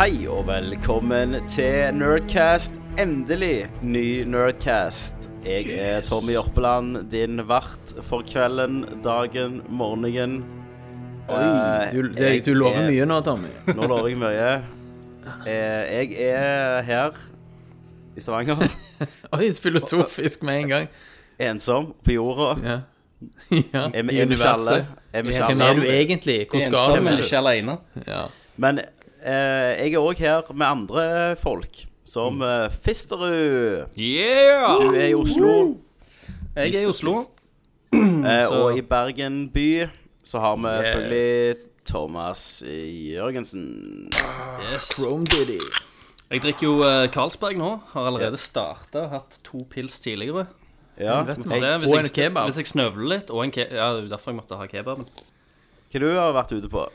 Hei og velkommen til Nerdcast. Endelig ny Nerdcast. Jeg er Tommy Jørpeland, din vert for kvelden, dagen, morgenen. Oi, Eh, du, det, du lover er- mye nå, Tommy. Nå lover jeg mye. Eh, jeg er her i Stavanger, Oi, filosofisk med en gang. ensom på jorda. Ja. ja. Er vi I ikke alle? Er Hvem er du egentlig? Hvor skal Ensom, du? men ikke aleine. Ja. Men eh, jeg er òg her med andre folk, som uh, Fisterud. Yeah! Du er i Oslo. Jeg er i Oslo. Eh, og i Bergen by så har vi Yes. selvfølgelig Thomas Jørgensen. Yes. Chrome Diddy. Jeg drikker jo uh, Carlsberg nå. Har allerede starta og hatt to pils tidligere. Ja, se, hva? hvis, jeg, hvis jeg snøvler litt, og en ke Ja, det er derfor jeg måtte ha kebaben. Hva du har vært ute på?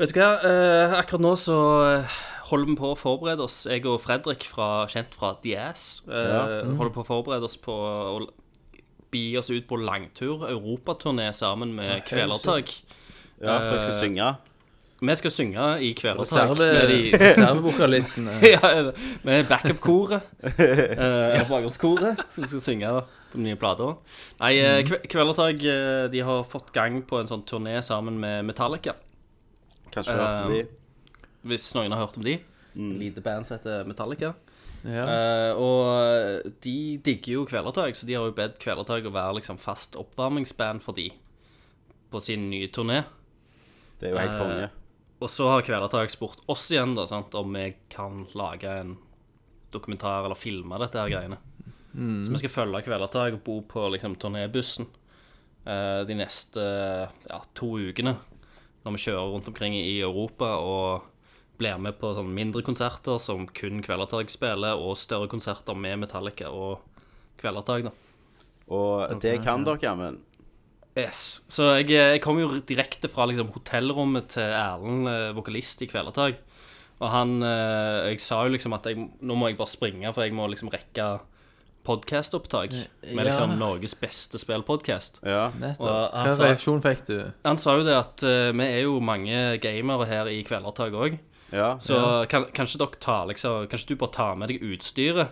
Vet du hva, eh, akkurat nå så eh, holder vi på å forberede oss, jeg og Fredrik, fra, kjent fra The Ass, eh, Ja. holder på å forberede oss på å bi oss ut på langtur, europaturné sammen med Kvelertak. Ja, Dere skal Eh, synge? Vi skal synge i Kvelertak reservevokalistene. ja, med backup-koret. Eh, Bakgrunnskoret, som skal synge på den nye plata. Nei, mm. Kvelertak eh, de har fått gang på en sånn turné sammen med Metallica. Kanskje du har hørt om de? Hvis noen har hørt om de. Lite band som heter Metallica. Ja. Uh, og de digger jo Kvelertak, så de har jo bedt Kvelertak å være liksom fast oppvarmingsband for de på sin nye turné. Det er jo helt konge. Uh, Og så har Kvelertak spurt oss igjen da, sant, om vi kan lage en dokumentar eller filme dette her greiene. Så vi skal følge Kvelertak og bo på liksom turnébussen uh, de neste ja, to ukene. Når vi kjører rundt omkring i Europa og blir med på sånne mindre konserter som kun Kvelertak spiller, og større konserter med Metallica og Kvelertak, da. Og det kan dere, jammen. Yes. Så jeg, jeg kom jo direkte fra liksom, hotellrommet til Erlend, eh, vokalist i Kvelertak. Og han eh, Jeg sa jo liksom at jeg, nå må jeg bare springe, for jeg må liksom rekke podkastopptak med liksom Ja. Norges beste spillpodkast. Ja. Nettopp. Hva sa- reaksjon fikk du? Han sa jo det at eh, vi er jo mange gamere her i Kvelertak òg. ja. Så kan, kanskje dere tar liksom Kanskje du bare tar med deg utstyret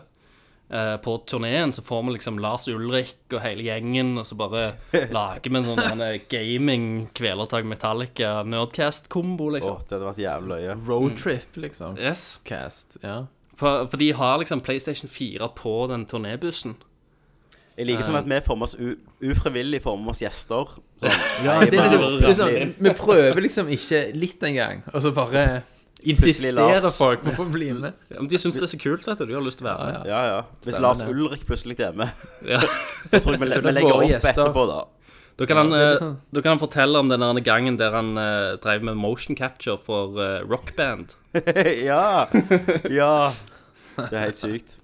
eh, på turneen, så får vi liksom Lars Ulrik og hele gjengen, og så bare lager vi en sånn denne gaming, Kvelertak Metallica, Nerdcast-kombo, Åh, liksom. det hadde vært jævlig løye. Roadtrip, liksom. Yes. Cast. Ja. For, for de har liksom PlayStation 4 på den turnébussen. Jeg liker som at vi former oss u ufrivillig former med oss gjester. Sånn, Ja, det er liksom, er sånn, vi prøver liksom ikke litt engang, og så bare insisterer folk på å bli med. Ja, men de syns det er så kult, dette. du. Har lyst til å være med. Ja, ja. Hvis Lars. Ulrik plutselig er med, da tror jeg vi, vi legger opp etterpå, da. Da kan, han, sånn. da kan han fortelle om den gangen der han uh, drev med motion capture for uh, rockband. ja. Ja. Det er helt sykt.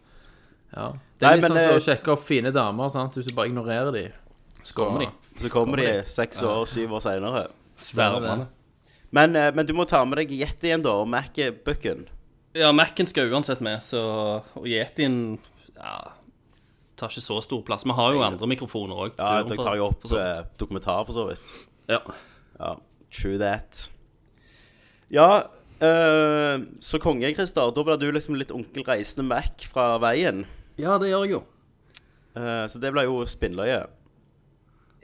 Ja. Det er Nei, litt sånn som så å sjekke opp fine damer, sant? Hvis du bare ignorerer dem, Så kommer de. Så kommer de seks år, syv år seinere. Svermende. Men, men du må ta med deg Yeti igjen, da, og Mac-bucken. Ja, Mac-en skal uansett med, så Og Yetien ja, tar ikke så stor plass. Vi har jo andre mikrofoner òg. Ja, dere tar jo opp eh, dokumentar, for så vidt. Ja. Ja, true that. Ja, øh, så konge, Christer. Da blir du liksom litt onkel reisende Mac fra veien. ja, det gjør jeg jo. Uh, så det blir jo spinnløye.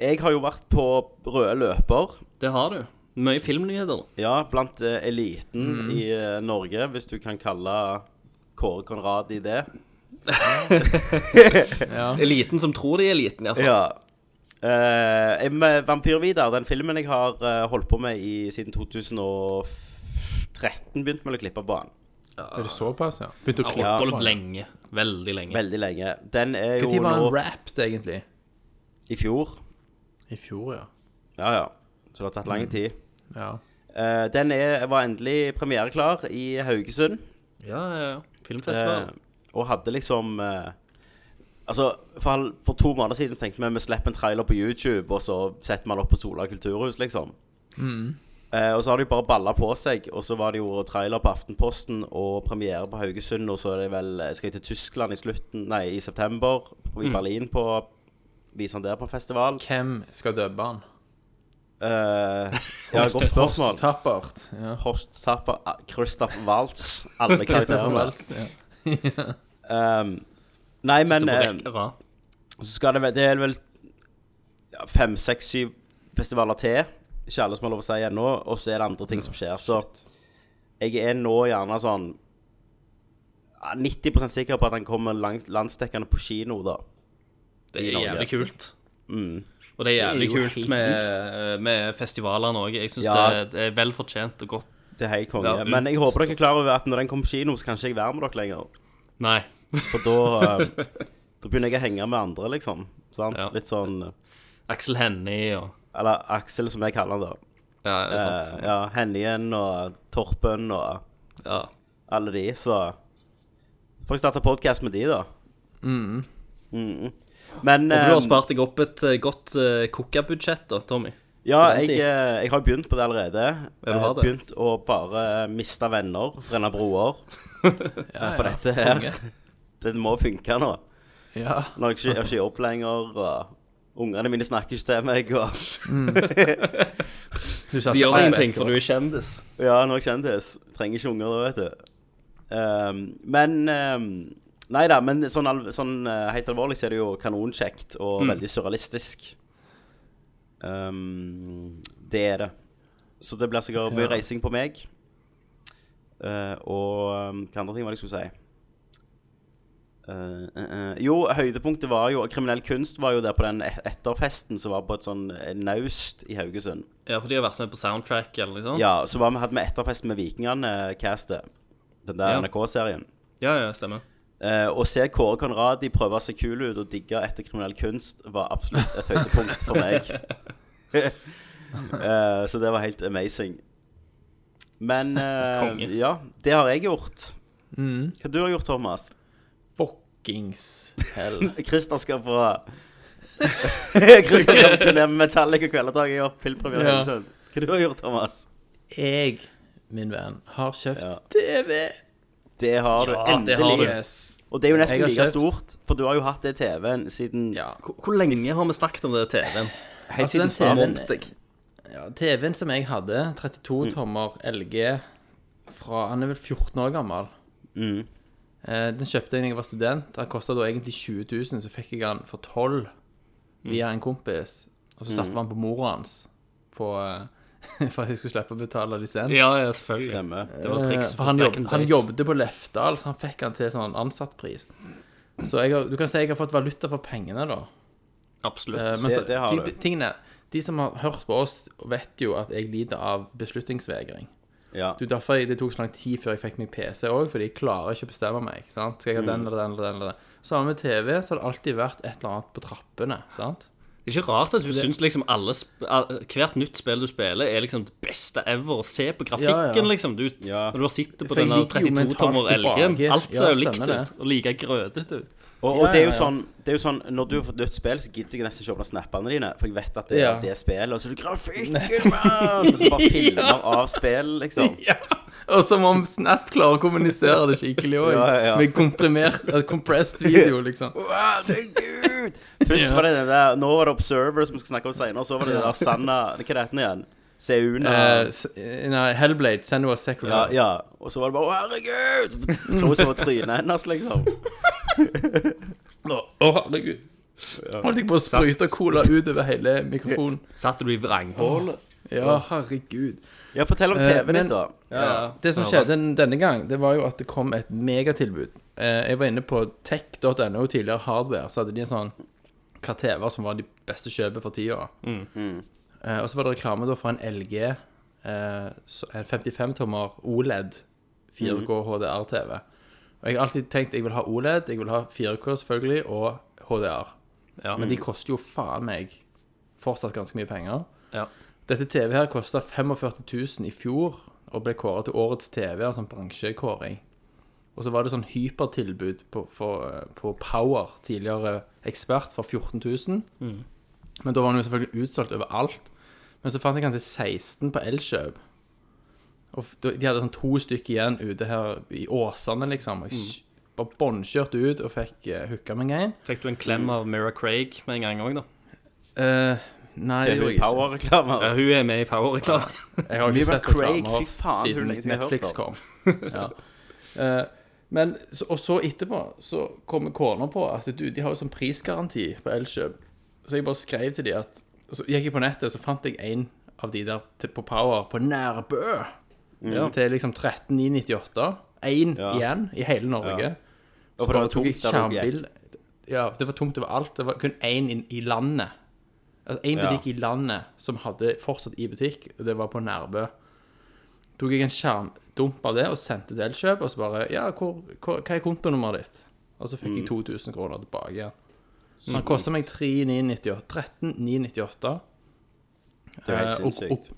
Jeg har jo vært på røde løper. Det har du. Mye filmnyheter. Ja, blant eliten eliten i Norge, hvis du kan kalle Kåre Konrad i det. Eliten som tror de er eliten, iallfall. Ja. Uh, med Vampyr-Vidar, den filmen jeg har eh, holdt på med i, siden 2013, begynte med å klippe på den. Er det såpass, ja? Begynte å Ja, klippe holdt på på den. lenge. Veldig lenge. Veldig lenge. Den er jo Når var nå den wrapped, egentlig? i fjor. I fjor, ja. Ja, ja. Så det har tatt lang tid. Ja. Eh, den er, var endelig premiereklar i Haugesund. Ja, ja, ja. Filmfestival. Eh, og hadde liksom eh, Altså, for, for to måneder siden tenkte vi vi slipper en trailer på YouTube, og så setter vi den opp på Sola kulturhus, liksom. Eh, og så har de bare balla på seg, og så var det jo trailer på Aftenposten og premiere på Haugesund, og så er det vel eh, Skal jeg til Tyskland i slutten Nei, i september, og i Berlin på Vise han der på festival. Hvem skal dubbe han? Uh, ja, godt spørsmål. Tappert. Ja. Horst Tappert, ah, Christoph Waltz, alle karakterene. Waltz, Ja. Um, nei, men eh, så skal det Det er vel ja, fem, seks, syv festivaler til. Ikke alle som har lov å si ennå. Og så er det andre ting som skjer. Så jeg er nå gjerne sånn 90% sikker på at han kommer landsdekkende på kino, da. Det er jævlig kult. kult. Og det er jævlig Det er kult med, med festivalene òg. Jeg syns Ja. det, det er vel fortjent og godt. Det er helt konge. Ja, Men jeg håper dere er klar over at når den kommer på kino, så kan ikke jeg være med dere lenger. Nei. For da eh, Da begynner jeg å henge med andre, liksom. Sant? Ja. Litt sånn Aksel Hennie og Eller Aksel, som jeg kaller han, da. Ja, det er Eh, ja, Hennien og Torpen og Ja. alle de, så får jeg starte podkast med de, da. Mm. Men Og du har eh, spart deg opp et eh, godt uh, budsjett da, Tommy. Ja, jeg, eh, jeg har begynt på det allerede. Jeg har. Begynt å bare miste venner, brenne broer. Ja, For dette her Det må funke nå. Ja. Når jeg ikke jeg ikke jobb lenger, og ungene mine snakker ikke til meg, og Du De gjør på ingenting, for du er kjendis. Ja, nå er jeg kjendis. Trenger ikke unger da, vet du. Um, men um, Nei da, men sånn, sånn eh, helt alvorlig så er det jo kanonkjekt og veldig surrealistisk. Ehm, det er det. Så det blir sikkert mye Ja. reising på meg. Uh, og um, hva andre ting var det jeg skulle si? Uh, eh, eh, jo, høydepunktet var jo Kriminell kunst var jo der på den etterfesten som var på et sånn naust i Haugesund. Ja, for de har vært med på soundtrack eller noe sånt. Ja, så var vi, hadde vi etterfest med Vikingene-castet. Den der Ja. NRK-serien. ja, ja, stemmer. Eh, å se Kåre Conradi prøve å se kul ut og digge etter kriminell kunst var absolutt et høydepunkt for meg. uh, så det var helt amazing. Men uh, ja, det har jeg gjort. Hva du har gjort, Thomas? Fuckings hell. Christer skal på Christer skal på turné med Metallica Kvelertak i Filmpremiere i Ja. Hva du har gjort, Thomas? Jeg, min venn, har kjøpt Ja. TV. Det har du. Ja, det har Endelig. du. Yes. Og det er jo nesten Jeg har like kjøpt- stort, for du har jo hatt det TV-en siden Ja. Hvor, hvor lenge har vi snakket om det TV-en? Helt Altså, den siden starten. TV-en ja, TV-en som jeg hadde, 32 Mm. tommer LG fra Han er vel 14 år gammel. Mm. Eh, den kjøpte jeg da jeg var student. Den kosta da egentlig 20 000, så fikk jeg den for 12 via en kompis. Og så Mm. satte vi den på mora hans på, eh, for at jeg skulle slippe å betale lisens. Ja, ja, selvfølgelig. Stemmer. Det var triks Eh, for han, jobb, han jobbet på Lefdal, så han fikk han til sånn ansattpris. Så jeg har, du kan si jeg har fått valuta for pengene, da. Absolutt. Eh, men Det- så, det har de, du. tingene, de som har hørt på oss, vet jo at jeg lider av beslutningsvegring. Ja. Det er derfor jeg, det tok så lang tid før jeg fikk meg PC òg, fordi jeg klarer ikke å bestemme meg. sant? Skal jeg ha den eller den eller den? eller den? Sammen med TV så har det alltid vært et eller annet på trappene. sant? Det er ikke rart at du syns liksom alle hvert nytt spill du spiller, er liksom det beste ever. Se på grafikken, Ja, ja. liksom. Du, Ja. Når du har sittet på denne ligger jo 32-tommer mentalt LG-en. Alt ser Ja, jo likt ut. Og like grøtete ut. Og, og det er sånn Det er jo sånn Når du har fått nytt spill, så gidder jeg nesten ikke åpne snappene dine, for jeg vet at det er Ja. det spillet, og så er det grafikken, mann! Og så bare filmer av spill, liksom. Ja. Og som om Snap klarer å kommunisere det skikkelig òg. Ja, ja, ja. Med komprimert, compressed video, liksom. Wow, Herregud! Først var det det der Nå var det Observer, som vi skal snakke om senere, så var det det der Sanna Hva er det heter igjen? Seuna uh, nei, Hellblade, Senua ja, Sacrifice. ja. Og så var det bare Å, herregud! Tror Close var trynet hennes, liksom. Å, herregud. Holdt jeg på å sprute cola utover hele mikrofonen. Satt du i vranghålet? Ja, herregud. Ja, fortell om Eh, TV-en din, da. Ja. Det som skjedde denne gang, det var jo at det kom et megatilbud. Eh, Jeg var inne på tech.no, tidligere hardware, så hadde de en sånn hva TV-er som var de beste kjøpet for tida. Mm. og så var det reklame da for en LG, eh, en 55-tommer OLED 4K HDR-TV. Og jeg har alltid tenkt jeg vil ha OLED, jeg vil ha 4K selvfølgelig, og HDR. Ja. Men de koster jo faen meg fortsatt ganske mye penger. Ja. Dette TV her kosta 45 000 i fjor og ble kåret til årets TV, altså en bransjekåring. Og så var det sånn hypertilbud på, for, på Power, tidligere ekspert, for 14 000. Men da var den jo selvfølgelig utsolgt overalt. Men så fant jeg den til 16 på Elkjøp. Og de hadde sånn to stykker igjen ute her i Åsane, liksom. Jeg sk- bare båndkjørte ut og fikk uh, hooka meg en. Fikk du en klem av Mira Craig med en gang òg, da? Eh, nei, Det er gjorde jeg ikke. Power-reklamer. Ja, hun er med i Power-reklamen. Jeg har ikke Mira sett Craig, reklamer faen, siden lenge siden jeg har Netflix kom. ja. Eh, men, så, og så etterpå så kommer kona på at du, de har jo sånn prisgaranti på Elkjøp. Så jeg bare skrev til de at Så gikk jeg på nettet, så fant jeg en av de der til, på Power på Nærbø. Til liksom 13998. Én Ja. igjen i hele Norge. Ja. Og for det var tok jeg tomt der gikk. Ja, det var tomt overalt. Det var kun én i, i landet. Altså én Ja. butikk i landet som hadde fortsatt i butikk, og det var på Nærbø. Tok jeg en skjermdump av det og sendte til Elkjøp, og så bare Ja, hvor, hvor, hva er kontonummeret ditt? Og så Mm. fikk jeg 2000 kroner tilbake igjen. Den kosta meg 3998. 13998. Det er helt Eh, sinnssykt. og-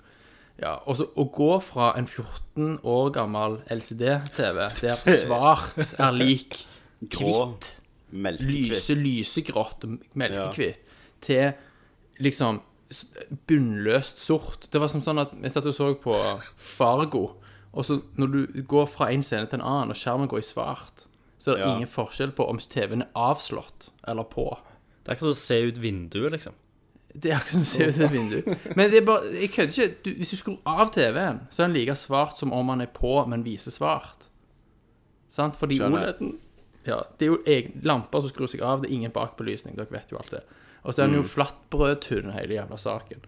Ja, og så å gå fra en 14 år gammel LCD-TV der svart er lik hvitt, lyse, lysegrått og ja. til liksom bunnløst sort. Det var som sånn at jeg satt og så på Fargo, og så når du går fra en scene til en annen, og skjermen går i svart, så er det Ja. ingen forskjell på om TV-en er avslått eller på. Det er akkurat som å se ut vinduet, liksom. Det er akkurat som å se ut et vindu. Men det er bare, jeg kødder ikke. Du, hvis du skrur av TV-en, så er den like svart som om den er på, men viser svart. Sant? Fordi. OLED-en Ja, det er jo lamper som skrur seg av. Det er ingen bakbelysning. Dere vet jo alt det. Og så er den jo flatbrødtun, hele jævla saken.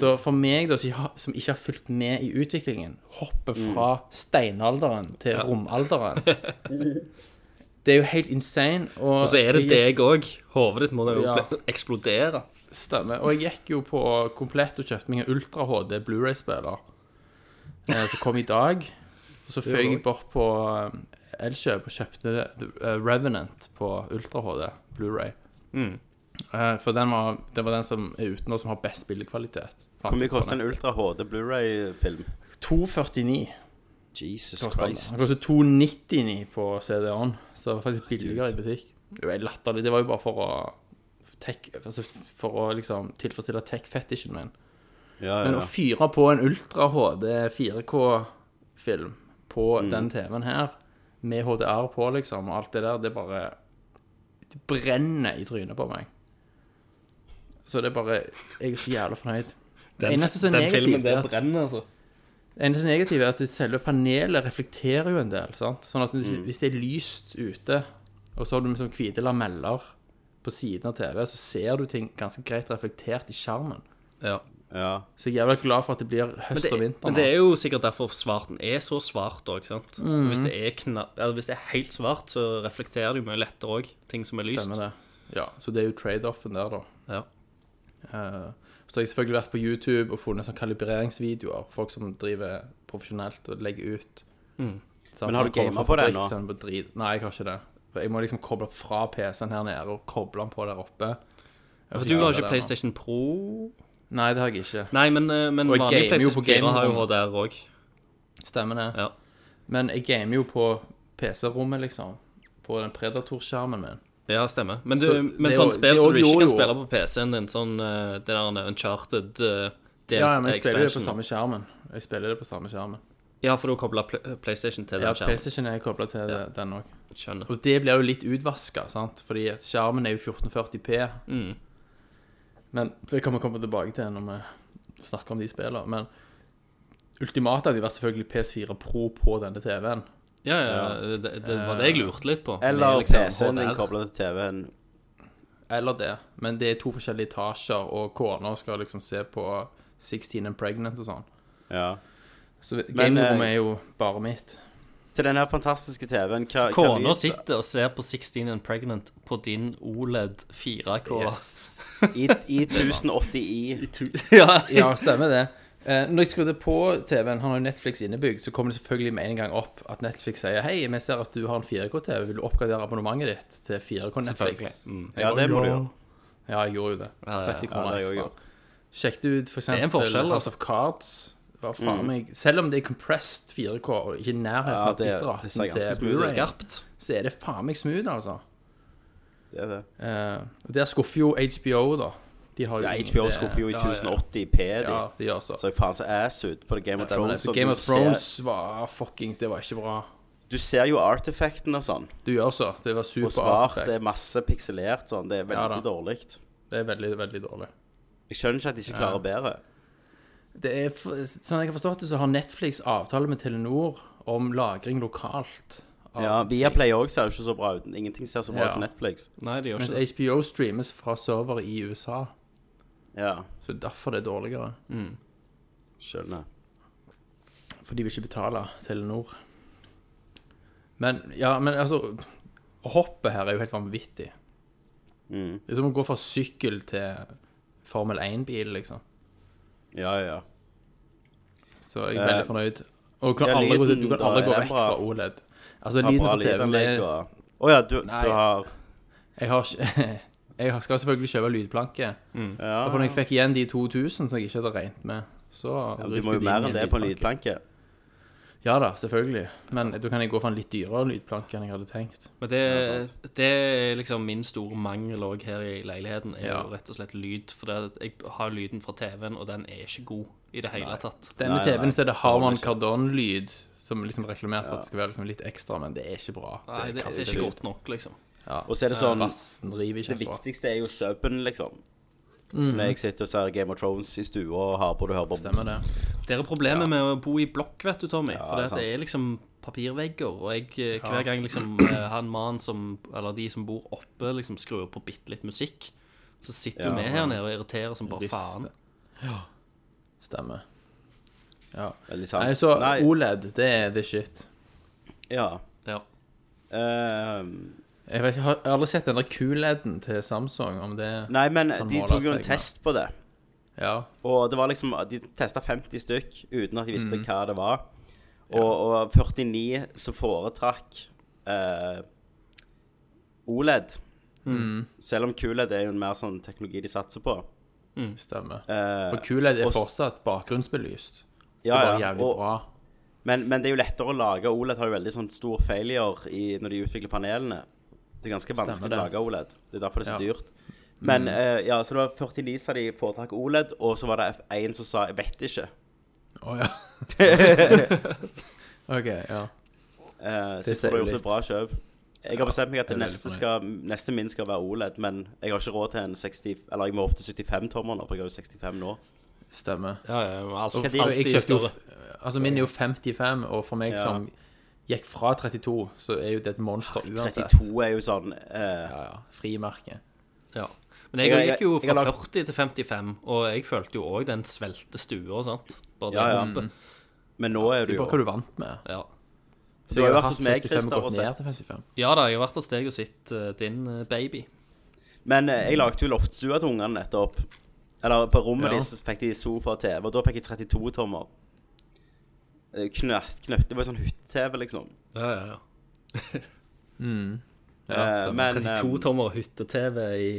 Så for meg, da, som ikke har- som ikke har fulgt med i utviklingen, hoppe fra steinalderen til romalderen Det er jo helt insane. Og, Og så er det jeg- deg òg. Hodet ditt må da jo Ja. eksplodere. Stemmer. Og jeg gikk jo på Komplett og kjøpte meg en Ultra HD Blu-ray-spiller eh, som kom i dag. Og så føy jeg bort på eh, Elkjøp og kjøpte eh, Revenant på Ultra HD Blu-ray. Eh, for den var, det var den som er ute nå, som har best spillekvalitet. Hvor mye koster en. Ultra HD Blu-ray-film? 249 Jesus koster den. Christ. Den koster 299 på CD-on, så det var faktisk billigere i butikk. Det var latterlig. Det var jo bare for å tech, altså For å liksom tilfredsstille tech-fetisjen min. Ja, Men ja. å fyre på en Ultra HD 4K-film på Mm. den TV-en her, med HDR på, liksom, og alt det der, det bare Det brenner i trynet på meg. Så det er bare Jeg er så jævla fornøyd. Den, eneste som er den filmen det der er at brenner, altså. eneste negative er at selve panelet reflekterer jo en del. sant? Sånn at hvis, hvis det er lyst ute, og så har du liksom hvite lameller på siden av TV, så ser du ting ganske greit reflektert i skjermen. Ja. ja. Så jeg er jævla glad for at det blir høst det, og vinter men det er jo sikkert derfor svarten er så svart òg, sant. Mm. Hvis, det er kna eller hvis det er helt svart, så reflekterer det jo mye lettere òg, ting som er lyst. Stemmer det. Ja, så det er jo trade-offen der, da. Ja. Eh, så har jeg selvfølgelig vært på YouTube og funnet sånn kalibreringsvideoer. Folk som driver profesjonelt og legger ut. Sant? Men har du fra på det nå? sånn på drit. Nei, jeg har ikke det. Jeg må liksom koble opp fra PC-en her nede og koble den på der oppe. For du har ikke PlayStation Pro Nei, det har jeg ikke. Nei, men, eh, men Og jeg gamer jo på 4 har jo. HDR òg. Stemmer det. Ja. Men jeg gamer jo på PC-rommet, liksom. På den Predator-skjermen min. Ja, stemmer. Men, du, Så men sånn spill som du ikke kan spille på PC-en din, sånn uh, det der Uncharted uh, dels Ja, men jeg spiller det på samme skjermen. Jeg spiller det på samme skjermen. Ja, for du har kobla PlayStation til Ja, den skjermen. PlayStation er kobla til ja. den òg. Og det blir jo litt utvaska, sant? Fordi skjermen er jo 1440P. Mm. Men det kan vi komme tilbake til når vi snakker om de spillene. Men ultimatet hadde vært selvfølgelig PS4 Pro på denne TV-en. Ja, ja, det, det, var det jeg lurte litt på. Eller liksom PC-en din kobla til TV-en. Eller det. Men det er to forskjellige etasjer, og kona skal liksom se på 16 and Pregnant og sånn. Ja. Så gamerommet eh, er jo bare mitt. Til den her fantastiske TV-en hva, Kona sitter og ser på 16 and Pregnant på din OLED 4K. i, i 1080i. ja, Ja, stemmer det. Eh, når jeg skrudde på TV-en, han har jo Netflix innebygd, så kommer det selvfølgelig med en gang opp at Netflix sier Hei, vi ser at du har en 4K-TV, vil du oppgradere abonnementet ditt til 4K Netflix? Mm. Ja, det må du gjøre. Ja, jeg gjorde jo det. Ja, ja, ja. 30 kroner ekstra. Sjekket Sjekk ut for er en forskjell, da. House of Cards. Det var faen meg Selv om det er compressed 4K og ikke i nærheten Ja, av det til. Blu-ray, så er det faen meg smooth, altså. Det er det. Eh, og der skuffer jo HBO, da. De har jo Ja, HBO det- skuffer jo i ja, ja. 1080p, de. Ja, de gjør så. Så jeg faen så ass ut på det Game of Stemmer det. Thrones. Så Game of Thrones var fuckings Det var ikke bra. Du ser jo artefakten og sånn. Du gjør så. Det var super Og svart, artifact. det er masse pikselert sånn. Det er Ja veldig da. dårlig. Det er veldig, veldig dårlig. Jeg skjønner ikke at de ikke klarer bedre. Det er, f- sånn jeg har forstått det, så har Netflix avtale med Telenor om lagring lokalt. av Ja. Viaplay òg ser jo ikke så bra ut. Ingenting ser så bra Ja. ut som Netflix. Nei, de gjør Mens ikke det. HBO streames fra server i USA. Ja, Så det er derfor det er dårligere. skjønner. For de vil ikke betale Telenor. Men ja, men altså Hoppet her er jo helt vanvittig. Mm. Det er som å gå fra sykkel til Formel 1-bil, liksom. Ja, ja. Så jeg er Eh, veldig fornøyd. Og du kan ja, aldri, gå, lyden, du kan aldri gå vekk bra? fra OLED. Altså, liten lyden bra TV lydanlegg det, og Å ja, du, Nei. du har Jeg har ikke Jeg skal selvfølgelig kjøpe lydplanke. Ja, Og for når jeg fikk igjen de 2000 som jeg ikke hadde regnet med, så du må jo mer enn det på en lydplanke. Ja da, selvfølgelig. Men da kan jeg gå for en litt dyrere lydplanke enn jeg hadde tenkt. Men det, det er liksom min store mangel òg her i leiligheten, er Ja. jo rett og slett lyd. For det, jeg har lyden fra TV-en, og den er ikke god i det hele tatt. Denne TV-en så er det Harman. Kardon-lyd, som liksom er reklamert for at det skal være liksom litt ekstra, men det er ikke bra. Nei, det, det er ikke godt nok, liksom. Ja. Og så er det sånn Bassen river Det ikke bra. viktigste er jo subben, liksom. Mm. Når jeg sitter og ser Game of Thrones i stua og har på du hører på Stemmer det. Det er problemet med å bo i blokk, vet du, Tommy. for det, at det er liksom papirvegger, og jeg, eh, hver gang liksom eh, han mannen som Eller de som bor oppe, liksom skrur på bitte litt musikk, så sitter Ja. vi her nede og irriterer som bare Rister. faen. Stemmer. Ja. Veldig sant. Nei, så Nei, OLED, det er the shit. ja. Ja. Ehm, Jeg, vet, ikke, har- jeg har aldri sett den der QLED-en til Samsung, om det nei, men de tok jo en test på det. Ja. Og det var liksom De testa 50 stykk uten at de Mm. visste hva det var. Og, og 49 som foretrakk eh, OLED. Mm. Selv om QLED er jo en mer sånn teknologi de satser på. Stemmer. Eh, For QLED er og fortsatt bakgrunnsbelyst. Det var ja, jævlig og, bra. Men, men det er jo lettere å lage OLED har jo veldig sånn stor failure i, når de utvikler panelene. Det er ganske vanskelig å lage OLED. Det er derfor det er så Ja. dyrt. Men eh, ja, så det var 49 sa de foretrakk OLED, og så var det en som sa 'jeg vet ikke'. Å ja. OK, ja. Uh, så jeg tror jeg har gjort et bra kjøp. Jeg har bestemt meg at det neste, skal, neste min skal være OLED, men jeg har ikke råd til en 60 Eller jeg må opp til 75 tommer nå, for jeg har jo 65 nå. Stemmer. Ja, ja, alt, og jeg alltid kjøpte jo. Altså, min er jo 55, og for meg Ja. som gikk fra 32, så er jo det et monster uansett. 32 er jo sånn uh... Ja, ja. Frimerke. Ja. Men jeg, Jeg- gikk jo jeg fra lagt- 40 til 55, og jeg følte jo òg den svelte stua, sant. Bare Ja, ja. Mm. Men nå er Det du er jo bare hva du vant med. Ja. Så Du har jo vært hos meg, 65 Christer, og sett. til 55. ja da, jeg har vært hos deg og sett uh, din uh, baby. Men uh, jeg lagde jo loftstua til ungene nettopp. Eller på rommet Ja. deres fikk de sofa og TV, og da fikk jeg 32 tommer. Eh, Knøtt, knøtt, det var sånn hytte-TV, liksom. Ja, ja, ja. Ja, Eh, men 32 eh, tommer hytte-TV i,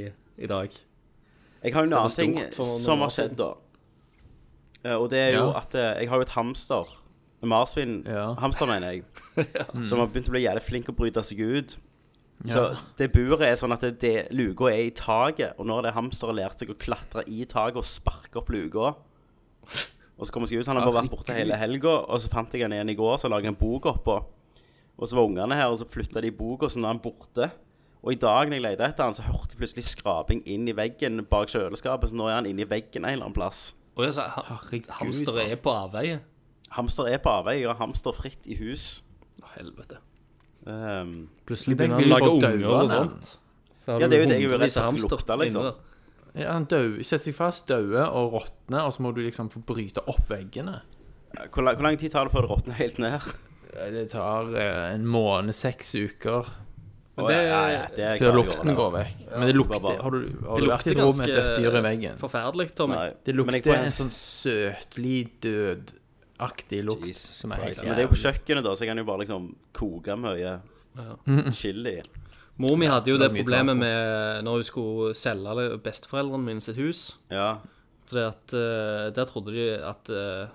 i dag. jeg har jo en annen ting som har skjedd, da. Eh, og det er jo Ja. at jeg har jo et hamster. En marsvin. Ja. Hamster, mener jeg. Som har begynt å bli jævlig flink å bryte seg ut. Så det buret er sånn at det, det, luka er i taket, og nå har det hamsteret lært seg å klatre i taket og sparke opp luka. Og så kommer jeg ut, han har bare vært borte hele helga, og så fant jeg han igjen i går, så laget jeg en bok oppå. Og så var ungene her, og så flytta de boka, så nå er han borte. Og i dag når jeg lette etter han, så hørte jeg plutselig skraping inn i veggen bak kjøleskapet, så nå er han inne i veggen en eller annen plass. Og jeg sa, Herregud, hamster er på avveie. Hamster er på avveie, jeg hamster fritt i hus. Å, helvete. Um, Plutselig begynner han å lage unger og og sånt. Så Ja, det er jo det jeg er redd for at skal lukte, liksom. Ja, han dø, setter seg fast, dauer og råtner, og så må du liksom få bryte opp veggene. hvor, lang, hvor lang tid tar det før det råtner helt ned? Det tar eh, en måned, seks uker, Men det, ja, ja, det er før lukten går vekk. Men det lukter bare- Har du, har Det du vært i et rom med et dødt dyr i veggen? forferdelig, Tommy. Nei, Det lukter en sånn søtlig, dødaktig lukt Jesus som er helt. Men det er jo på kjøkkenet, da, så jeg kan jo bare liksom koke mye chili. Mor mi hadde jo det det problemet med når hun skulle selge det- besteforeldrene mine sitt hus. Ja. Fordi at uh, der trodde de at uh,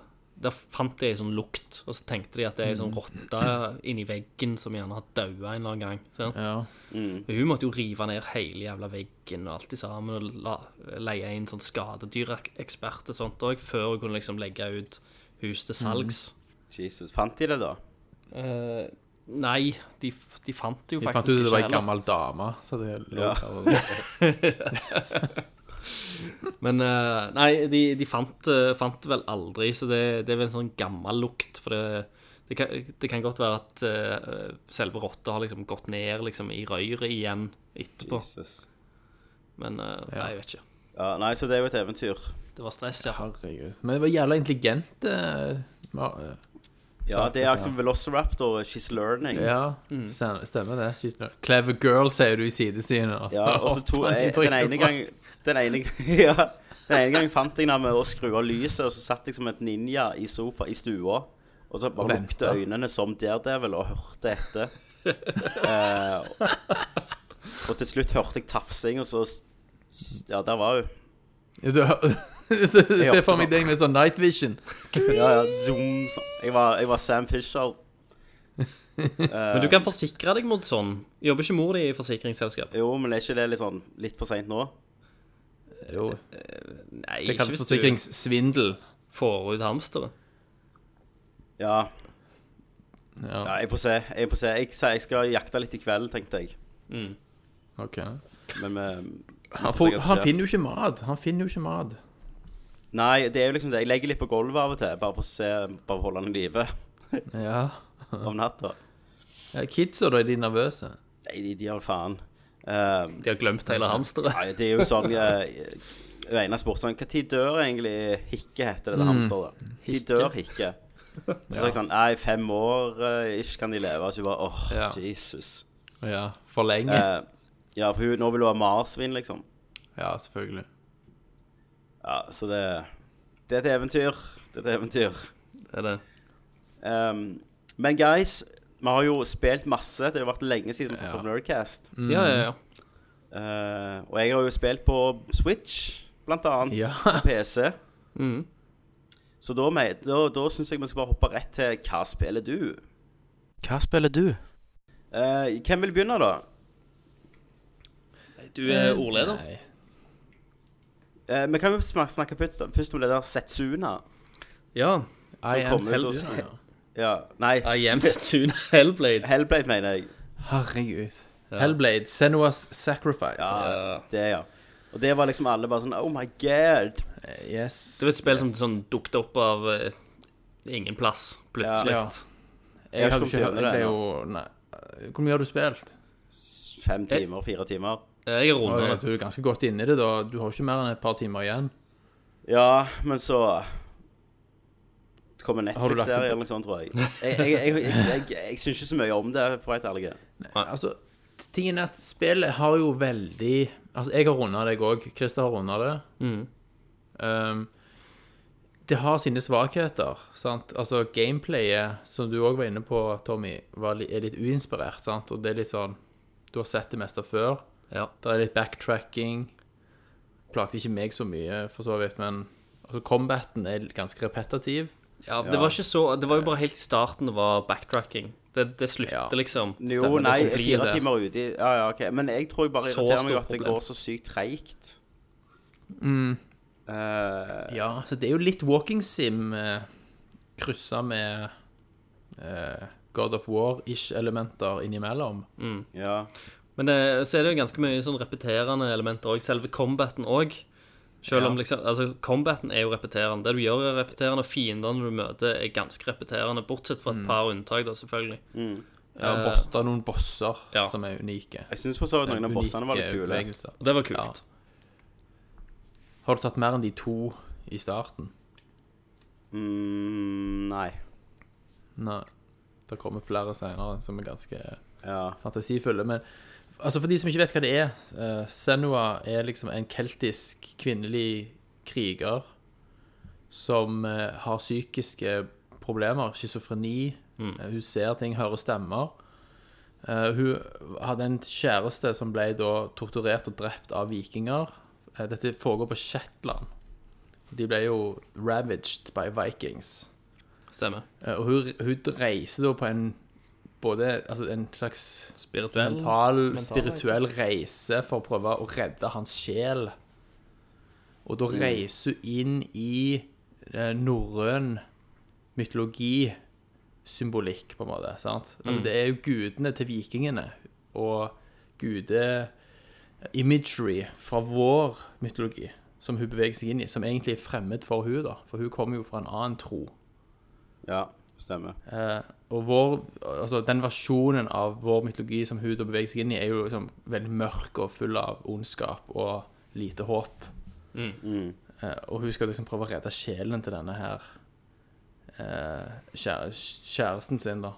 Der fant de ei sånn lukt, og så tenkte de at det er ei sånn rotte inni veggen som gjerne har daua en eller annen gang. Sant? Ja. Mm. Hun måtte jo rive ned hele jævla veggen og alt i sammen, og la, leie inn sånn skadedyrekspert og sånt òg, før hun kunne liksom legge ut hus til salgs. Jesus. Fant de det, da? Eh, nei, de, de fant det jo De fant ut det var ei gammel dame. Så det lå Ja. Men eh, nei, de, de fant, eh, fant det vel aldri, så det, det er vel en sånn gammel lukt. For det, det, kan, det kan godt være at uh, selve rotta har liksom gått ned liksom, i røret igjen etterpå. Jesus. Men eh, nei, jeg vet ikke. Ja, nei, så det er jo et eventyr. Det var stress, ja. Herregud. Men det var jævla intelligent. Uh, eh, Ja, det er akkurat Velociraptor. She's learning. Ja, mm. stemmer det. She's Clever girl, sier du i sidesynet. Altså. Ja, og så to, jeg, jeg den ene gang Den ene, ja, den ene gang fant jeg den med å skru av lyset, og så satt jeg som et ninja i sofa i stua. Og så bare lukte øynene som Daredevil og hørte etter. uh, og til slutt hørte jeg tafsing, og så Ja, der var hun. Du- Se hørte for meg sånn. deg med sånn night vision. Ja, ja, zoom, sånn. jeg, var, jeg var Sam Fisher. Men du kan forsikre deg mot sånn. Jobber ikke mor di i forsikringsselskap? Jo, men er ikke det litt sånn litt for seint nå? Jo, Nei, det kalles forsikringssvindel. får ut hamsteret. Ja, Ja, ja, jeg får se. Jeg får se. Jeg, jeg skal jakte litt i kveld, tenkte jeg. ok. Men vi Han, får han finner jo ikke mat. Han finner jo ikke mat. Nei, det er jo liksom det. Jeg legger litt på gulvet av og til, bare for å se Bare for å holde han i live Ja. om natta. Ja, Kidsa, da, er de nervøse? Nei, de, de har faen. Um, De har glemt hele hamsteret. nei, det er jo sånn uh, Einar spurte sånn Når dør egentlig Hikke, heter det det hamsteret? De dør Hikke. Så sa jeg sånn Nei, fem år uh, ish kan de leve. Så hun bare åh, Ja. Jesus. Ja, for lenge. Eh, ja, for hun, nå vil hun ha marsvin, liksom. Ja, selvfølgelig. Ja, så det Det er et eventyr. Det er et eventyr. Det er det. Um, men guys, vi har jo spilt masse. Det har jo vært lenge siden vi har fått Nerdcast. Nerdcast. Ja, ja, ja. Uh, og jeg har jo spilt på Switch, blant annet. Ja. På PC. Mm. Så da, me- da, da syns jeg vi skal bare hoppe rett til Hva spiller du? Hva spiller du? Uh, hvem vil begynne, da? Du er ordleder. Nei. kan vi kan jo snakke først, først om det der Setsuna. Ja. I am kommer ut selv. hos- Ja. Ja, nei, I am Setsuna Hellblade. Hellblade, mener jeg. Herregud. Hellblade, Senua's Sacrifice. Ja, det, ja. Og det var liksom alle bare sånn Oh my god. Yes. Det var et spill som yes. sånn dukket opp av eh, ingen plass, plutselig. Ja. Jeg Jeg har hadde ikke ikke kommet hørt gjennom det. det Jo, nei. Hvor mye har du spilt? Fem timer, fire timer. Jeg er ja, du er ganske godt inni i det, da. Du har jo ikke mer enn et par timer igjen. Ja, men så Det kommer en Har du lagt det Netflix-serie eller noe sånt, tror jeg. Jeg, jeg, jeg, jeg, jeg, jeg syns ikke så mye om det, for å være ærlig. Altså, tingen er at spillet har jo veldig Altså, jeg har runda det, jeg òg. Christer har runda det. Mm. Um, det har sine svakheter, sant. Altså, gameplayet, som du òg var inne på, Tommy, var, er litt uinspirert, sant. Og det er litt sånn Du har sett det meste før. Ja. Det er litt backtracking. Plagte ikke meg så mye, for så vidt, men altså, combaten er ganske repetitiv. ja, det var ikke så Det var jo bare helt i starten det var backtracking. Det, det slutter, Ja. liksom. Jo, Stemmer, nei, det som blir fire det. timer uti. Ja, ja, ok. Men jeg tror jeg bare Så irriterer meg stort at det problem. går så sykt treigt. Mm. Eh, Ja, så det er jo litt walking sim eh, kryssa med eh, God of War-ish-elementer innimellom. ja. Men det, så er det jo ganske mye sånn repeterende elementer òg. Selve combaten òg. Selv om Ja. liksom Altså, combaten er jo repeterende. Det du gjør, er repeterende. og Fiendene du møter, er ganske repeterende. Bortsett fra et par unntak, da, selvfølgelig. Ja, Eh, boss, det er noen bosser ja. som er unike. Jeg syns for så vidt noen av bossene var litt kule. Og det var kult. Har du tatt mer enn de to i starten? Mm, nei. Nei. Det kommer flere senere som er ganske Ja. fantasifulle. Men altså for de som ikke vet hva det er uh, Senua er liksom en keltisk kvinnelig kriger som uh, har psykiske problemer, schizofreni. Eh, hun ser ting, hører stemmer. Hun hadde en kjæreste som ble da torturert og drept av vikinger. Dette foregår på Shetland. De ble jo ravaged by vikings. Stemmer. Og hun, hun reiser da på en både altså en slags Spirituell. mental, spirituell reise for å prøve å redde hans sjel. Og da reiser hun inn i eh, norrøn mytologi, symbolikk, på en måte. sant? Altså, Det er jo gudene til vikingene og gude-imagery fra vår mytologi som hun beveger seg inn i, som egentlig er fremmed for hun da. For hun kommer jo fra en annen tro. Ja, stemmer. Eh, og vår, altså den versjonen av vår mytologi som da beveger seg inn i, er jo liksom veldig mørk og full av ondskap og lite håp. Mm. Eh, og hun skal liksom prøve å redde sjelen til denne her eh, kjære, kjæresten sin, da.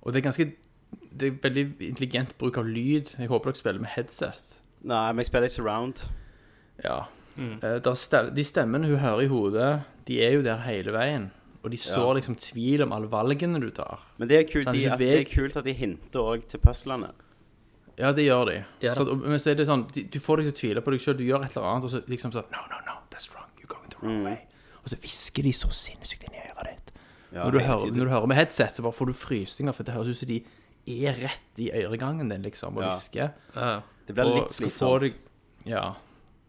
Og det er ganske Det er veldig intelligent bruk av lyd. Jeg håper dere spiller med headset. Nei, men jeg spiller i surround. Ja. Eh, der stem, de stemmene hun hører i hodet, de er jo der hele veien. Og de sår Ja. liksom tvil om alle valgene du tar. Men det er kult, Sånn, de, at det er kult at de hinter òg til puzzlene. Ja, det gjør de. Ja, så, men så er det sånn, du får deg til å tvile på deg selv, du gjør et eller annet, og så liksom sånn, no, no, no, that's wrong, you're going the wrong way. Og så visker de så sinnssykt inn i øret ditt. Ja, når, du hører, når du hører med headset, så bare får du frysninger, for det høres ut som de er rett i øregangen din, liksom, og Ja. visker. Ja. Det blir litt slitsomt. Ja,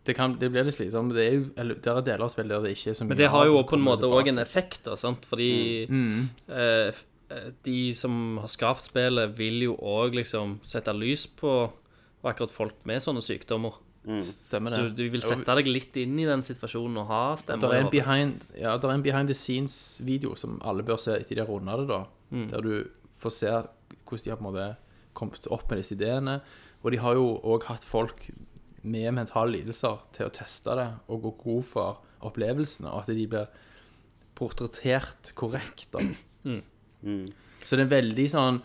det, kan, det blir litt slitsomt, men det er jo, eller, det er deler av spillet der det ikke er så mye Men det har jo på en måte òg en effekt, da, sant? Fordi Mm. eh, eh, de som har skapt spillet, vil jo òg liksom sette lys på akkurat folk med sånne sykdommer. Stemmer Så du vil sette deg litt inn i den situasjonen og ha Det stemmer. er en behind, ja, er en behind the scenes-video som alle bør se etter de har runda det, da. Mm. Der du får se hvordan de har på en måte kommet opp med disse ideene. Og de har jo òg hatt folk med mentale lidelser til å teste det og gå god for opplevelsene, og at de blir portrettert korrekt, da. Mm. Så det er veldig sånn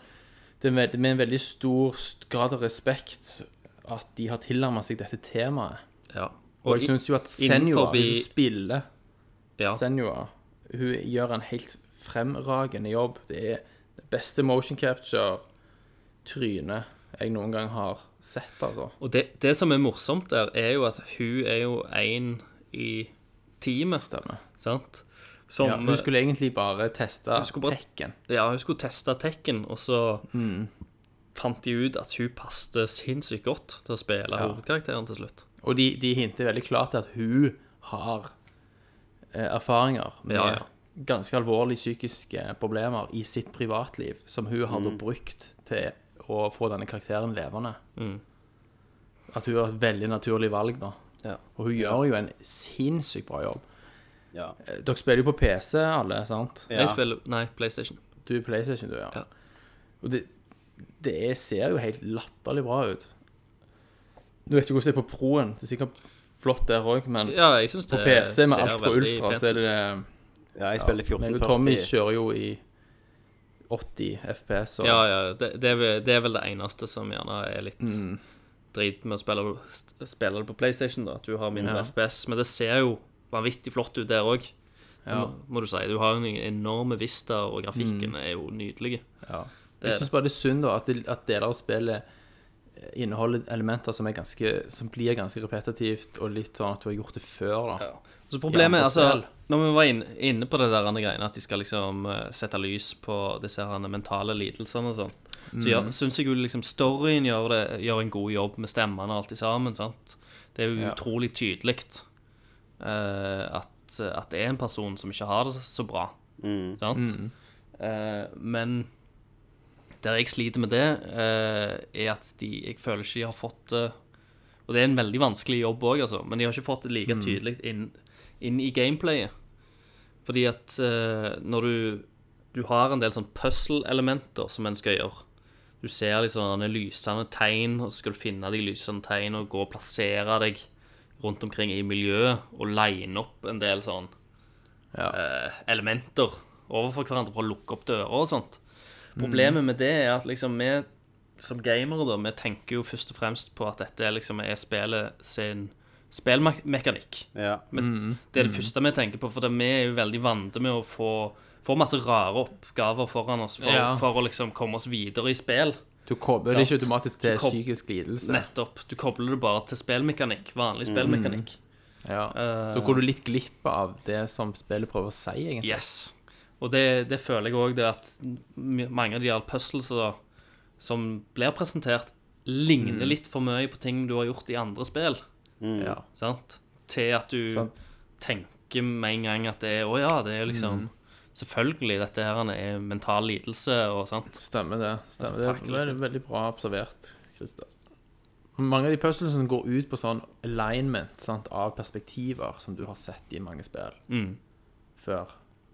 Det er med, med en veldig stor grad av respekt at de har tilnærmet seg dette temaet. Ja. Og jeg i- syns jo at Senua, forbi... hun spiller ja. Senua, hun gjør en helt fremragende jobb. Det er det beste motion capture-trynet jeg noen gang har sett, altså. Og det, det som er morsomt der, er jo at hun er jo en i teamet, Stemmer. sant? Som, Ja, hun skulle egentlig bare teste bare- tekken. Ja, hun skulle teste tekken, og så Mm. fant de ut at hun passte sinnssykt godt til å spille Ja. hovedkarakteren til slutt. Og de, de hinter veldig klart til at hun har eh, erfaringer med Ja, ganske alvorlige psykiske problemer i sitt privatliv, som hun har da brukt til å få denne karakteren levende. Mm. At hun har et veldig naturlig valg, da. Ja. Og hun gjør jo en sinnssykt bra jobb. Ja. Eh, Dere spiller jo på PC, alle, sant? Ja. Jeg spiller Nei, PlayStation. Du er PlayStation, du, ja. Ja. Og det, det er, ser jo helt latterlig bra ut. Du vet ikke hvordan det er på Proen. Det er sikkert flott der òg, men Ja, jeg syns på PC med alt på ultra, så er det ja, jeg spiller 1440. Men Tommy kjører jo i 80 FPS. Og, Ja, ja. Det, det, er, vel- det er vel det eneste som gjerne er litt Mm. drit med å spille, spille det på PlayStation, da. At du har mindre Ja. FPS. Men det ser jo vanvittig flott ut der òg, Ja. må, må du si. Du har en enorme vista, og grafikken er jo nydelig. Ja. Det Jeg syns bare det er synd da at, det, at deler av spillet inneholder elementer som, ganske, som blir ganske repetitivt, og litt sånn at du har gjort det før. da Ja. Så problemet Ja, er altså. Når vi var inne, inne på det der andre greiene, at de skal liksom eh, sette lys på disse her mentale lidelsene og sånn, så Mm. syns jeg jo liksom storyen gjør, det, gjør en god jobb med stemmene og alt i sammen. sant? Det er jo Ja. utrolig tydelig uh, at, at det er en person som ikke har det så bra. Mm. Sant? Eh, men der jeg sliter med det, uh, er at de, jeg føler ikke de har fått det Og det er en veldig vanskelig jobb òg, altså, men de har ikke fått det like tydelig inn, inn i gameplayet. Fordi at uh, når du Du har en del sånn puzzle-elementer som en skal gjøre. Du ser liksom lysende tegn, og så skal du finne de lysende tegnene og gå og plassere deg rundt omkring i miljøet og line opp en del sånn Ja. uh, elementer overfor hverandre for å lukke opp dører og sånt. Problemet med det er at liksom vi som gamere, da, vi tenker jo først og fremst på at dette liksom er spillet sin spillmekanikk. Ja. Mm. Det er det første vi tenker på, for vi er jo veldig vante med å få, få masse rare oppgaver foran oss for, Ja. for å liksom komme oss videre i spill. Du kobler det ikke automatisk til kob- psykisk lidelse. Nettopp. Du kobler det bare til spillmekanikk. Vanlig spillmekanikk. Ja. Uh, Da går du litt glipp av det som spillet prøver å si, egentlig. Yes. Og det, det føler jeg òg, det at mange av de her puzzlesa som blir presentert, ligner Mm. litt for mye på ting du har gjort i andre spill. Ja. Sant? Til at du Sant. tenker med en gang at det er Å ja, det er liksom Mm. Selvfølgelig, dette her er mental lidelse og sant. Stemmer det. Stemmer det. Det er veldig bra observert, Christer. Mange av de puzzlene går ut på sånn alignment sant, av perspektiver som du har sett i mange spill Mm. før.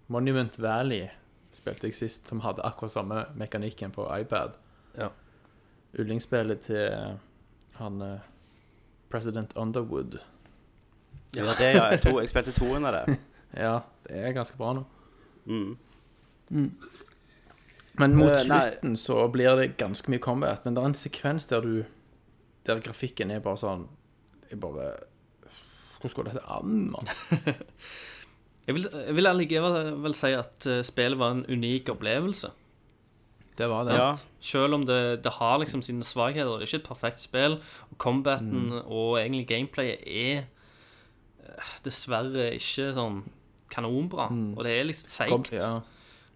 Monument Valley spilte jeg sist, som hadde akkurat samme mekanikken på iPad. Ja. Yndlingsspillet til han eh, President Underwood. Ja, det, ja. Jeg, to, jeg spilte toen av det. Ja, det er ganske bra nå. Mm. Men mot Eh, slutten så blir det ganske mye combat. Men det er en sekvens der du Der grafikken er bare sånn Jeg bare Hvordan går dette an, mann? Jeg vil, jeg vil allikevel si at eh, spillet var en unik opplevelse. Det var det. Ja. Selv om det, det har liksom sine svakheter. Det er ikke et perfekt spill. Og combaten Mm. og egentlig gameplayet er eh, dessverre ikke sånn kanonbra. Og det er litt Mm. Seigt. ja.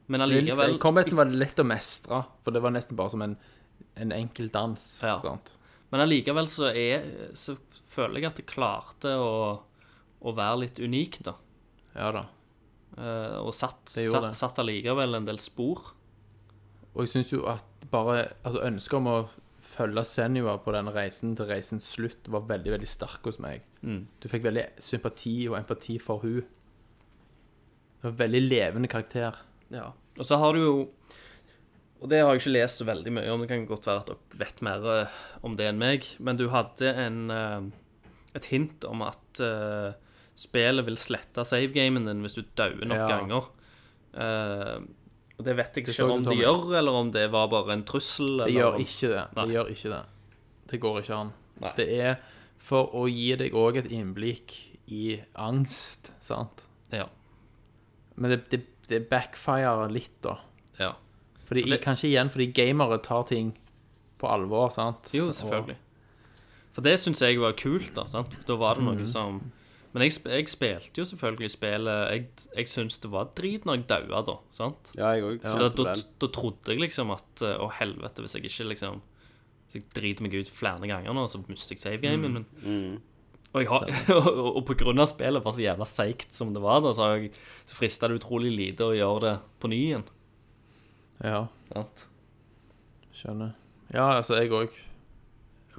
Men allikevel Combaten var lett å mestre, for det var nesten bare som en, en enkel dans. Ja. Sant? Men allikevel så, er, så føler jeg at det klarte å, å være litt unikt, da. Ja da. Eh, og satt, satt, satt allikevel en del spor. Og jeg syns jo at bare Altså, ønsket om å følge Senua på den reisen til reisens slutt var veldig, veldig sterk hos meg. Du fikk veldig sympati og empati for hun. Det var en veldig levende karakter. Ja. Og så har du jo Og det har jeg ikke lest så veldig mye om, det kan godt være at dere vet mer eh, om det enn meg, men du hadde en, eh, et hint om at uh, spillet vil slette savegamen din hvis du dauer nok Ja. ganger. Eh, og det vet jeg ikke om de gjør, eller om det var bare en trussel. Det gjør ikke det. Det gjør ikke det. Det går ikke an. Nei. Det er for å gi deg òg et innblikk i angst, sant? Ja. Men det, det, det backfirer litt, da. ja. Fordi, For det- Kanskje igjen fordi gamere tar ting på alvor, sant? Jo, selvfølgelig. For det syns jeg var kult, da. sant? Da var det noe som Men jeg, jeg spilte jo selvfølgelig spillet Jeg, jeg syntes det var drit når jeg daua, da. sant? Ja, jeg også, Da, da, da trodde jeg liksom at eh, Å, helvete, hvis jeg ikke liksom Hvis jeg driter meg ut flere ganger nå, så mister jeg savegamen min. Mm. Og, jeg har, og, og på grunn av spillet var så jævla seigt som det var, da, så, jeg, så frista det utrolig lite å gjøre det på ny igjen. Ja, Sant? skjønner. Ja, altså, jeg òg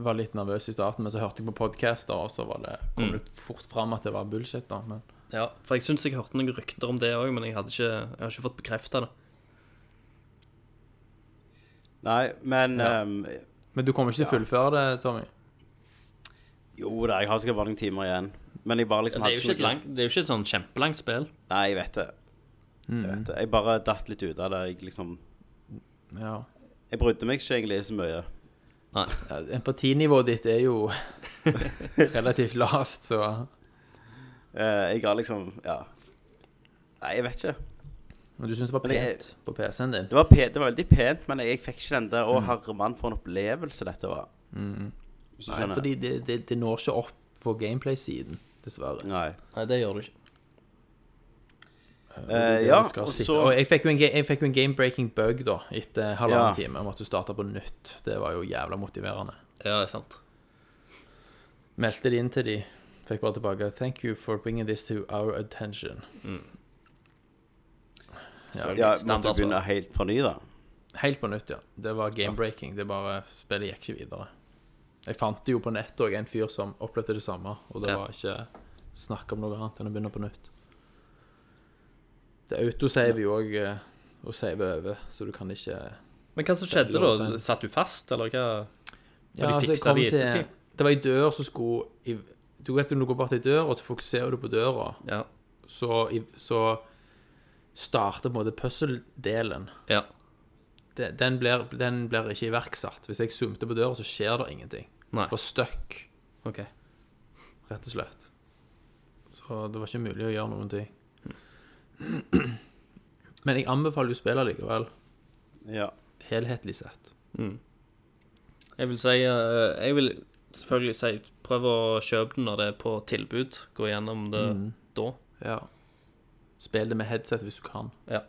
var litt nervøs i starten, men så hørte jeg på podcaster, og så var det, kom det fort fram at det var bullshit, da. Men Ja, for jeg syns jeg hørte noen rykter om det òg, men jeg, hadde ikke, jeg har ikke fått bekrefta det. Nei, men Ja. um, Men du kommer ikke til å fullføre det, Tommy? Jo da, jeg har sikkert mange timer igjen. Men jeg bare Ja, liksom det, er jo ikke et lang, det er jo ikke et sånn kjempelangt spill. Nei, jeg vet det. Jeg vet det. Jeg bare datt litt ut av det. Jeg liksom Ja. Jeg brydde meg ikke egentlig så mye. Ja empatinivået ditt er jo relativt lavt, så Eh, jeg har liksom Ja. Nei, jeg vet ikke. Men du syns det var pent jeg- pent på PC-en din? Det var, pe det var veldig pent, men jeg fikk ikke den der Å, herre mann, for en opplevelse dette var. Mm. Nei, fordi det, det, det når ikke opp på gameplay-siden, dessverre. Nei. Nei, det gjør du ikke. Eh, ja, og så Og jeg fikk jo en, jeg fikk jo en game-breaking bug, da, etter halvannen Ja. time. Om at du starta på nytt. Det var jo jævla motiverende. Ja, det er sant. Meldte det inn til de. Fikk bare tilbake Thank you for bringing this to our attention. Ja, måtte Standard du begynne helt på ny, da? Helt på nytt, ja. Det var game-breaking. Det bare Spillet gikk ikke videre. Jeg fant det jo på nettet òg, en fyr som opplevde det samme, og det Ja. var ikke snakk om noe annet enn å begynne på nytt. Det autosaver jo òg å save over, så du kan ikke Men hva som skjedde da? Satt du fast, eller hva? Ja, de fiksa altså, det i ettertid? Det var ei dør som skulle Du vet når du går bort ei dør, og så fokuserer du på døra, Ja. så, så starter på en måte puzzle-delen. ja. Den blir, den blir ikke iverksatt. Hvis jeg zoomte på døra, så skjer det ingenting. Nei. For stuck, Okay. rett og slett. Så det var ikke mulig å gjøre noen ting. Men jeg anbefaler jo spillet likevel, Ja. helhetlig sett. Jeg vil si eh, Jeg vil selvfølgelig si prøv å kjøpe den når det er på tilbud. Gå gjennom det da. Ja. Spill det med headset hvis du kan. Ja.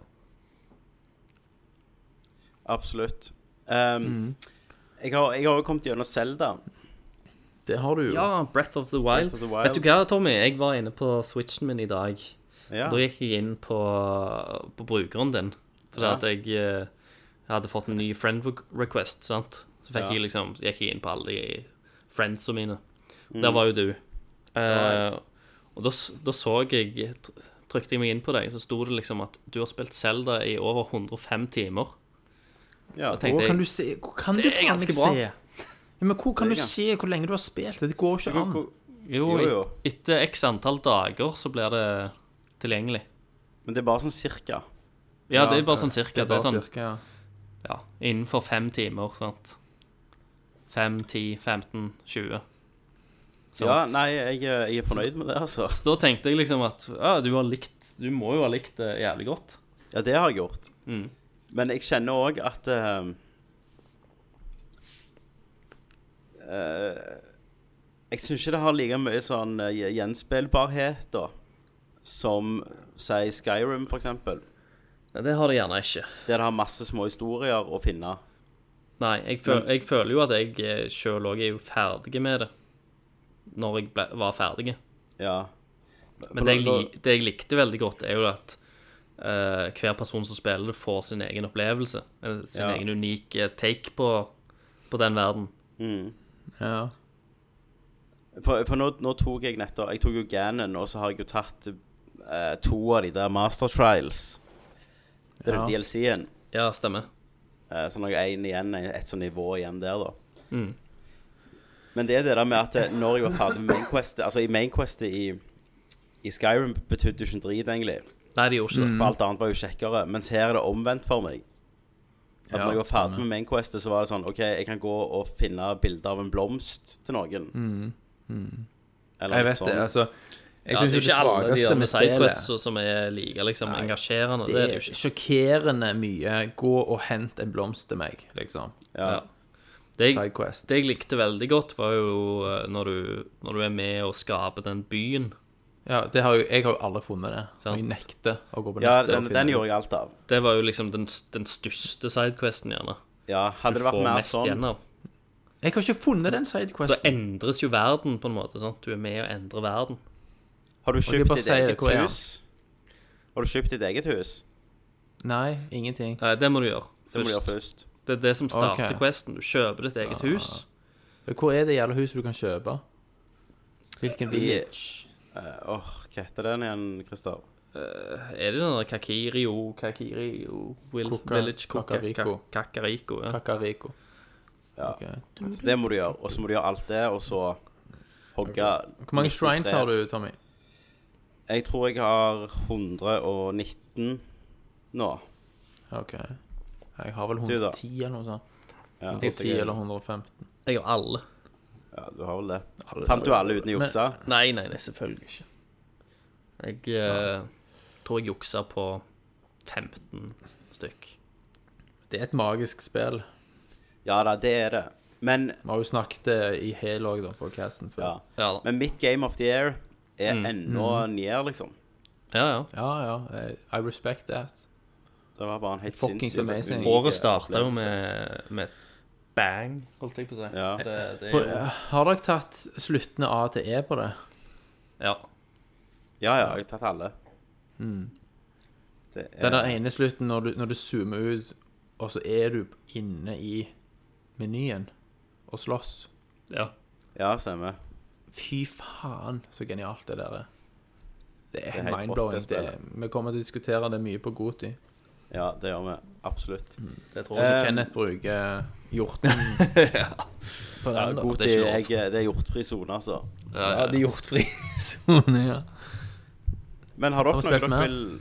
Absolutt. Um, Jeg har jeg har jo kommet gjennom Zelda. Det har du jo. Ja, Breath of the Wild. Breath of the Wild. Vet du hva, Tommy? Jeg var inne på switchen min i dag. Ja. Da gikk jeg inn på, på brukeren din. Fordi Ja. at jeg, eh, jeg hadde fått en ny friend request, sant? Så fikk Ja. jeg liksom, gikk jeg inn på alle de friendsa mine. Mm. Der var jo du. Eh, og da, da så jeg Trykte jeg meg inn på deg, så sto det liksom at du har spilt Zelda i over 105 timer. ja. Da tenkte kan du se Hvor kan Det du er faen ganske bra. se? Ja, men hvor kan du se hvor lenge du har spilt det? Det går ikke an. Jo, Jo, jo. et- etter x antall dager så blir det tilgjengelig. Men det er bare sånn cirka. Ja, det er bare sånn cirka. Det er sånn cirka, ja. ja, innenfor fem timer, sant. 5, 10, 15, 20. Sånt. Ja, nei, jeg, jeg er fornøyd med det, altså. Så da tenkte jeg liksom at ja, du har likt Du må jo ha likt det jævlig godt. Ja, det har jeg gjort. Mm. Men jeg kjenner òg at uh, uh, Jeg syns ikke det har like mye sånn eh, gjenspillbarhet, da. Som si Skyrim, for eksempel. Nei, det har det gjerne ikke. Der det har masse små historier å finne. Nei, jeg, føl, jeg føler jo at jeg sjøl òg er jo ferdig med det. Når jeg ble, var ferdig. Ja. Men det jeg, det jeg likte veldig godt, er jo at uh, hver person som spiller det, får sin egen opplevelse. Sin Ja. egen unike take på, på den verden. Mm. Ja. For, for nå, nå tok jeg nettopp Jeg tok jo Ganon, og så har jeg jo tatt eh, to av de der Master Trials. Det er Ja. DLC-en. Ja, stemmer. Uh, så har jeg én igjen, et sånt nivå igjen der, da. Mm. Men det er det der med at eh, når jeg var ferdig med Mainquestet Altså, i Mainquestet i, i Skyrim betydde det ikke en drit, egentlig. Nei, det gjorde ikke det. For alt annet var jo kjekkere. Mens her er det omvendt for meg. At Ja, når jeg var ferdig med Mainquestet, så var det sånn OK, jeg kan gå og finne bilder av en blomst til noen. Eller Jeg vet vet det, altså. Jeg Ja, det er jo ikke alle de der med sidequests som er like liksom, engasjerende. Det, Det er det er jo ikke. sjokkerende mye. Gå og hent en blomst til meg, liksom. Ja. Ja. Det jeg, det jeg likte veldig godt, var jo eh, når du, når du er med og skaper den byen. Ja, det har jo, jeg har jo aldri funnet det. Sant. Og jeg nekter å gå på ja, den, og den gjorde jeg alt av. Det var jo liksom den, den største sidequesten, gjerne. Ja, hadde Du det vært mer mest sånn gjennom. Jeg har ikke funnet den Da sidequesten. endres jo verden, på en måte. Sant? Du er med og endrer verden. Har du kjøpt ditt eget hvor hus? Har du kjøpt ditt eget hus? Nei, ingenting. Nei, det må du gjøre Det må du gjøre først. først. Det er det som starter okay. questen. Du kjøper ditt eget hus. Hvor er det jævla huset du kan kjøpe? Hvilken I- village? Eh, Åh, hva heter den igjen, Christer? Er det den der Kakirio Kakirio Will, Koka- Village Kakariko. Kakariko, ja. Kakariko. Ja. Okay. Så det må du gjøre. Og så må du gjøre alt det, og så hogge Hvor mange shrines har du, Tommy? Jeg tror jeg har 119 nå. Ok. Jeg har vel 110 eller noe sånt. Ja, 110 eller 115. Jeg har alle. ja, du har vel det. Alle Fant du alle uten å jukse? Nei, nei, nei, selvfølgelig ikke. Jeg eh, tror jeg juksa på 15 stykk. Det er et magisk spill. Ja da, det er det. Men, Vi har jo snakket i hel òg, da, på casten før. ja. Ja. Men mitt Game of the Year er Mm. ennå nær, liksom. Ja, ja. Ja, ja. I- I respect that. Det var bare en helt Fucking sinnssyk amazing. unik Året starta jo med, med bang, holdt jeg på å si. Ja. Det, det er jo har dere tatt sluttende A til E på det? Ja. Ja, ja, jeg har tatt alle. Mm. Det Den der er, ene slutten når du, når du zoomer ut, og så er du inne i menyen og slåss. ja. ja, stemmer. Fy faen, så genialt det der er. Det er er helt mind-blowing. det Det- Vi kommer til å diskutere det mye på Goti. Ja, det gjør vi absolutt. Det tror Så jeg. Eh, Kenneth bruker hjorten på den. da. God det er jeg, det er hjortfri sone, altså. Ja, det er hjortfri sone, ja. Men har dere du noe dere vil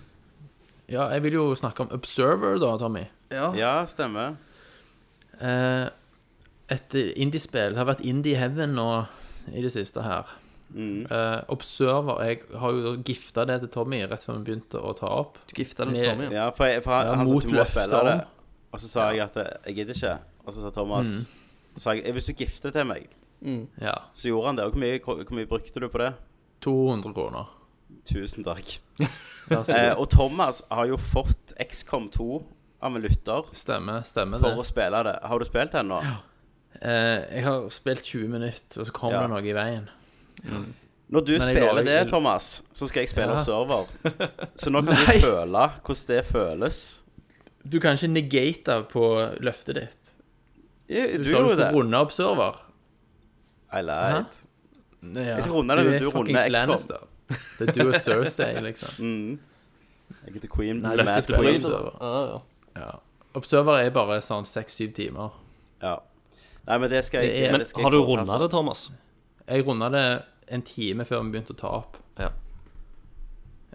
Ja, jeg vil jo snakke om Observer, da, Tommy. Ja. Ja, stemmer. Eh, et indiespill. Det har vært Indie Heaven nå i det siste her. Mm. Uh, Observer Jeg har jo gifta det til Tommy rett før vi begynte å ta opp. Du gifta det med Tommy? ja. Ja, for, jeg, for han, Ja, han sa mot at du må løfter spille det. om. Og så sa jeg at eh, jeg gidder ikke. Og så sa Thomas Mm. sa jeg, Hvis du gifter til meg, Ja. så gjorde han det. Og hvor mye, hvor mye brukte du på det? 200 kroner. Tusen takk. Eh, og Thomas har jo fått XCOM 2 av en lytter Stemmer, stemmer for det. å spille det. Har du spilt den nå? Eh, jeg har spilt 20 minutter, og så kommer Ja. det noe i veien. Når du Men spiller lover- det, Thomas, så skal jeg spille Ja. observer. Så nå kan du føle hvordan det føles. Du kan ikke negate på løftet ditt. Ja, Du, Du, sa du skulle runde observer. server. I lied. Ja. Jeg skal runde det når du er runder XCOM. Det er du og Cersei, liksom. Mm. Jeg er the queen. Nei, til Queen. Observer. Ja, ja. Ja. Observer er bare sånn seks-syv timer. Ja. Nei, men det skal jeg, Det er- det Men skal jeg har du runda det, Thomas? Jeg runda det en time før vi begynte å ta opp. Ja.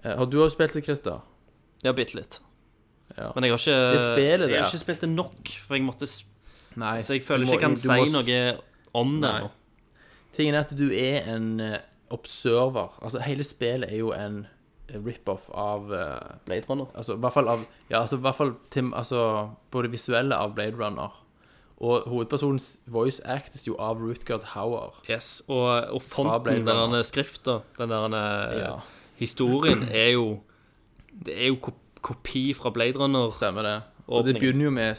Eh, Har du òg spilt det, Christer? Ja, bitte litt. Ja. Men jeg har ikke Det spillet Jeg har ikke spilt det nok, for jeg måtte Nei. Så jeg føler du ikke jeg kan si må- noe om det Nei. nå. Tingen er at du er en eh, observer. Altså, hele spillet er jo en rip-off av eh, Blade Runner. Altså, i hvert fall av Ja, altså, i hvert fall til, altså, på det visuelle av Blade Runner. Og hovedpersonens voice actes jo av Rutgard Hauer. Yes, og, og fonten, den der skrifta, den der Ja. historien, er jo Det er jo kopi fra Blade Runner. Stemmer det. Og det begynner jo med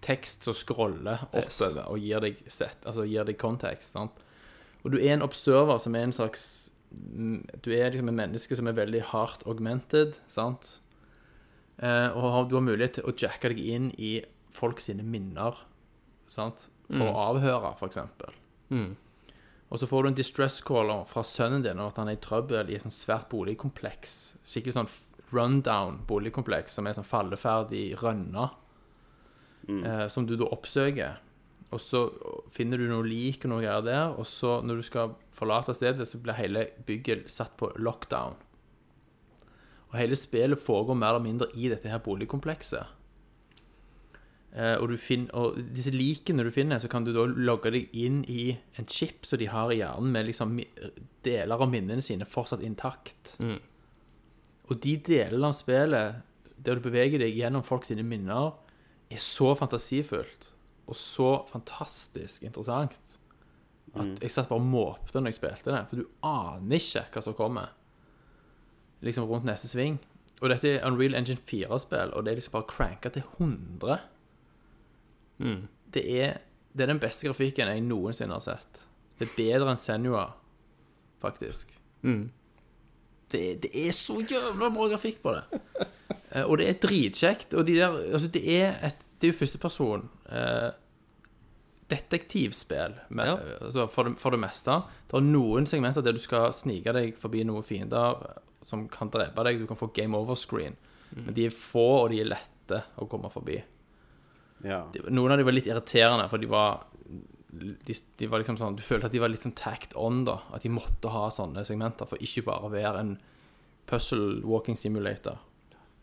tekst som scroller oppover og gir deg set, altså gir deg kontekst. sant? Og du er en observer som er en slags Du er liksom en menneske som er veldig hardt augmented, sant? Eh, og du har mulighet til å jacke deg inn i folk sine minner, sant? For å avhøre, eksempel. Mm. Og så får du en distress caller fra sønnen din om at han er i trøbbel i et sånt svært boligkompleks. Skikkelig sånn rundown boligkompleks som er sånn falleferdig rønna. Eh, som du da oppsøker. Og så finner du noe lik og noe greier der. Og så når du skal forlate stedet, så blir hele bygget satt på lockdown. Og hele spillet foregår mer eller mindre i dette her boligkomplekset. Eh, og, du finner, og disse likene du finner, så kan du da logge deg inn i en chip som de har i hjernen, med liksom deler av minnene sine fortsatt intakt. Og de delene av spillet der du beveger deg gjennom folk sine minner, er så fantasifullt og så fantastisk interessant at jeg satt bare og måpte når jeg spilte det. For du aner ikke hva som kommer liksom rundt neste sving. Og dette er Unreal Engine 4-spill, og det er liksom bare cranka til 100. Det, er, det er den beste grafikken jeg noensinne har sett. Det er bedre enn Senua, faktisk. Det, er- det er så jævla bra grafikk på det. Eh, og det er dritkjekt. Og de der Altså, det er et Det er jo førsteperson eh, detektivspill, med, Ja. altså for, det, for det meste. Det er noen segmenter der du skal snike deg forbi noen fiender som kan drepe deg. Du kan få game over-screen. Men de er få, og de er lette å komme forbi. Ja. De- Noen av dem var litt irriterende, for de var de, de var liksom sånn Du følte at de var litt sånn tacked on, da. At de måtte ha sånne segmenter for ikke bare å være en puzzle walking simulator.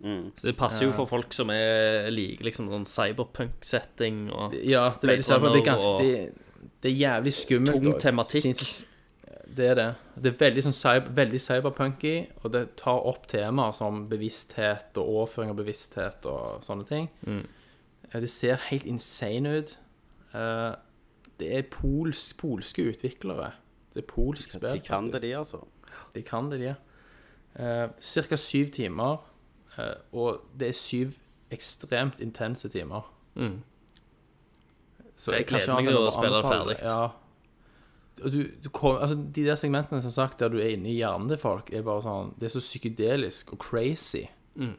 Så det passer jo for folk som er like liksom sånn cyberpunk-setting og Ja, det men det er, ganske, det, det er jævlig skummelt. Tung tematikk. Sinns- Det er det. Det er veldig, sånn cyber, veldig cyberpunky, og det tar opp temaer som bevissthet og overføring av bevissthet og sånne ting. Mm. Eh, Det ser helt insane ut. Eh, Det er pols, polske utviklere. Det er polsk spill. De kan det, de, altså. De kan det, de. Uh, Cirka syv timer, eh, og det er syv ekstremt intense timer. Mm. Så Jeg jeg ikke gleder meg til å spille det ferdig. Ja. Du, du kom, altså, de der segmentene som sagt der du er inne i hjernen til folk, er bare sånn Det er så psykedelisk og crazy. Mm.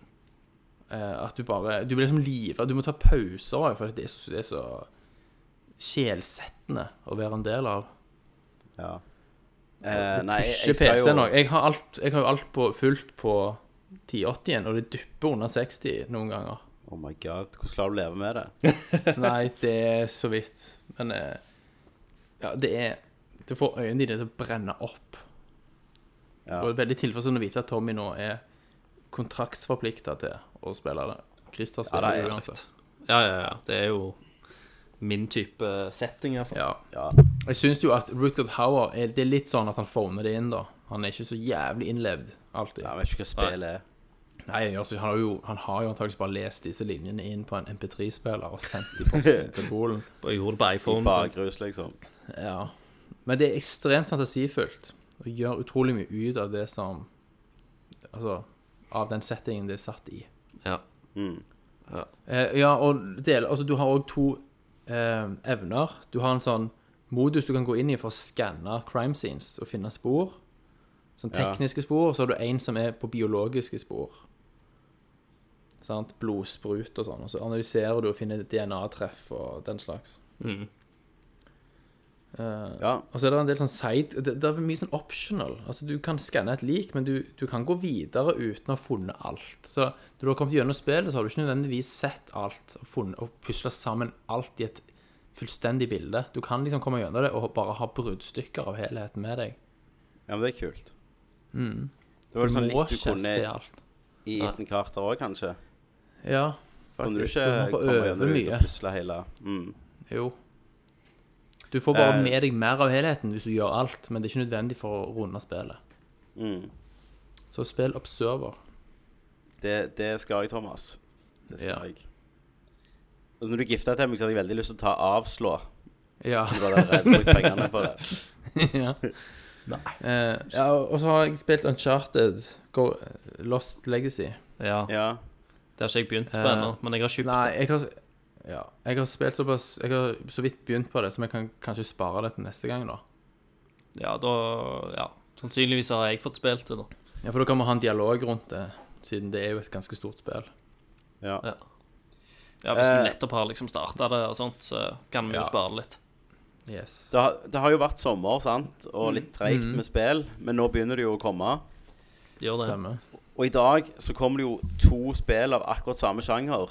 Eh, at du bare Du blir liksom livredd. Du må ta pauser òg, for det er så, det er så sjelsettende å være en del av. Ja. Det Eh, nei, jeg, skal PC-en jo. Jeg, har alt- jeg har jo alt på, fullt på 1080-en, og det dupper under 60 noen ganger. Oh my god, hvordan klarer du å leve med det? Nei, det er så vidt. Men eh, ja, det er Du får øynene dine til å brenne opp. Ja. Og det er veldig tilfredsstillende å vite at Tommy nå er kontraktsforplikta til å spille det. Christer Ja, spiller det er uansett. Ja, ja, ja. Det er jo min type setting, iallfall. Ja. Ja. Jeg syns jo at Rutgard Hauer er, Det er litt sånn at han former det inn, da. Han er ikke så jævlig innlevd alltid. Jeg vet ikke hva spillet er. Nei, han, han, har jo, han har jo antakeligvis bare lest disse linjene inn på en MP3-spiller og sendt dem på til Polen. Og gjorde det på iPhone. så- Bakrus, liksom. Ja. Men det er ekstremt fantasifullt og gjør utrolig mye ut av det som Altså av den settingen det er satt i. Ja. Mm. Eh, ja, og del, altså, du har òg to eh, evner. Du har en sånn modus du kan gå inn i for å skanne crime scenes og finne spor. Sånn Ja. tekniske spor. Og så har du en som er på biologiske spor. Sant? Blodsprut og sånn. Og så analyserer du og finner DNA-treff og den slags. Mm. Eh, Ja. og så er det en del sånn side Det, det er mye sånn optional. Altså Du kan skanne et lik, men du, du kan gå videre uten å ha funnet alt. Så når du har kommet gjennom spillet, så har du ikke nødvendigvis sett alt og, funnet, og pusla sammen alt i et fullstendig bilde. Du kan liksom komme gjennom det og bare ha bruddstykker av helheten med deg. ja, men det er kult. Mm. Det var Så sånn litt du kunne i Ethan Carter òg, kanskje. Ja, Kunne du faktisk. ikke Du komme gjennom og pusle hele mm. Jo. Du får bare Eh. med deg mer av helheten hvis du gjør alt, men det er ikke nødvendig for å runde spillet. Mm. Så spill Observer. Det, det skal jeg, Thomas. Det skal Ja. jeg. Og når du gifta til meg, så hadde jeg veldig lyst til å ta avslå. Ja. Du var der brukt pengene på det. ja. Eh, ja, og så har jeg spilt Uncharted Go, Lost Legacy. Ja. Ja. Det har ikke jeg begynt på Eh, ennå, men jeg har kjøpt Nei, det. jeg har, ja, jeg har spilt såpass Jeg har så vidt begynt på det, så jeg kan kanskje spare det til neste gang, da. Ja, da Ja. Sannsynligvis har jeg fått spilt det, da. Ja, For da kan vi ha en dialog rundt det, siden det er jo et ganske stort spill. ja. Ja. Ja, Hvis Eh. du nettopp har liksom starta det og sånt, så kan vi jo Ja. spare litt. Yes. Det, har, det har jo vært sommer, sant, og litt treigt Mm. med spill, men nå begynner det jo å komme. Gjør det. Stemmer. Og i dag så kommer det jo to spill av akkurat samme sjanger.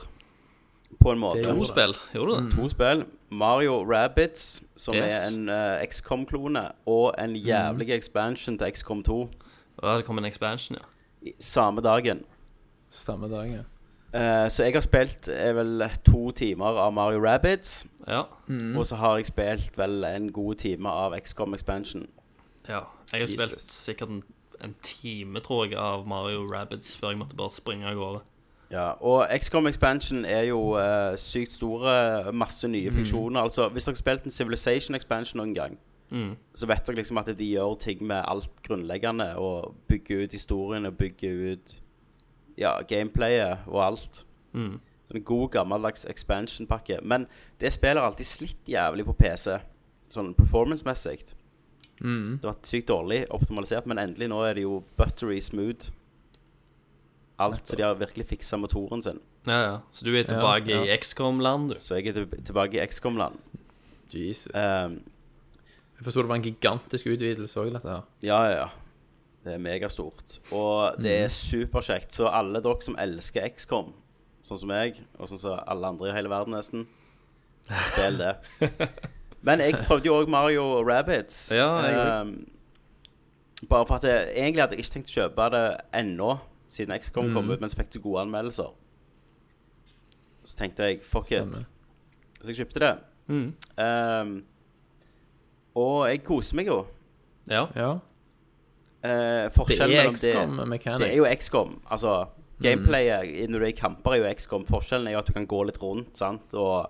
På en måte. To spill. Gjorde du det? To spill. Mario Rabbids, som Yes. er en uh, XCOM-klone, og en Mm. jævlig expansion til XCOM 2. Ja, det kom en expansion, ja. i Samme dagen. Samme dagen, ja. Uh, så jeg har spilt er vel to timer av Mario Rabbids. Ja. Mm. Og så har jeg spilt vel en god time av XCOM Expansion. ja. Jeg har Jesus. spilt sikkert en, en time, tror jeg, av Mario Rabbids før jeg måtte bare springe av gårde. Ja, og XCOM Expansion er jo eh, sykt store, masse nye funksjoner. Altså, Hvis dere har spilt en Civilization Expansion noen gang, Mm. så vet dere liksom at de gjør ting med alt grunnleggende, og bygger ut historien og bygger ut ja, gameplayet og alt. Mm. Så en god, gammeldags expansion-pakke. Men det spiller alltid slitt jævlig på PC, sånn performance-messig. Mm. Det var sykt dårlig optimalisert, men endelig nå er det jo buttery smooth. Alt, så de har virkelig fiksa motoren sin. Ja, ja. Så du er tilbake Ja, ja. i XCOM-land, du? Så jeg er tilbake i XCOM-land. Jesus. Um, Jeg forsto det var en gigantisk utvidelse òg, dette her. ja, ja, ja. Det er megastort. Og det er superkjekt. Så alle dere som elsker XCOM, sånn som meg, og sånn som alle andre i hele verden nesten, spill det. Men jeg prøvde jo òg Mario Rabbids. Ja, jeg um, bare for at jeg, Egentlig hadde jeg ikke tenkt å kjøpe det ennå, siden XCOM kom ut, men så fikk det gode anmeldelser. Så tenkte jeg fuck it. Stemme. Så jeg kjøpte det. Mm. Um, og jeg koser meg jo. Ja. Ja. Eh, Det forskjellen mellom det, det er jo XCOM. Altså, gameplayet mm. når du er i kamper, er jo XCOM. Forskjellen er jo at du kan gå litt rundt, sant, og,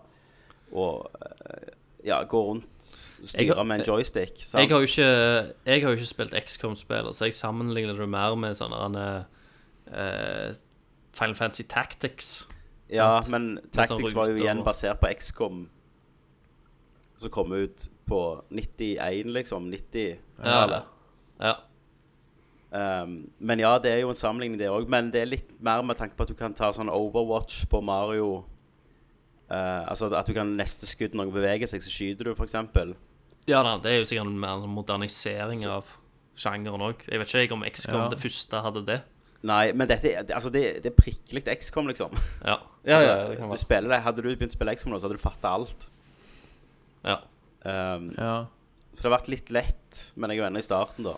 og eh, ja, gå rundt, styre har- med en joystick. Sant? Jeg har jo ikke, jeg har jo ikke spilt XCOM-spiller, så jeg sammenligner det mer med sånne uh, Final Fantasy Tactics. ja, sant? men sånn Tactics var jo igjen basert på XCOM, som kom ut på 91, liksom. 90. Ja, ja. Um, men ja, det er jo en sammenligning, det òg. Men det er litt mer med tanke på at du kan ta sånn Overwatch på Mario. Uh, altså at du kan neste skudd når noen beveger seg, så skyter du, f.eks. ja da, det er jo sikkert en mer modernisering modernisering av sjangeren òg. Jeg vet ikke om XCOM Ja. det første hadde det. Nei, men dette det- altså det, det er prikkelig XCOM, liksom. Ja, Altså, det kan du spiller det, Hadde du begynt å spille XCOM nå, så hadde du fatta alt. Ja. Um, Ja. Så det har vært litt lett, men jeg er jo ennå i starten, da.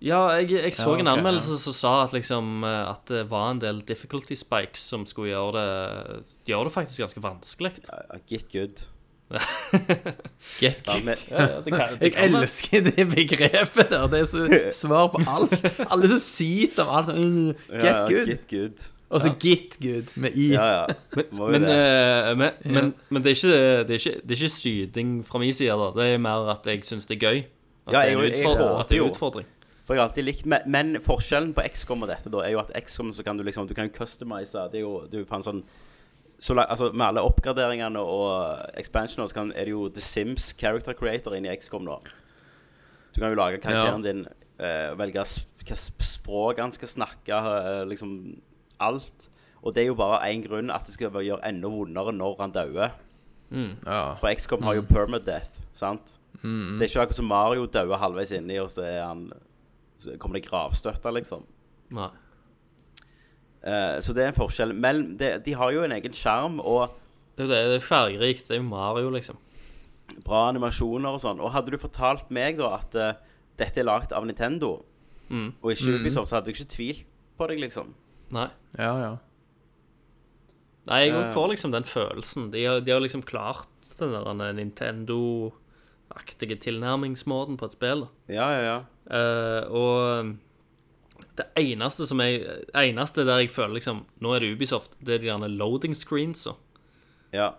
Ja, jeg, jeg så Ja, en ok, anmeldelse som sa at liksom eh, At det var en del difficulty spikes som skulle gjøre det Gjøre det faktisk ganske vanskelig. Ja, Get good. Get Ja, Jeg elsker det begrepet der. Det er så svar på alt. Alle er så syter av alt. sånn, uh, Get good. Get good. Og så get good med i. Ja, ja. Må Men, det. er ikke, syting fra min side. da Det er mer at jeg syns det er gøy. At Ja, det jeg- det er en utfordring. For jeg har alltid likt Men, men forskjellen på XCOM og dette da er jo at XCOM så kan du liksom Du kan customize Det er jo, det er jo en sånn så la, altså, med alle oppgraderingene og expansioner, så kan, er det jo The Sims character creator Inni i XCOM nå. Du kan jo lage karakteren din, uh, velge hva språk han skal snakke, uh, liksom alt. Og det er jo bare én grunn, at det skal gjøre enda vondere når han dauer. Ja. For XCOM har jo permadeath, sant? Det er ikke akkurat som Mario dauer halvveis inni, og så han så kommer det gravstøtte, liksom. Nei. Eh, så det er en forskjell. Men det, de har jo en egen skjerm og Det er jo er fargerikt. Det er jo Mario, liksom. bra animasjoner og sånn. Og hadde du fortalt meg da at uh, dette er lagd av Nintendo, og ikke Ubisoft, så hadde jeg ikke tvilt på deg, liksom. Nei. Ja, ja. Nei, jeg uh, får liksom den følelsen. De har, de har liksom klart den der Nintendo-aktige tilnærmingsmåten på et spill. Ja, ja, ja. Eh, og det eneste som jeg Eneste der jeg føler liksom Nå er det Ubisoft. Det er de gjerne loading screens. og ja.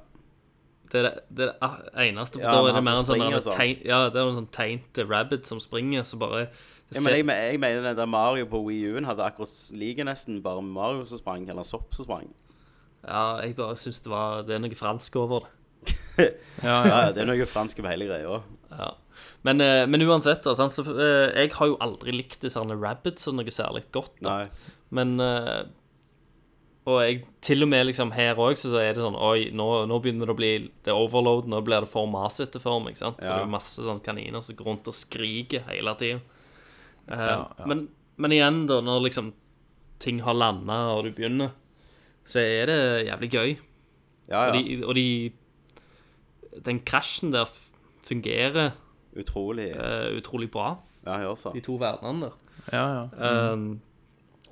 Det er det, det, er det eneste. For Ja, da er det mer en sånn sånn. tegn, Ja, det er en sånn tegnte rabbit som springer, så bare ja men jeg, jeg mener den der Mario på Wii U-en hadde akkurat like nesten bare Mario som sprang, eller sopp som sprang. Ja, jeg bare syns det var Det er noe fransk over det. ja, Ja, ja. ja, det er noe fransk over hele greia. Ja. Men, eh, men uansett, da, sant, så, eh, jeg har jo aldri likt disse rabbits rabbits noe særlig godt. da Nei. Men eh, Og jeg, til og med liksom her òg, så er det sånn Oi, nå, nå begynner det å bli Det er overload, nå blir det for masete for meg. sant? For Ja. det er jo masse sånn kaniner som går rundt og skriker hele tida. Ja, ja. men, men igjen, da, når liksom ting har landa, og du begynner, så er det jævlig gøy. Ja, Og, de, og de Den krasjen der fungerer Utrolig. eh, utrolig bra, Ja, jeg gjør så. de to verdenene der. ja, ja. Um,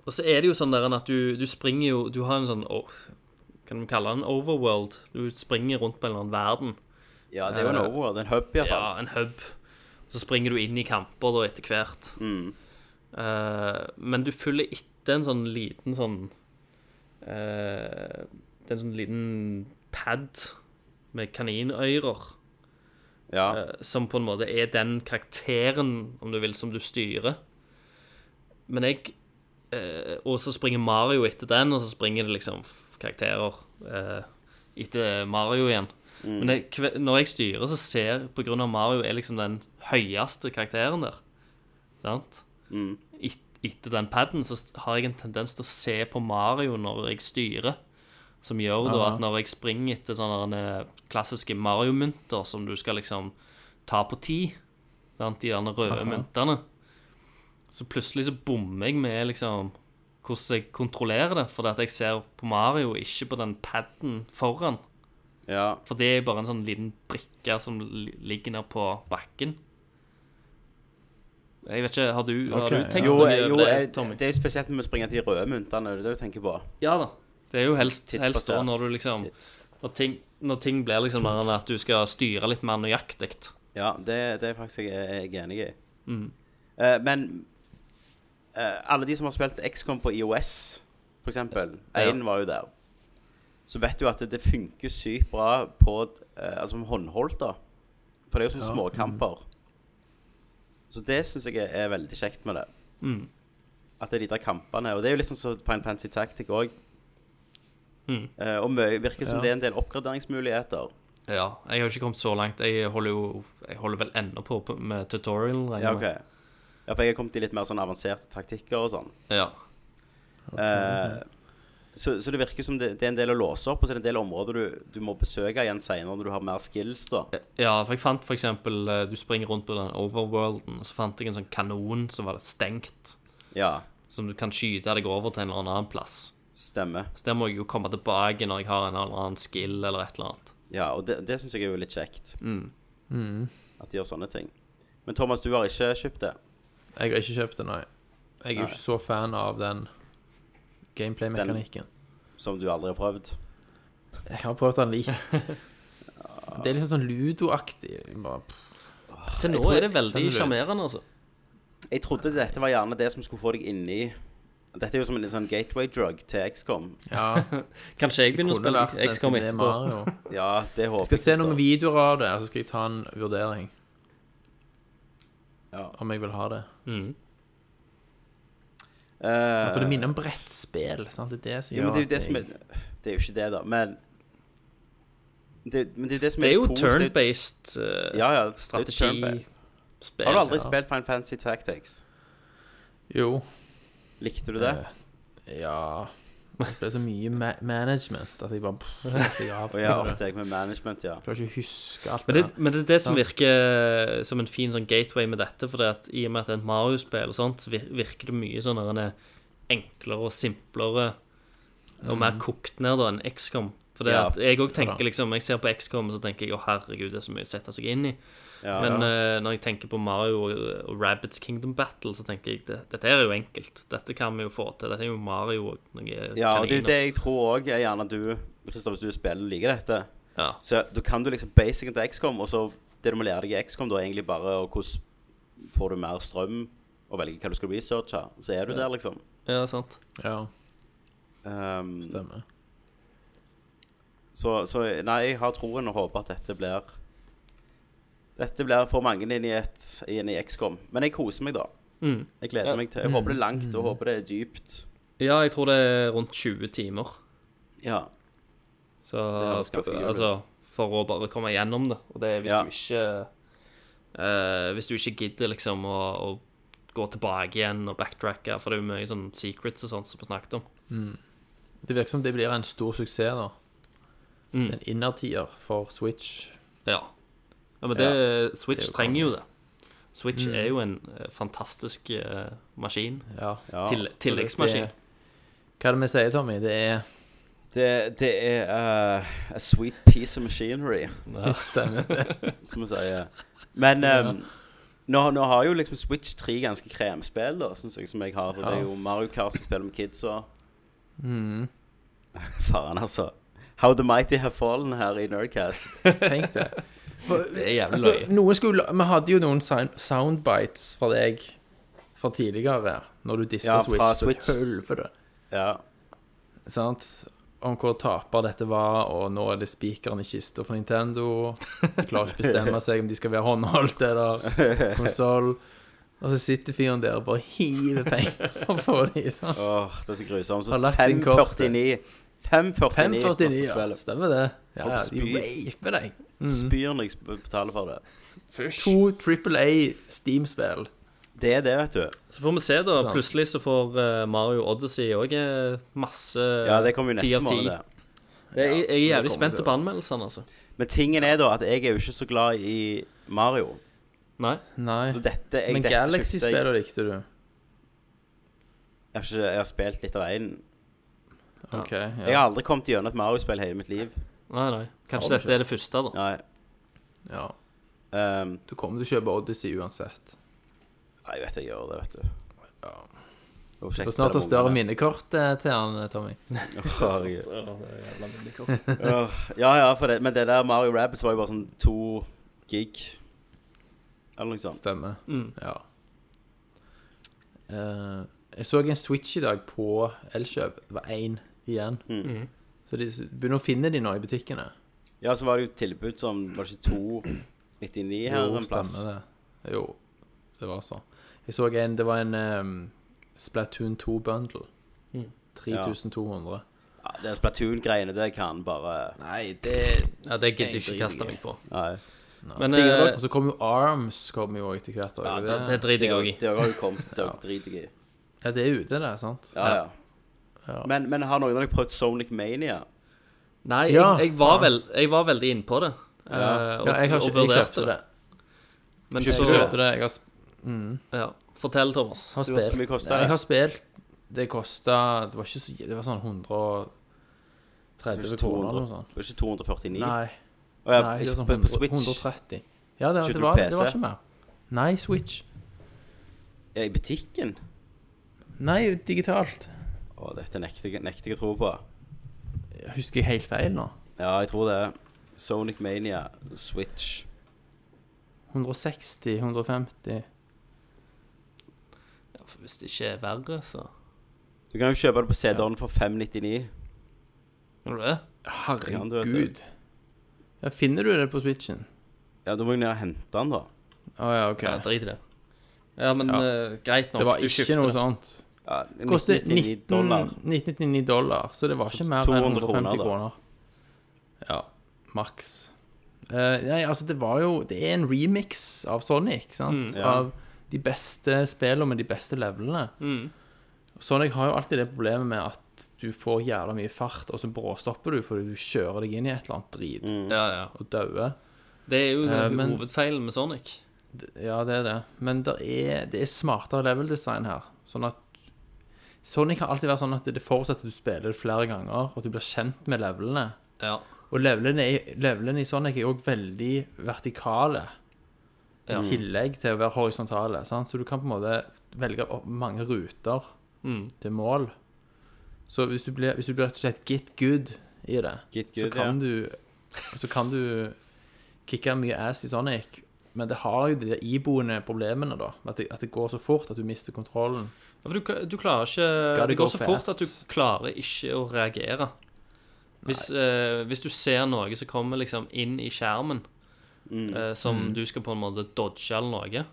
og så er det jo sånn der at du, du springer jo Du har en sånn oh, Kan vi kalle det en overworld? Du springer rundt på en eller annen verden. Ja, det er jo en overworld. En hub, iallfall. Ja, en hub. Så springer du inn i kamper da etter hvert. Mm. Uh, men du følger etter en sånn liten sånn uh, Det er en sånn liten pad med kaninøyrer. Ja. eh, som på en måte er den karakteren, om du vil, som du styrer. Men jeg eh, Og så springer Mario etter den, og så springer det liksom karakterer eh, etter Mario igjen. Men jeg, når jeg styrer, så ser på grunn av Mario er liksom den høyeste karakteren der. Sant? Mm. Et, etter den paden så har jeg en tendens til å se på Mario når jeg styrer. Som gjør da at når jeg springer etter sånne eh, klassiske Mario-mynter som du skal liksom ta på ti, sant, de der røde myntene, så plutselig så bommer jeg med liksom hvordan jeg kontrollerer det, fordi at jeg ser på Mario, ikke på den paden foran. ja. For det er bare en sånn liten brikke som ligger ned på bakken. Jeg vet ikke, har du, har du tenkt ja. noe jo over det, Tommy? det er jo spesielt med å springe til de røde myntene. Det er det du tenker på. Ja da. Det er jo helst, helst da når du liksom når ting, når ting blir liksom mer enn at du skal styre litt mer nøyaktig. Ja, det, det er faktisk jeg, jeg er enig i. Mm. Uh, men uh, alle de som har spilt XCOM på IOS, for eksempel, Ja. var jo der, så vet du at det, det funker sykt bra på uh, altså med håndholdt, da. For det er jo sånne småkamper. Så det syns jeg er, er veldig kjekt med det. Mm. At det er de der kampene. Og det er jo liksom så Fine Fancy Tactic òg. Mm. og mye, virker som Ja. det er en del oppgraderingsmuligheter. Ja, jeg har ikke kommet så langt. Jeg holder jo Jeg holder vel ennå på med tutorial. Ja, okay. Ja, for jeg har kommet i litt mer sånn avanserte taktikker og sånn. Ja. Eh, så, så det virker som det, det er en del å låse opp, og så er det en del områder du, du må besøke igjen senere når du har mer skills, da. ja, for jeg fant eksempel eh, Du springer rundt på den overworlden, og så fant jeg en sånn kanon som var stengt. Ja, Som du kan skyte deg over til en eller annen plass. Stemmer. Så der må jeg jo komme tilbake når jeg har en eller annen skill eller et eller annet. Ja, og det, det syns jeg er jo litt kjekt. Mm. At de gjør sånne ting. Men Thomas, du har ikke kjøpt det? Jeg har ikke kjøpt det, nei. Jeg er jo ikke så fan av den gameplay-mekanikken. Som du aldri har prøvd? Jeg har prøvd den litt. Det er liksom sånn ludoaktig. Til nå er det veldig sjarmerende, altså. Jeg trodde dette var gjerne det som skulle få deg inni Dette er jo som en sånn gateway drug til XCOM. ja, Kanskje jeg begynner å spille XCOM er etterpå. Ja, det håper Jeg skal se noen videoer av det, og så skal jeg ta en vurdering Ja. om jeg vil ha det. Mm. Eh, For det minner om brettspill. Sant? Det er det som jo, gjør men det, er det, som er, det er jo ikke det, da. Men det, men det er det som Det er jo turn-based uh, Ja, ja. strategi. Turn. Har du aldri ja. spilt Fine Fantasy Tactics? Jo. Likte du det? Eh, ja Det ble så mye ma management at jeg bare pff, jeg av. Har deg med management, ja. Klarer ikke å huske alt Men det det, men det er det som virker som en fin sånn gateway med dette. For det at i og med at det er et Mario-spill, og sånt, så virker det mye sånn når den er enklere og simplere og mer kokt ned da enn XCOM. For det Ja. at jeg òg tenker liksom Jeg ser på XCOM og så tenker jeg å herregud, det er så mye å sette seg inn i. ja Men ja. Uh, når jeg tenker på Mario og, Rabbits Rabbids Kingdom Battle, så tenker jeg det, dette er jo enkelt. Dette kan vi jo få til. Dette er jo Mario og noen ja, og det er det jeg tror òg er gjerne du Kristian, hvis du spiller og liker dette. Ja. Så da kan du liksom basicen til XCOM, og så det du må lære deg i XCOM, da er egentlig bare og hvordan får du mer strøm, og velger hva du skal researche. Så er du der, liksom. ja, sant. Ja, Um, stemmer. så, så nei, jeg har troen og håper at dette blir Dette blir for mange inn i, et, inn i XCOM. Men jeg koser meg, da. Mm. Jeg gleder Ja. meg til Jeg håper det er langt, og håper det er dypt. Ja, jeg tror det er rundt 20 timer. Ja. Så skal, altså, for å bare komme gjennom det. Og det er hvis Ja. du ikke uh, Hvis du ikke gidder liksom å, å gå tilbake igjen og backtracke, for det er jo mye sånn secrets og sånt som vi snakket om. Det virker som det blir en stor suksess, da. Mm. En innertier for Switch. Ja. Ja men det, Switch Det er jo trenger jo det. Switch er jo en eh, fantastisk uh, maskin. Ja. ja. Til, tilleggsmaskin. Hva er det vi sier, Tommy? Det er Det, det er uh, a sweet piece of machinery, Ja, Stemmer det. som vi sier. Men um, nå, nå har jo liksom Switch tre ganske kremspill, da, syns jeg, som jeg har. Det er jo Mario Kart som spiller med kidsa. Mm. Faen, altså. How the mighty have fallen her i Nerdcast. Tenk det. Det er jævlig Altså, løye. skulle, vi hadde jo noen soundbites fra deg fra tidligere, når du dissa Ja, Switch. Switch. helvete. Ja. Sant? Om hvor taper dette var, og nå er det spikeren i kista for Nintendo. De klarer ikke bestemme seg om de skal være håndholdt eller konsoll. Og så sitter fyren der og bare hiver penger på de. Sant? Åh, det er så grusomt. Så Har lagt inn 549 549 549, ja. spillet. Stemmer det. Ja, ja, de spy. raper deg. Spyr når jeg sp- betaler for det. To Triple A Steam-spill. Det er det, vet du. Så får vi se, da. Sant. Plutselig så får eh, Mario Odyssey òg masse Ja, det kommer jo ti neste av ti. måned. det. Det er, jeg er jævlig kommer spent på anmeldelsene, altså. Men tingen er da at jeg er jo ikke så glad i Mario. Nei. Nei. Så dette jeg, Men dette kjøpte jeg- Galaxy-spiller likte du? Jeg har, ikke, jeg har spilt litt av en. OK. Jeg har aldri kommet gjennom et Mario-spill hele mitt liv. Nei, nei. Kanskje dette er det første, da. Nei. ja. Um, Du kommer til å kjøpe Odyssey uansett. nei, jeg vet jeg gjør det, vet du. Ja. Du får snart med ha større minnekort eh, til han, Tommy. Herregud. Ja, ja, for det, men det der Mario Rabbits var jo bare sånn to gig. Eller noe sånt. Stemmer. Mm. Ja. Eh, jeg så en Switch i dag på Elkjøp. Det var én igjen. Mm. Så de begynner å finne de nå i butikkene. Ja, så var det jo tilbud som Var det ikke 299 her Jo, en plass? stemmer det. Jo, det var så. Jeg så en Det var en um, Splatoon 2-bundle. Mm. 3200. Ja, det Splatoon-greiene, det kan bare Nei, det Ja, det gidder jeg ikke kaste meg på. Nei. Men eh, Og så kommer jo Arms kom jo etter hvert. Ja, det, det, det driter jeg òg i. Det har jo kommet. Det Ja. driter jeg i. ja, det er ute, det, sant? Ja, ja. Men, men har noen av dere prøvd Sonic Mania? Nei, Ja, jeg, jeg, var vel, jeg var veldig innpå det. eh, og, Ja, jeg, har, ikke- jeg vurderte det. Men så, kjøpte det. Jeg har, sp- ja. Fortell, Thomas. har spilt. hvor spilt. mye koster Jeg har spilt Det kosta Det var ikke så Det var sånn 130 Det var ikke kroner 200. eller noe sånt. Det var ikke 249? Nei, Og jeg, nei det var sånn 100, på Switch? 130. Ja, det, det, var, det var ikke mer. Nei, Switch. Ja, I butikken? Nei, digitalt. Å, dette nekter jeg, nekter jeg å tro på. Husker jeg helt feil nå? Ja, jeg tror det. Sonic Mania, Switch 160, 150 Ja, for hvis det ikke er verre, så Du kan jo kjøpe det på CD-en for 599. Kan du det? Herregud. Ja, finner du det på Switchen? Ja, da må jeg ned og hente den, da. Å ja, OK. Ja, drit i det. Ja, men Ja. Uh, greit nok. Det var du ikke noe det. sånt. Ja, Det kostet 1999 dollar. 1999 dollar, så det var Så ikke mer enn 150 kroner, kroner. Ja. maks. Uh, nei, altså, det var jo Det er en remix av Sonic, sant? ja. Av de beste spillene med de beste levelene. Sonic har jo alltid det problemet med at du får jævla mye fart, og så bråstopper du fordi du kjører deg inn i et eller annet drit Ja, ja. og dauer. Det er jo uh, men- hovedfeilen med Sonic. Ja, det er det. Men det er, det er smartere level-design her. Sånn at Sonic har alltid vært sånn at det forutsetter at du spiller det flere ganger, og at du blir kjent med levelene. Ja. Og levelene, er- levelene i Sonic er òg veldig vertikale. I tillegg til å være horisontale. Sant? Så du kan på en måte velge opp mange ruter Mm. til mål. Så hvis du blir, hvis du blir rett og slett get good i det, Get så, good, kan du, så kan du kicke mye ass i Sonic. Men det har jo de der iboende problemene, da. At det, at det går så fort at du mister kontrollen. Ja, for du, du klarer ikke God, Det går så fort at du klarer ikke å reagere. Hvis, eh, hvis du ser noe som kommer liksom inn i skjermen, eh, som du skal på en måte dodge eller noe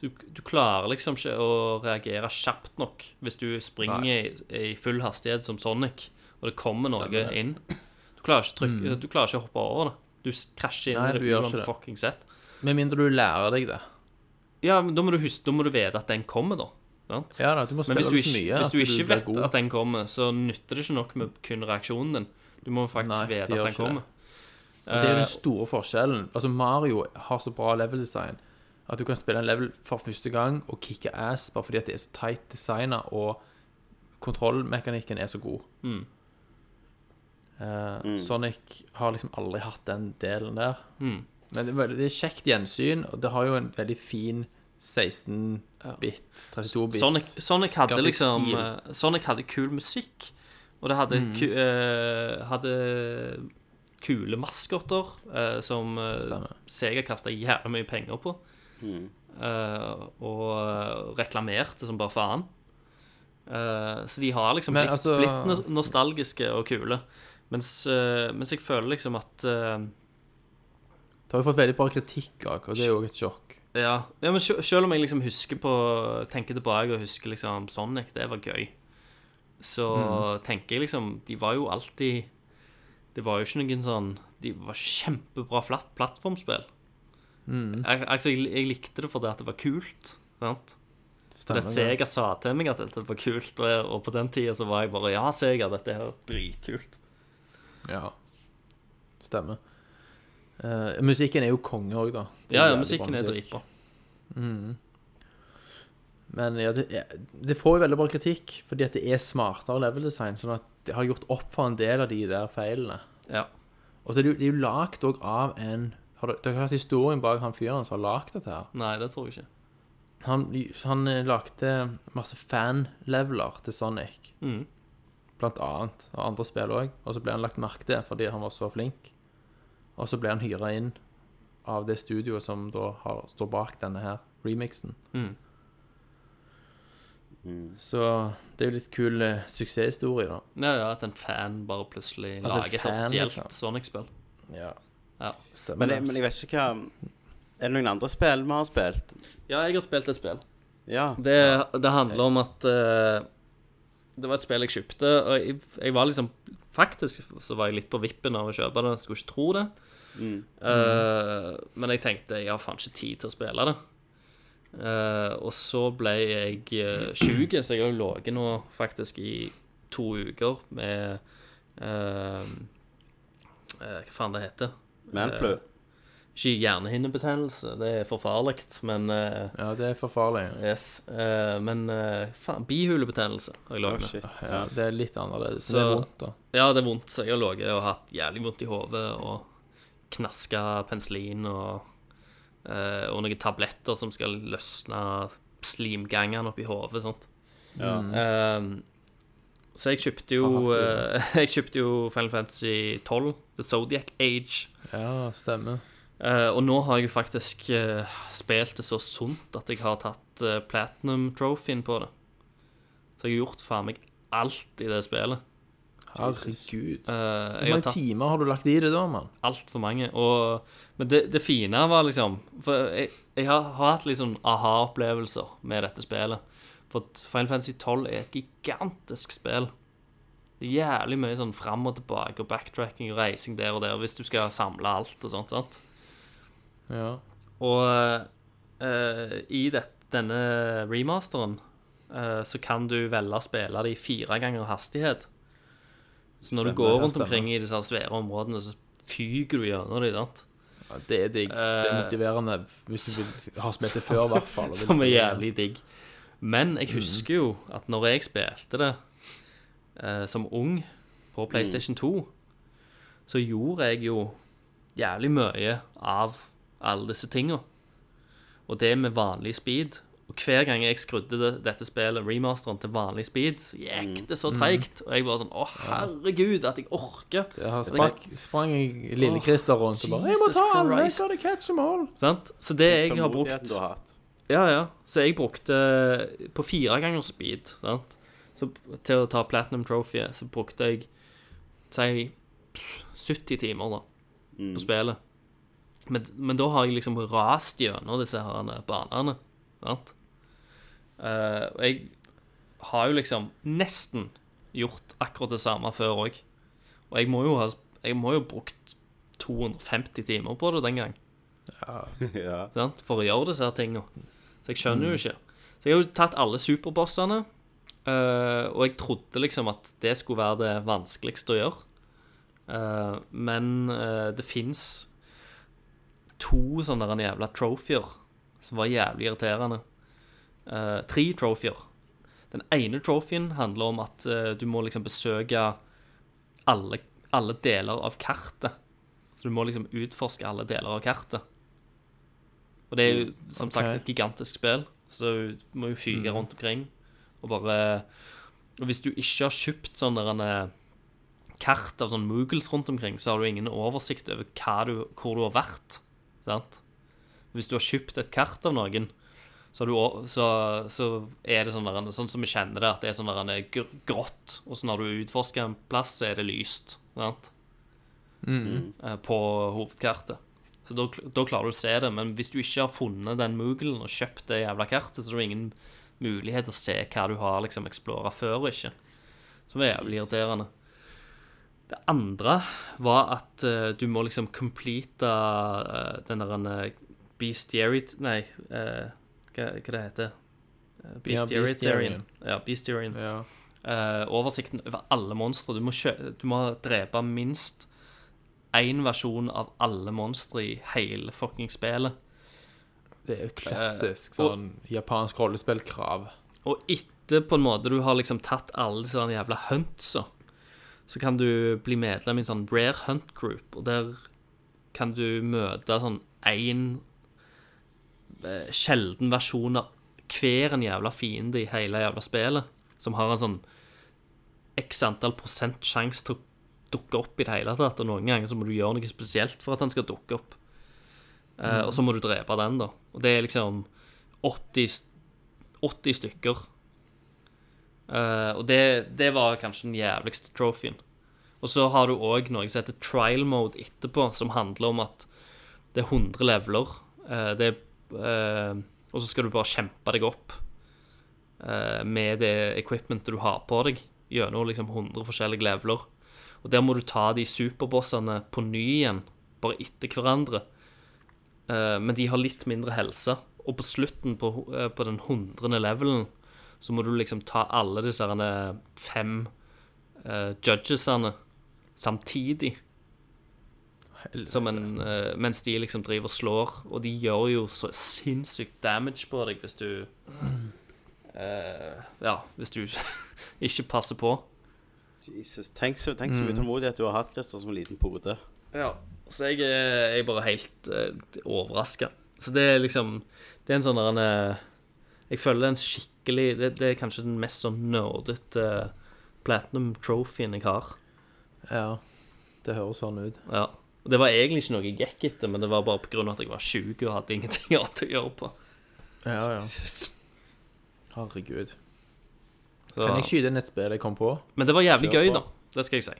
du, du klarer liksom ikke å reagere kjapt nok hvis du springer i, i full hastighet som Sonic, og det kommer noe Stemmer inn. Du klarer ikke, trykke, du klarer ikke å hoppe over det. Du krasjer inn Nei, i det uansett. Med mindre du lærer deg det. Ja, men da må du huske, da må du vite at den kommer, da. Sant? Ja da, du må Men spille hvis du, det så ikke, mye hvis du ikke vet god. at den kommer, så nytter det ikke nok med kun reaksjonen din. Du må faktisk Nei, vite at den kommer. Det. det er Eh, den store forskjellen. Altså Mario har så bra level-design at du kan spille en level for første gang og kicke ass bare fordi at det er så tight designa og kontrollmekanikken er så god. Mm. Eh, Sonic har liksom aldri hatt den delen der. Mm. Men det er, veldig, det er kjekt gjensyn, og det har jo en veldig fin 16-bit, 32-bit Sonic, Sonic hadde liksom eh, Sonic hadde kul musikk, og det hadde, Mm. ku, uh, hadde kule maskotter uh, som uh, Sega kasta jævlig mye penger på. Eh, og reklamerte som bare faen. Eh, så de har liksom blitt, altså- blitt nostalgiske og kule. Mens, mens jeg føler liksom at Det har jo fått veldig bra kritikk og det er jo et sjokk. Ja, ja men sel- selv om jeg liksom husker på Tenker tilbake og husker liksom Sonic, det var gøy Så tenker jeg liksom De var jo alltid Det var jo ikke noen sånn De var kjempebra flatt plattformspill jeg, altså, jeg, jeg likte det fordi det var kult Sant? Stemmer det. Sega sa til meg at dette var kult Og, og på den tida så var jeg bare Ja, Sega, dette er dritkult Ja. Stemmer. Eh, musikken er jo konge òg, da. Det Ja, ja, musikken bra er dritbra. Mm. Men ja, det, det får jo veldig bra kritikk, fordi at det er smartere level-design. Sånn at det har gjort opp for en del av de der feilene. Ja, Og så er det jo, det er jo lagd òg av en Har dere, dere har hørt historien bak han fyren som har lagd dette her? nei, det tror jeg ikke Han, han eh, lagde masse fan-leveler til Sonic, Mm. blant annet, og andre spill òg. Og så ble han lagt merke til fordi han var så flink. Og så ble han hyra inn av det studioet som da har, står bak denne her remixen. Mhm. Så det er jo litt kul eh, suksesshistorie, da. Ja, ja, at en fan bare plutselig At en lager et fan, offisielt liksom. Sonic-spill Ja, Ja. stemmer Men, det. men jeg vet ikke hva Er det noen andre spill vi har spilt? Ja, jeg har spilt et spill. Ja. Det, det handler om at eh, Det var et spill jeg kjøpte, og jeg, jeg var liksom Faktisk så var jeg litt på vippen av å kjøpe det. Skulle ikke tro det. Eh, men jeg tenkte jeg har faen ikke tid til å spille det. Uh, og så ble jeg uh, sjuk, så jeg har ligget nå faktisk i to uker med uh, Hva faen det heter? Manflu. Ikke hjernehinnebetennelse, det er for farlig, men eh, Ja, det er for farlig. Yes. eh, men eh, faen, bihulebetennelse har jeg ligget med. Ja, det er litt annerledes. Så- det er vondt, da. Ja, det er vondt. Så jeg har ligget og hatt jævlig vondt i hodet og knaska penicillin og, eh, og noen tabletter som skal løsne slimgangene oppi hodet. Sånt. Ja. Eh, så jeg kjøpte jo eh, Jeg kjøpte jo Final Fantasy 12, The Zodiac Age. Ja, stemmer. Eh, og nå har jeg jo faktisk uh, spilt det så sunt at jeg har tatt uh, platinum trophyen på det. Så jeg har gjort faen meg alt i det spillet. Herregud. Hvor mange timer har du lagt i det da, mann? altfor mange. Og, men det, det fine var liksom For jeg, jeg har, har hatt sånn aha-opplevelser med dette spillet. For Final Fantasy 12 er et gigantisk spill. Det er jævlig mye sånn fram og tilbake og backtracking og reising der og der hvis du skal samle alt og sånt. sant? Ja. Og eh, i det, denne remasteren eh, så kan du velge å spille det i fire ganger hastighet. Så når du går rundt omkring i disse svære områdene, så fyker du gjennom dem, sant? ja, det er digg. Det er Eh, motiverende hvis du vil ha spilt det før, i hvert fall. Som er jævlig digg. Men jeg husker jo at når jeg spilte det eh, som ung på PlayStation 2, så gjorde jeg jo jævlig mye av alle disse tinga. Og det med vanlig speed. Og hver gang jeg skrudde det, dette spillet, remasteren, til vanlig speed, så gikk det så treigt. Og jeg bare sånn Å, herregud, at jeg orker. Ja, sprang, sprang jeg lille Christer rundt og bare 'Jeg må ta alle, jeg gotta catch them all'. Sant? Så det jeg har brukt. Ja, ja. Så jeg brukte På fire ganger speed sant? Så til å ta Platinum Trophy Så brukte jeg Si 70 timer da På spillet men, men da har jeg liksom rast gjennom disse her banene Sant? Uh, jeg har jo liksom nesten gjort akkurat det samme før òg. Og jeg må jo ha Jeg må jo brukt 250 timer på det den gang ja. sant? for å gjøre disse tingene. Så jeg skjønner jo ikke. Så jeg har jo tatt alle superbossene, eh, og jeg trodde liksom at det skulle være det vanskeligste å gjøre. Eh, men det fins to sånne der jævla trofeer som var jævlig irriterende. Uh, tre trofeer. Den ene trofeen handler om at uh, du må liksom besøke alle, alle deler av kartet. Så du må liksom utforske alle deler av kartet. Og det er jo som sagt et gigantisk spill, så du må jo fyke rundt omkring. Og bare Og hvis du ikke har kjøpt sånne der, eh, kart av sånne Moogles rundt omkring, så har du ingen oversikt over du, hvor du har vært. Sant? Hvis du har kjøpt et kart av noen, så, du, så, så er det sånn, der, sånn som vi kjenner det, at det er sånn der, gr- grått, og så når du utforsker en plass, så er det lyst. Sant? Mm. På hovedkartet. Så da, da klarer du å se det, men hvis du ikke har funnet den Mooglen og kjøpt det jævla kartet, så er det ingen mulighet til å se hva du har liksom eksplora før og ikke. Som er jævlig irriterende. Det andre var at uh, du må liksom complete uh, den der uh, bestiarity Nei, uh, hva, hva det heter Bestiaritarian. bestiarian. Ja, Beastiarian Ja. Eh, oversikten over alle monstre. Du, må du må drepe minst én versjon av alle monstre i hele fucking spillet. Det er jo klassisk sånn og- japansk rollespillkrav. Og etter på en måte du har liksom tatt alle disse jævla huntsa, så kan du bli medlem i en sånn rare hunt group, og der kan du møte sånn én eh, sjelden versjon av hver en jævla fiende i hele jævla spillet, som har en sånn x antall prosent sjanse til å dukke opp i det hele tatt, og noen ganger så må du gjøre noe spesielt for at han skal dukke opp. Eh, Og så må du drepe den, da. Og det er liksom 80, 80 stykker. Eh, og det, det var kanskje den jævligste trophyen. Og så har du òg noe som heter trial mode etterpå, som handler om at det er 100 leveler. Uh, det eh, og så skal du bare kjempe deg opp med det equipmentet du har på deg, gjennom liksom 100 forskjellige leveler. Og der må du ta de superbossene på ny igjen, bare etter hverandre. Men de har litt mindre helse. Og på slutten på, på den hundrende levelen så må du liksom ta alle disse fem uh, judgesene samtidig. Som en, uh, mens de liksom driver og slår. Og de gjør jo så sinnssykt damage på deg hvis du uh, Ja, hvis du ikke passer på. Jesus, Tenk så, tenk så mye tålmodighet du har hatt, Christer, som liten pode. Ja, så jeg, jeg er bare helt uh, overraska. Så det er liksom Det er en sånn derre en, eh, Jeg føler det er en skikkelig Det, det er kanskje den mest sånn nerdete uh, platinum trophyen jeg har. Ja, det høres sånn ut. Ja. Og det var egentlig ikke noe jeg gikk etter, men det var bare pga. at jeg var sjuk og hadde ingenting annet å gjøre på. Ja, ja. Herregud. Så, Kan jeg skyte inn et spill jeg kom på? men det var jævlig Kjør gøy, på. da. Det skal jeg si.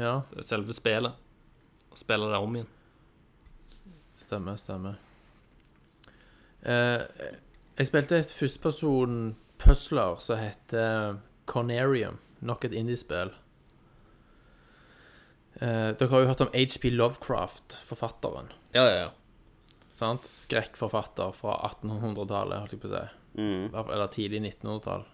Ja, Selve spillet. Å spille det om igjen. stemmer, stemmer. Eh, jeg spilte et førsteperson puzzler som heter Cornerium. Nok et indiespill. Eh, dere har jo hørt om HP Lovecraft, forfatteren. Ja, ja, ja. Sant? Skrekkforfatter fra 1800-tallet, holdt jeg på å si. Mm. Eller tidlig 1900-tall.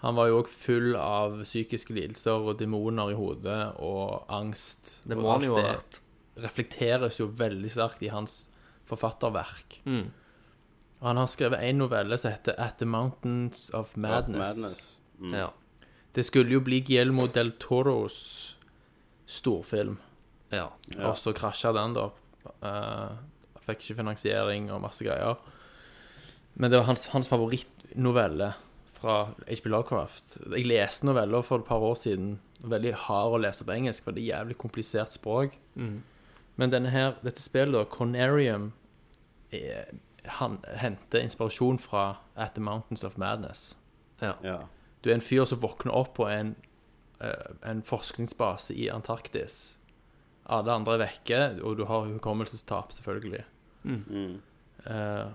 Han var jo òg full av psykiske lidelser og demoner i hodet og angst. Det må han jo ha vært. reflekteres jo veldig sterkt i hans forfatterverk. Mm. Og han har skrevet en novelle som heter At the Mountains of Madness. Madness. Mm. Ja. Det skulle jo bli Guillermo del Toros storfilm, ja. og så krasja den, da. Uh, fikk ikke finansiering og masse greier. Men det var hans, hans favorittnovelle fra H.P. Lovecraft. Jeg leste noveller for et par år siden. Veldig hard å lese på engelsk, for det er jævlig komplisert språk. Men denne her, dette spillet, da, Cornerium, er, henter inspirasjon fra At the Mountains of Madness. Ja. Du er en fyr som våkner opp på en, eh, en forskningsbase i Antarktis. Alle andre er vekke, og du har hukommelsestap, selvfølgelig. Eh,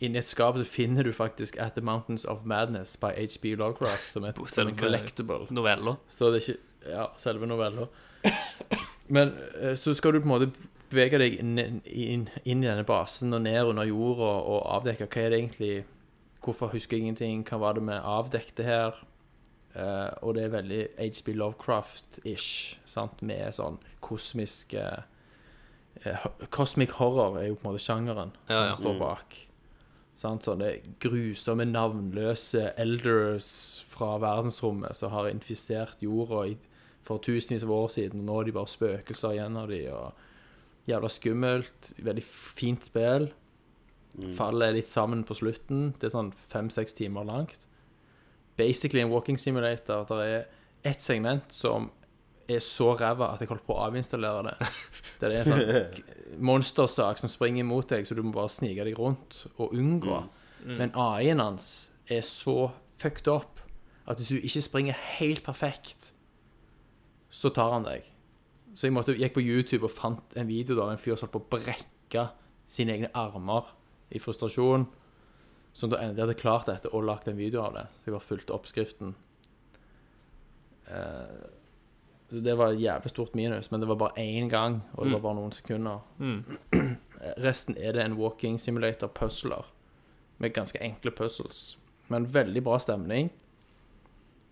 inni et skap så finner du faktisk At the Mountains of Madness by HB Lovecraft, som, et, som en Selve collectible. Noveller. Så det er ikke Ja, selve novella. Men eh, så skal du på en måte bevege deg inn, inn, inn i denne basen og ned under jorda og avdekke hva er det egentlig Hvorfor husker jeg ingenting? Hva var det vi avdekte her? Uh, og det er veldig HB Lovecraft-ish, sant? Med sånn kosmisk uh, Cosmic horror er jo på en måte sjangeren Ja, ja. han står bak. Sant? Sånne grusomme, navnløse elders fra verdensrommet som har infisert jorda i, for tusenvis av år siden. Og nå er de bare spøkelser igjen av de, og jævla skummelt. Veldig fint spill. Mm. Faller litt sammen på slutten. Det er sånn fem-seks timer langt. Basically en walking simulator. Der er ett segment som er så ræva at jeg holdt på å avinstallere det. Der det er en sånn monstersak som springer mot deg, så du må bare snike deg rundt og unngå. Men AI-en hans er så fucked up at hvis du ikke springer helt perfekt, så tar han deg. Så jeg måtte, gikk på YouTube og fant en video der en fyr som holdt på å brekke sine egne armer i frustrasjon. Så da endelig hadde klart dette og lagt en video av det. Så jeg bare fulgte oppskriften. Eh, det var et jævlig stort minus, men det var bare én gang, og det var bare noen sekunder. Resten er det en walking simulator puzzler med ganske enkle puzzles. Men veldig bra stemning.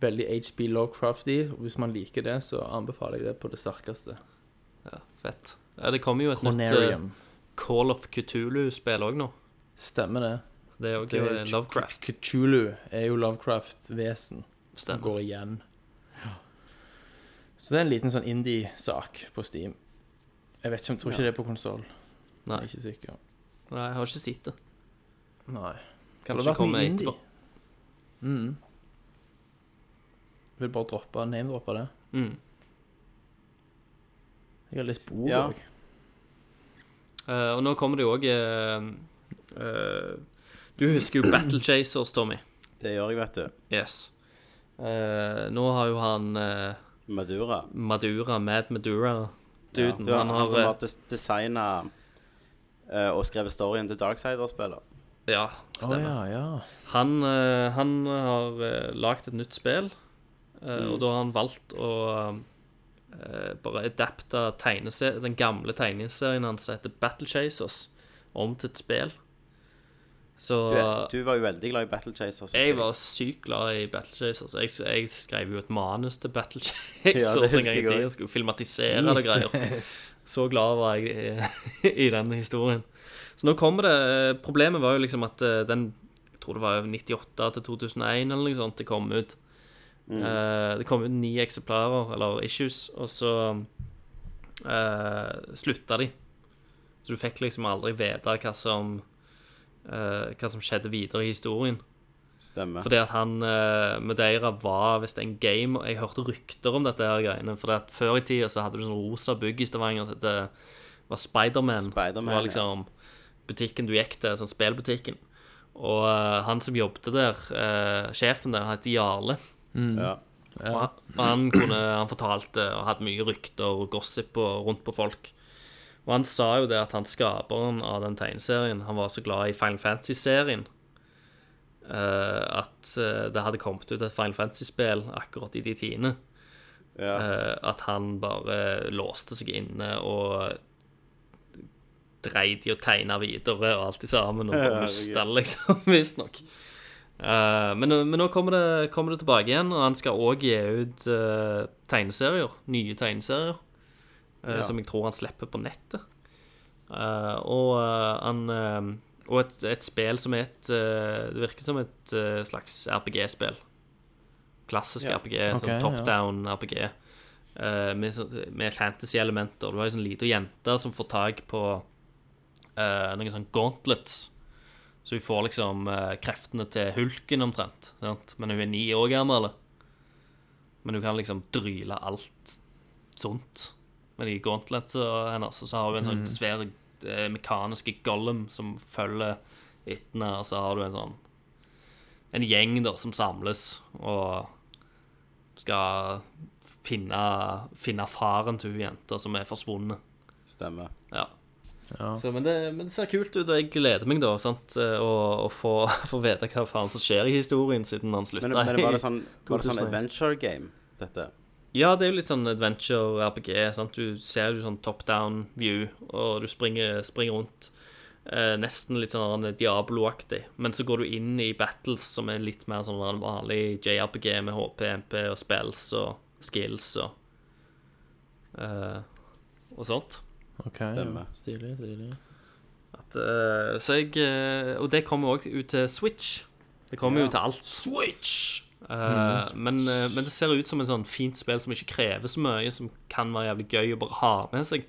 Veldig HB Lovecrafty. Hvis man liker det, så anbefaler jeg det på det sterkeste. Ja, fett. Ja, det kommer jo et nytt eh, Call of Cthulhu-spill òg nå. Stemmer det. Det er jo Det er Lovecraft. Cthulhu er jo Lovecraft-vesen som går igjen. Så det er en liten sånn indie-sak på Steam. Jeg vet ikke om, tror ikke det er på konsoll. Jeg Nei. er ikke sikker. Nei, jeg har ikke sett det. Nei. Kanskje mye etterpå. Mm. Vil bare droppe name-droppe det. Mm. Jeg har lest bok Ja. òg. Eh, og nå kommer det jo òg Du husker jo Battle Chasers, Tommy. Det gjør jeg, vet du. Yes. Eh, nå har jo han eh, Madura. Madura, Mad Madura Duden, ja, han, han har som eh, har des designa og skrevet storyen til Darksider-spillet. Ja, stemmer. stemmer. ja, ja. Han, han har uh, lagd et nytt spill, Mm. og da har han valgt å eh, bare adapte den gamle tegneserien hans som heter Battle Chasers, om til et spill. Så Du, du var jo veldig glad i Battle Chasers. jeg var sykt glad i Battle Chasers. Jeg, jeg skrev jo et manus til Battle Chasers ja, en gang i tida. Skulle filmatisere det greier. Så glad var jeg i, i den historien. Så nå kommer det Problemet var jo liksom at eh, den Jeg tror det var 98 til 2001 eller noe sånt det kom ut. Eh, det kom ut ni eksemplarer, eller issues, og så uh, slutta de. Så du fikk liksom aldri vite hva som uh, Hva som skjedde videre i historien. Stemmer. Fordi at han uh, Madeira var visst en game Jeg hørte rykter om dette her greiene. Fordi at før i tida så hadde du sånn rosa bygg i Stavanger Det var Spiderman. Spider Det var liksom butikken du gikk til, sånn spillbutikken. Og uh, han som jobbet der, uh, sjefen der, het Jarle. Ja. Og han, og han, kunne, han fortalte og hadde mye rykter og gossip og, rundt på folk. Og han sa jo det at han skaperen av den tegneserien Han var så glad i Final Fantasy-serien. uh, at eh, det hadde kommet ut et Final Fantasy-spill akkurat i de tiende. Ja. Uh, at han bare låste seg inne og dreit i å tegne videre og alt i sammen, og bare musta liksom, visstnok. Uh, men, men nå kommer det, kommer det tilbake igjen, og han skal òg gi ut uh, tegneserier. Nye tegneserier. eh, Som jeg tror han slipper på nettet. Eh, og han Og et, et spill som er et Det virker som et slags RPG-spill. Klassisk Ja. RPG. okay, sånn top down RPG. eh, med, med fantasy-elementer. Du har ei sånn lita jente som får tak på eh, noen sånn gauntlets. Så hun får liksom eh, kreftene til hulken omtrent. Sant? Men hun er ni år gammel. Men hun kan liksom dryle alt sånt med de gauntlets hennes. Så har hun en sånn svær eh, mekaniske gollum som følger etter henne. Og så har du en sånn En gjeng da som samles og skal finne, finne faren til hun jenta som er forsvunnet. Stemmer. Ja. Ja. Så, men, det, men det ser kult ut, og jeg gleder meg da sant, eh, å, å få, få vite hva faen som skjer i historien, siden han slutta Men, men var det sånn, var det sånn adventure game, dette? Ja, det er jo litt sånn adventure RPG. Sant? Du ser jo sånn top down view, og du springer, springer rundt. Eh, nesten litt sånn Diablo-aktig. Men så går du inn i battles som er litt mer sånn vanlig JRPG med HP, MP og spells og skills og eh, og sånt. Ok, Stemmer. ja. Stilig, stilig. At, eh, så jeg eh, Og det kommer òg ut til Switch. Det kommer jo til alt. Switch! men, eh, men det ser ut som en sånn fint spill som ikke krever så mye, som kan være jævlig gøy å bare ha med seg.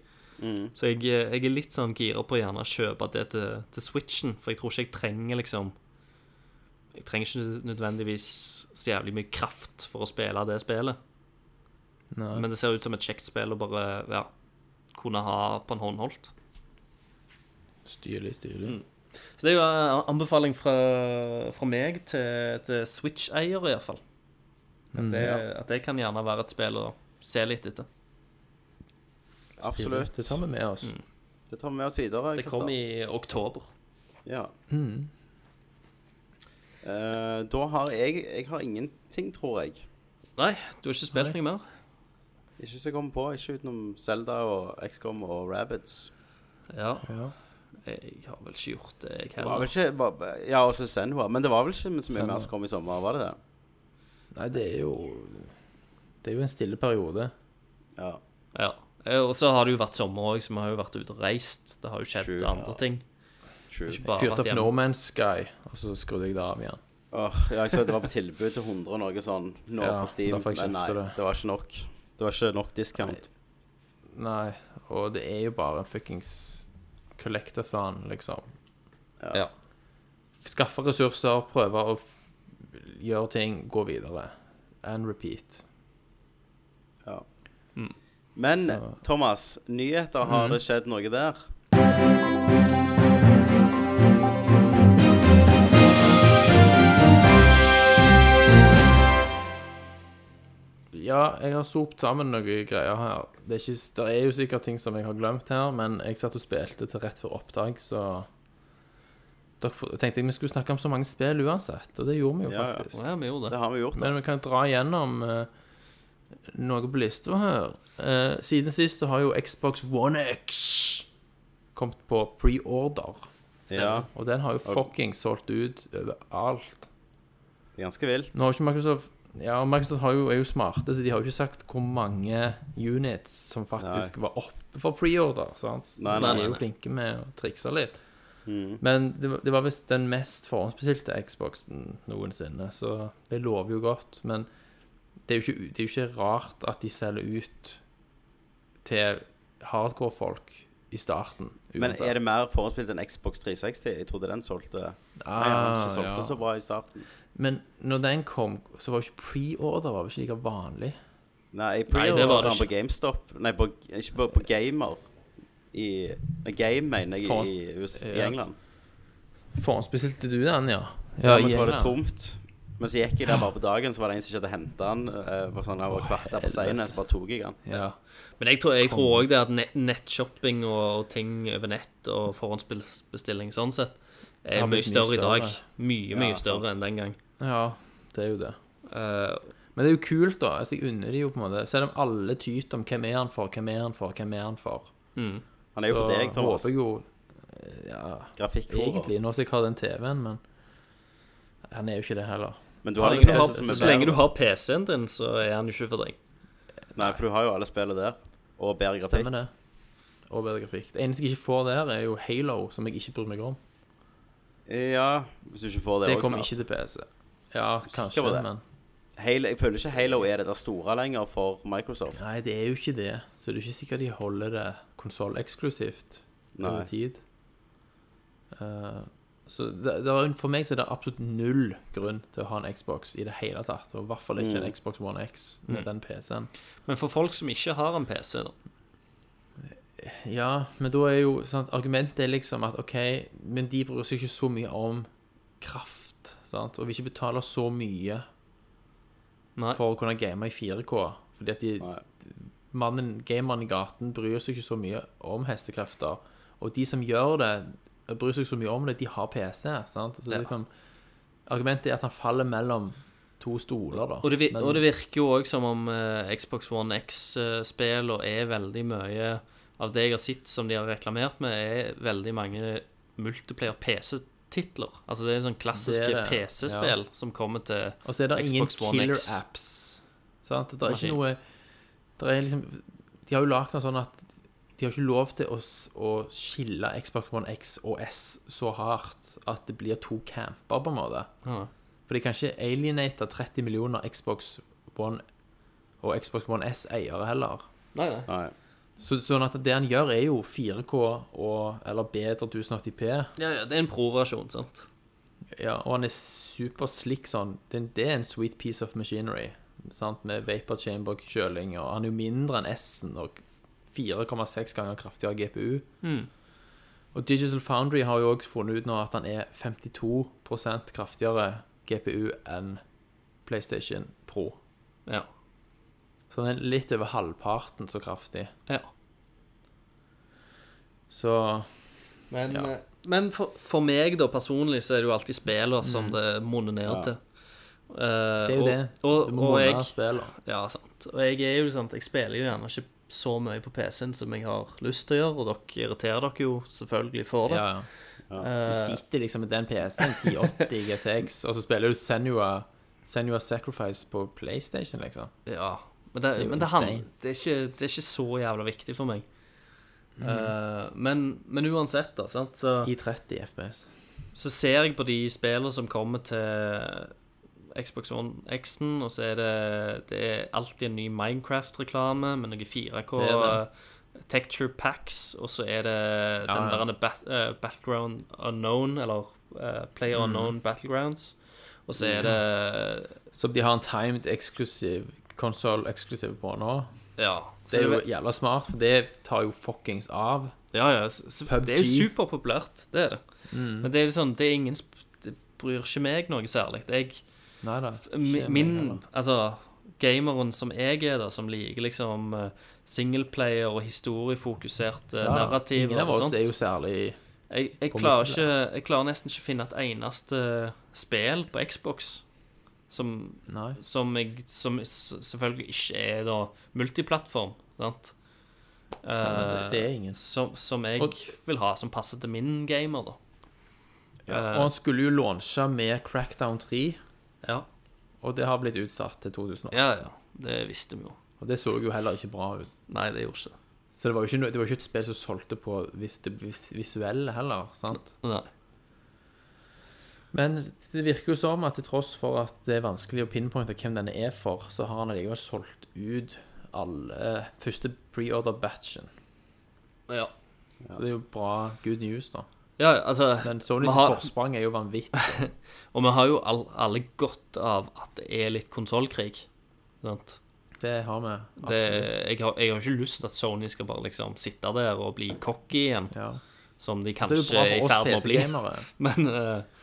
Så jeg, eh, jeg er litt sånn gira på å gjerne kjøpe det til, til Switchen, for jeg tror ikke jeg trenger liksom Jeg trenger ikke nødvendigvis så jævlig mye kraft for å spille det spillet. Nei. Men det ser ut som et kjekt spill å bare ja, kunne ha på en håndholdt. Styrlig, styrlig. Mm. Så det er jo en anbefaling fra, fra meg til, til Switch-eiere, iallfall. At, det, at det kan gjerne være et spill å se litt etter. Absolutt. Det tar vi med oss. Det tar vi med oss videre. Det kom i oktober. Ja. Eh, da har jeg Jeg har ingenting, tror jeg. Nei, du har ikke spilt noe mer? Ikke som jeg kommer på. Ikke utenom Zelda og XCOM og Rabbids. Ja. Ja. Jeg har vel ikke gjort det, jeg Det var vel ikke Ja, også Senhua. Men det var vel ikke så mye Senua. mer som kom i sommer, var det det? Nei, det er jo Det er jo en stille periode. Ja. Ja. Eh, Og så har det jo vært sommer òg, så vi har jo vært ute og reist. Det har jo skjedd True, andre ja. ting. True. Ikke Fyrte opp. No Man's Sky, og så skrudde jeg det av igjen. Åh, ja, jeg så det var på tilbud til 100 og noe sånn nå Ja, på Steam. Men nei, det. det var ikke nok. Det var ikke nok discount. Nei, og det er jo bare en fuckings collectathon, liksom. Ja. Skaffe ressurser, prøve å gjøre ting, gå videre. And repeat. Ja. Men Så- Thomas, nyheter, har det skjedd noe der? Ja, jeg har sopt sammen noen greier her. Det er, ikke, det er jo sikkert ting som jeg har glemt her, men jeg satt og spilte til rett før opptak, så dere tenkte jeg vi skulle snakke om så mange spill uansett, og det gjorde vi jo Ja, ja. faktisk. Ja, vi gjorde det. Det har vi gjort. Da. Men vi kan dra igjennom uh, noe på lista her. Uh, siden sist har jo Xbox One X kommet på pre-order. Ja, Og den har jo fucking solgt ut overalt. det er ganske vilt. Nå har ikke Microsoft Ja, Microsoft har jo, er jo smarte, så de har jo ikke sagt hvor mange units som faktisk var oppe for preorder. sant? Nei, de nei, er jo flinke med å trikse litt. Mm. Men det, det var visst den mest forhåndsbestilte Xboxen noensinne, så det lover jo godt. Men det er jo ikke, det er jo ikke rart at de selger ut til hardcore-folk i starten. Men er det mer forhåndsspilt enn Xbox 360? Jeg trodde den solgte Nei, den ah, ikke solgte ja. så bra i starten. Men når den kom, så var jo ikke pre-order var jo ikke like vanlig. Nei, den på GameStop Nei, på, ikke på, på Gamer. I nei, Game, mener jeg, Forhånds- i, ja. i England. Forhåndsbestilte du den, ja? Ja, ja men så var det tomt. Men så gikk jeg der bare på dagen, så var det en som ikke hadde henta den. Uh, var sånn, Han var kvarter på seinen, så bare tok jeg den. Ja. Men jeg tror, jeg tror også det at net, nettshopping og, og ting over nett og forhåndsbestilling sånn sett, er mye blitt mye større i dag. Mye, mye Ja, større sant. enn den gang. Ja, det er jo det. Uh, Men det er jo kult, da. Altså, jeg unner de jo på en måte Selv om alle tyter om hvem er han for, hvem er han for, hvem er han for. mm. Han er jo for deg, Thomas. håper jeg jo eh, Ja, Grafikkhore. egentlig, nå som jeg har den TV-en, men han er jo ikke det heller. Men du Så har lenge du liksom har, som er så lenge du har PC-en din, så er han jo ikke for deg. Nei, for du har jo alle spillene der. Og bedre grafikk. Stemmer det. Og bedre grafikk. Det eneste jeg ikke får der, er jo Halo, som jeg ikke bryr meg om. Ja, hvis du ikke får det Det også kommer snart. ikke til PC. Ja, kanskje, på det? men Halo, jeg føler ikke Halo er det der store lenger for Microsoft. Nei, det er jo ikke det. Så det er ikke sikkert de holder det konsolleksklusivt over Nei. tid. Eh, så det, det var, for meg så er det absolutt null grunn til å ha en Xbox i det hele tatt. Og i hvert fall ikke Mm. en Xbox One X med den PC-en. Men for folk som ikke har en PC, da Ja, men da er jo sant, Argumentet er liksom at OK, men de bryr seg ikke så mye om kraft, sant, og vil ikke betale så mye Nei. for å kunne game i 4K. Fordi at de, Nei. mannen, gameren i gaten bryr seg ikke så mye om hestekrefter. Og de som gjør det, bryr seg så mye om det, de har PC. Sant? Så Ja. liksom, argumentet er at han faller mellom to stoler, da. Og det, vir Men- og det virker jo òg som om uh, Xbox One X-spillene er veldig mye Av det jeg har sett som de har reklamert med, er veldig mange multiplayer PC-titler. Altså det er sånn klassiske PC-spill som kommer til Xbox One X. Og så er det ingen Xbox killer apps. Sant? Det er ikke noe det er liksom, De har jo lagd den sånn at de har ikke lov til å, å skille Xbox One X og S så hardt at det blir to camper, på en måte. Ja. For de kan ikke alienate 30 millioner Xbox One og Xbox One S-eiere heller. Nei, nei. Nei. Så, sånn at det han gjør, er jo 4K og, eller bedre 1080P. Ja, ja, det er en pro-versjon, sant? Ja, og han er superslick sånn. Det, det er en sweet piece of machinery. Sant? Med vapor chamber kjøling, og han er jo mindre enn S-en og 4,6 ganger kraftigere GPU. Mm. Og Digital Foundry har jo også funnet ut nå at han er 52% kraftigere GPU enn PlayStation Pro. Ja. Så den er litt over halvparten så kraftig. ja. Så Men, Ja. eh, men for, for meg, da, personlig, så er det jo alltid spiller som det monner ned Ja. til. Eh, det er jo og, det. Og, Du må og, måle spiller. ja, sant. og jeg er jo sant, Jeg spiller jo gjerne ikke så mye på PC-en som jeg har lyst til å gjøre, og dere irriterer dere jo selvfølgelig for det. Ja, ja. Du Eh, sitter liksom med den PC-en, 1080 GTX, og så spiller du Senua, Senua Sacrifice på PlayStation, liksom. ja. Men, det, Det men det, han, det, er ikke, det er ikke så jævla viktig for meg. Mm. Uh, men, men uansett, da, sant, så I 30 FPS. så ser jeg på de spillene som kommer til Xbox One X-en, og så er det, det er alltid en ny Minecraft-reklame med noe 4K Det det. Texture Packs, og så er det den Ja, ja. der bat, uh, Battleground Unknown, eller eh, Player Mm. Unknown Battlegrounds, og så er det Som de har en timed eksklusiv konsoll eksklusiv på nå. Ja. Det er jo jævla smart, for det tar jo fuckings av. Ja, ja. PUBG. Det er jo superpopulært, det er det. Mm. Men det er liksom, det er ingen Det bryr ikke meg noe særlig. Jeg Neida, Min. Altså, gameren som jeg er, da, som liker liksom eh, singleplayer og historiefokusert uh, Ja, narrativ Ingen av oss er jo særlig jeg, jeg, klarer ikke, jeg klarer nesten ikke finne et eneste spill på Xbox som, som, jeg, som selvfølgelig ikke er da multiplattform, sant? Stemmer, det, Eh, er ingen. som, som jeg Og- vil ha, som passer til min gamer, da. Og han skulle jo launche med Crackdown 3, Ja, og det har blitt utsatt til 2008. ja, ja. Det visste vi jo. Og det så jo heller ikke bra ut. Nei, det gjorde ikke. Så det var jo ikke, det var ikke et spill som solgte på vis, det vis, visuelle heller, sant? Nei. Men det virker jo som at til tross for at det er vanskelig å pinpointe hvem denne er for, så har han allikevel solgt ut alle første pre-order-batchen. Ja. Så det er jo bra good news, da. Ja, altså Men Sonys har- forsprang er jo vanvittig. Og vi har jo all, alle godt av at det er litt konsollkrig. Sant? Det har vi. Det, jeg, har, jeg har ikke lyst til at Sony skal bare liksom sitte der og bli cocky igjen, Ja. som de er kanskje bra er i ferd med å bli. Men, eh,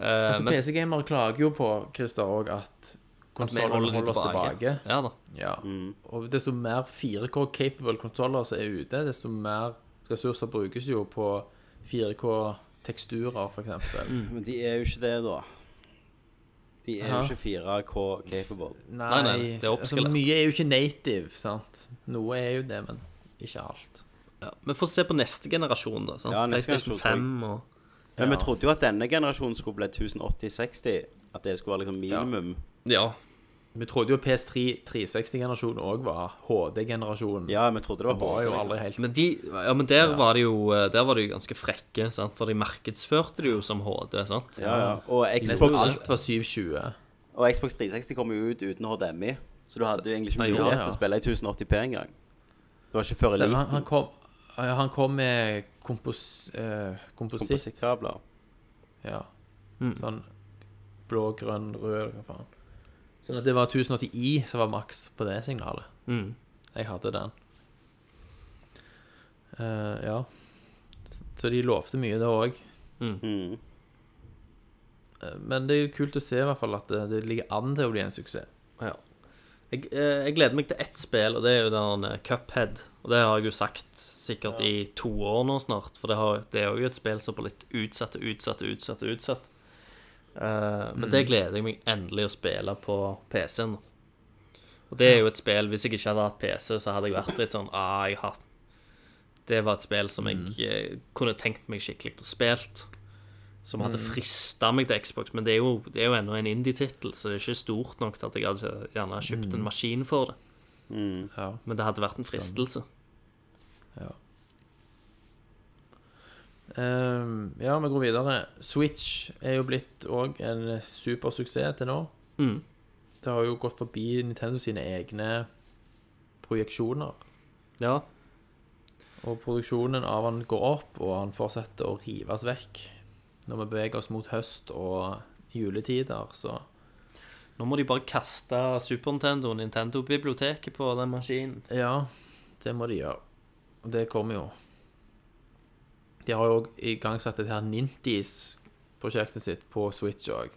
Altså, men PC-gamere klager jo på, Christer, òg at konsollene holder holder oss tilbake. tilbake. Ja da. Ja. Og desto mer 4K-capable konsoller som er ute, desto mer ressurser brukes jo på 4K teksturer, for eksempel. Men de er jo ikke det, da. De er Aha. jo ikke 4K capable. Nei, Nei, det er altså, oppskalert. mye er jo ikke native, sant. Noe er jo det, men ikke alt. Ja. Vi får se på neste generasjon, da. Sant? Ja, neste PlayStation generasjon, 5 og Men vi trodde jo at denne generasjonen skulle bli 1080-60. At det skulle være liksom minimum. Ja. Vi trodde jo PS3 360-generasjonen òg var HD-generasjonen. Ja, vi trodde det var Det var jo aldri helt Men, de, ja, men der, Var de jo, der var de jo ganske frekke, sant? for de markedsførte det jo som HD. sant? Ja, ja. Og Xbox, alt var 720. og Xbox 360 kom jo ut uten HDMI. Så du hadde jo egentlig ikke mulighet ja. til å spille i 1080p engang. Det var ikke før Stemmer, han, han, kom, ja, han kom med kompos, eh, kompositt. Komposittkabler. Ja. Mm. Sånn blå, grønn, rød, hva faen. Sånn at det var 1080i som var maks på det signalet. Mm. Jeg hadde den. Uh, ja. Så de lovte mye, det òg. Mm. Men det er kult å se i hvert fall at det, det ligger an til å bli en suksess. Ja. Jeg, eh, jeg gleder meg til ett spill, og det er jo den eh, Cuphead. Og det har jeg jo sagt sikkert i to år nå snart, for det, har, det er jo et spill som er litt utsatt og utsatt og utsatt. og utsatt. mm. men det gleder jeg meg endelig å spille på PC-en. Og det er jo et spill Hvis jeg ikke hadde hatt PC, så hadde jeg vært litt sånn ah, jeg har Det var et spill som jeg mm. kunne tenkt meg skikkelig å spilt. Som hadde frista meg til Xbox, men det er jo, det er jo ennå en indie-tittel, så det er ikke stort nok til at jeg hadde gjerne kjøpt en maskin for det. Ja. Men det hadde vært en fristelse. Ehm, ja, vi går videre. Switch er jo blitt òg en supersuksess til nå. Mm. Det har jo gått forbi Nintendo sine egne projeksjoner. Ja. Og produksjonen av han går opp, og han fortsetter å rives vekk. Når vi beveger oss mot høst og juletider, så Nå må de bare kaste Super Nintendo og Nintendo-biblioteket på den maskinen. Ja, det må de gjøre. Og det kommer jo. De har jo òg igangsatt det her Ninties-prosjektet sitt på Switch òg.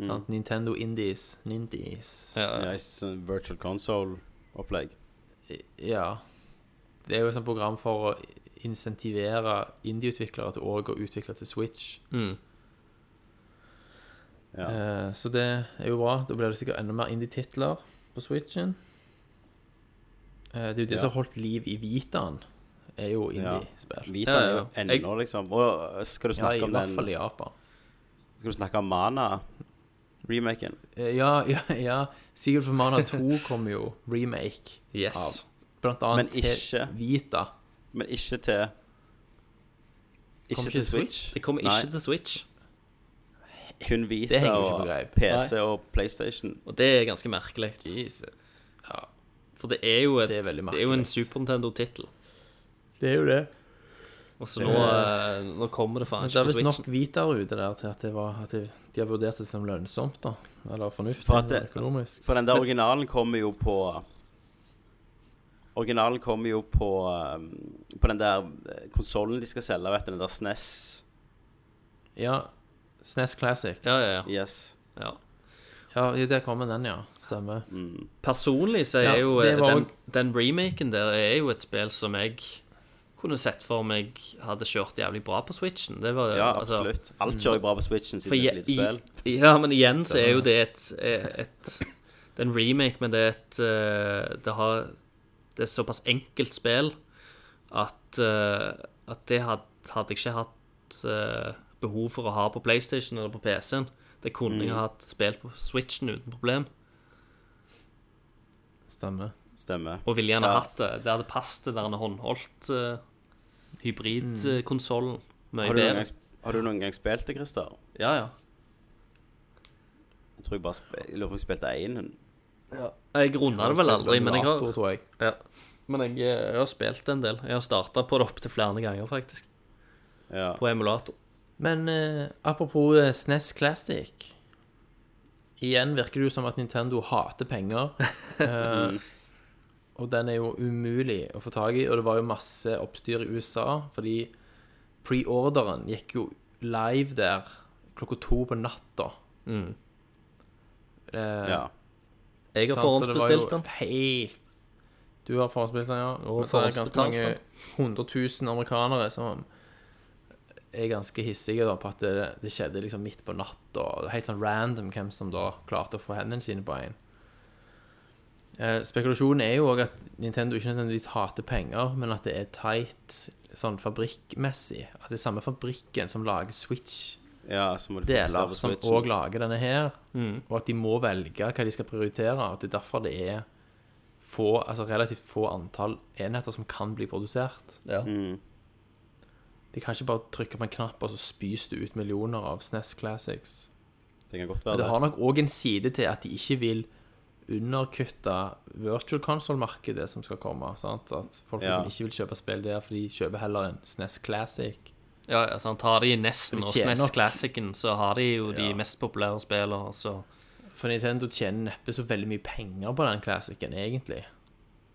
Mm. Nintendo Indies. Nindies. Ja, sånn virtual console-opplegg. Ja. Det er jo et sånt program for å insentivere indieutviklere til òg å utvikle til Switch. Mm. Ja. Eh, så det er jo bra. Da blir det sikkert enda mer indie-titler på Switchen. Eh, det er jo det Ja. som har holdt liv i Vitaen, er jo indie-spill. Ja. Vita Ja, er jo ja. ennå, liksom. Og skal du Ja, snakke i om hvert den fall i Japan. Skal du snakke om Mana-remaken? Eh, Ja, ja, ja. Sigurd for Mana 2 kommer jo remake Yes. av. Blant Men annet ikke- til Vita. Men ikke til Ikke Kommer til Switch. Switch. Det kommer Nei. ikke til Switch, Kun Vita og PC PC og PlayStation. og det er ganske merkelig. Jesus. For det er jo, et, Det er det er jo en. Super Nintendo-tittel. Det er jo det. Og så nå, eh, nå kommer det faen Men det er på visst nok Switchen. der ute der til at, det var, at de, de har vurdert det som lønnsomt, da. Eller fornuftig For at det- økonomisk. For den der originalen kommer jo på Originalen kommer jo på um, På den der konsollen de skal selge, vet du, den der SNES. Ja. SNES Classic. Ja, ja, ja. Yes. ja. Ja, der kommer den, ja. Stemmer. Personlig så er Ja, jo det eh, var den, også- den remaken der er jo et spill som jeg kunne sett for meg hadde kjørt jævlig bra på Switchen. Det var, Ja, altså- absolutt. Alt kjører bra på Switchen siden det er i, slitt spill. ja, men igjen så er jo det et, et Det er en remake, men det er et eh, Det, har, det er såpass enkelt spill at, eh, at det hadde, hadde jeg ikke hatt eh, behov for å ha på PlayStation eller på PC-en. Det kunne jeg hatt spilt på Switchen uten problem. Stemmer. Stemmer. Og ville gjerne Ja. hatt det. Det hadde passet til den håndholdt uh, hybridkonsollen mye Har du, bedre. har du noen gang spilt det, Christer? Ja, ja. Jeg tror jeg bare spil, jeg lurer på om jeg spilte én. Jeg runda det vel aldri, men jeg har, tror jeg. ja. men jeg, eh, jeg har spilt en del. Jeg har starta på det opptil flere ganger, faktisk. Ja. På emulator. Men eh, apropos eh, SNES Classic Igjen virker det jo som at Nintendo hater penger. Eh, og den er jo umulig å få tak i, og det var jo masse oppstyr i USA, fordi preorderen gikk jo live der klokka to på natta. Mm. Eh, ja. Jeg har sant, så det var jo forhåndsbestilt den. Helt Du har forhåndsbestilt den, ja. Og Men det er ganske mange den. 100 000 amerikanere som er ganske hissige da, på at det, det skjedde liksom midt på natta. Helt sånn random hvem som da klarte å få hendene sine på en. Eh, spekulasjonen er jo òg at Nintendo ikke nødvendigvis hater penger, men at det er tight sånn fabrikkmessig. At det er samme fabrikken som lager Switch Ja, så må du deler som òg lager denne her, og at de må velge hva de skal prioritere. og At det er derfor det er få, altså relativt få antall enheter som kan bli produsert. Mm. De kan ikke bare trykke på en knapp, og så spys det ut millioner av SNES Classics. Det kan godt være det det. har nok òg en side til at de ikke vil underkutte virtual console-markedet som skal komme. Sant? At folk Ja. som ikke vil kjøpe spill der, for de kjøper heller en SNES Classic. Ja, altså, Tar de Nesten De og SNES. Classicen, så har de jo de Ja. mest populære spillene, så For Nintendo tjener neppe så veldig mye penger på den classicen, egentlig.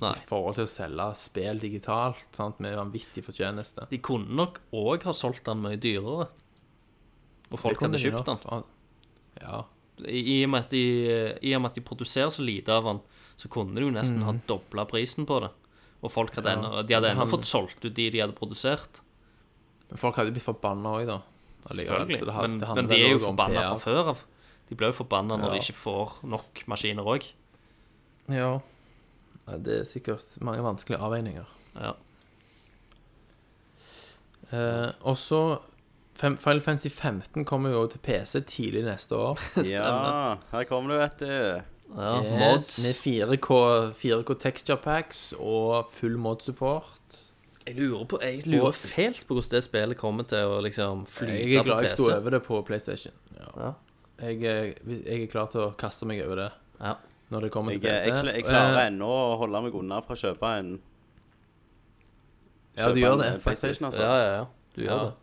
Nei. I forhold til å selge spill digitalt, sant? med vanvittig fortjeneste. De kunne nok òg ha solgt den mye dyrere. Og folk hadde kjøpt den. Ja. I, og med at de, I og med at de produserer så lite av den, så kunne de jo nesten ha dobla prisen på det. Og folk hadde. Ja. ennå, de hadde ennå fått solgt ut de de hadde produsert. Men folk hadde blitt forbanna òg, da. Selvfølgelig. det men, det men de er jo forbanna fra før av. De blir jo forbanna når Ja. de ikke får nok maskiner òg. Ja. Det er sikkert mange vanskelige avveininger. Ja. Eh, og så Final Fantasy 15 kommer jo til PC tidlig neste år. Ja, her kommer du, vet du. ja Yes, mods. Med 4K, 4K texture packs og full mod support. Jeg lurer, på, jeg lurer fælt på hvordan det spillet kommer til å liksom flyte Jeg er glad jeg sto over det på PlayStation. Ja. Ja. Jeg, er- jeg er klar til å kaste meg over det Ja. når det kommer Jeg, til PC. jeg, jeg klarer Eh, ennå å holde meg unna fra å kjøpe en Ja, du gjør det, eh, PlayStation, altså. Ja, ja, ja. Du gjør Ja. det.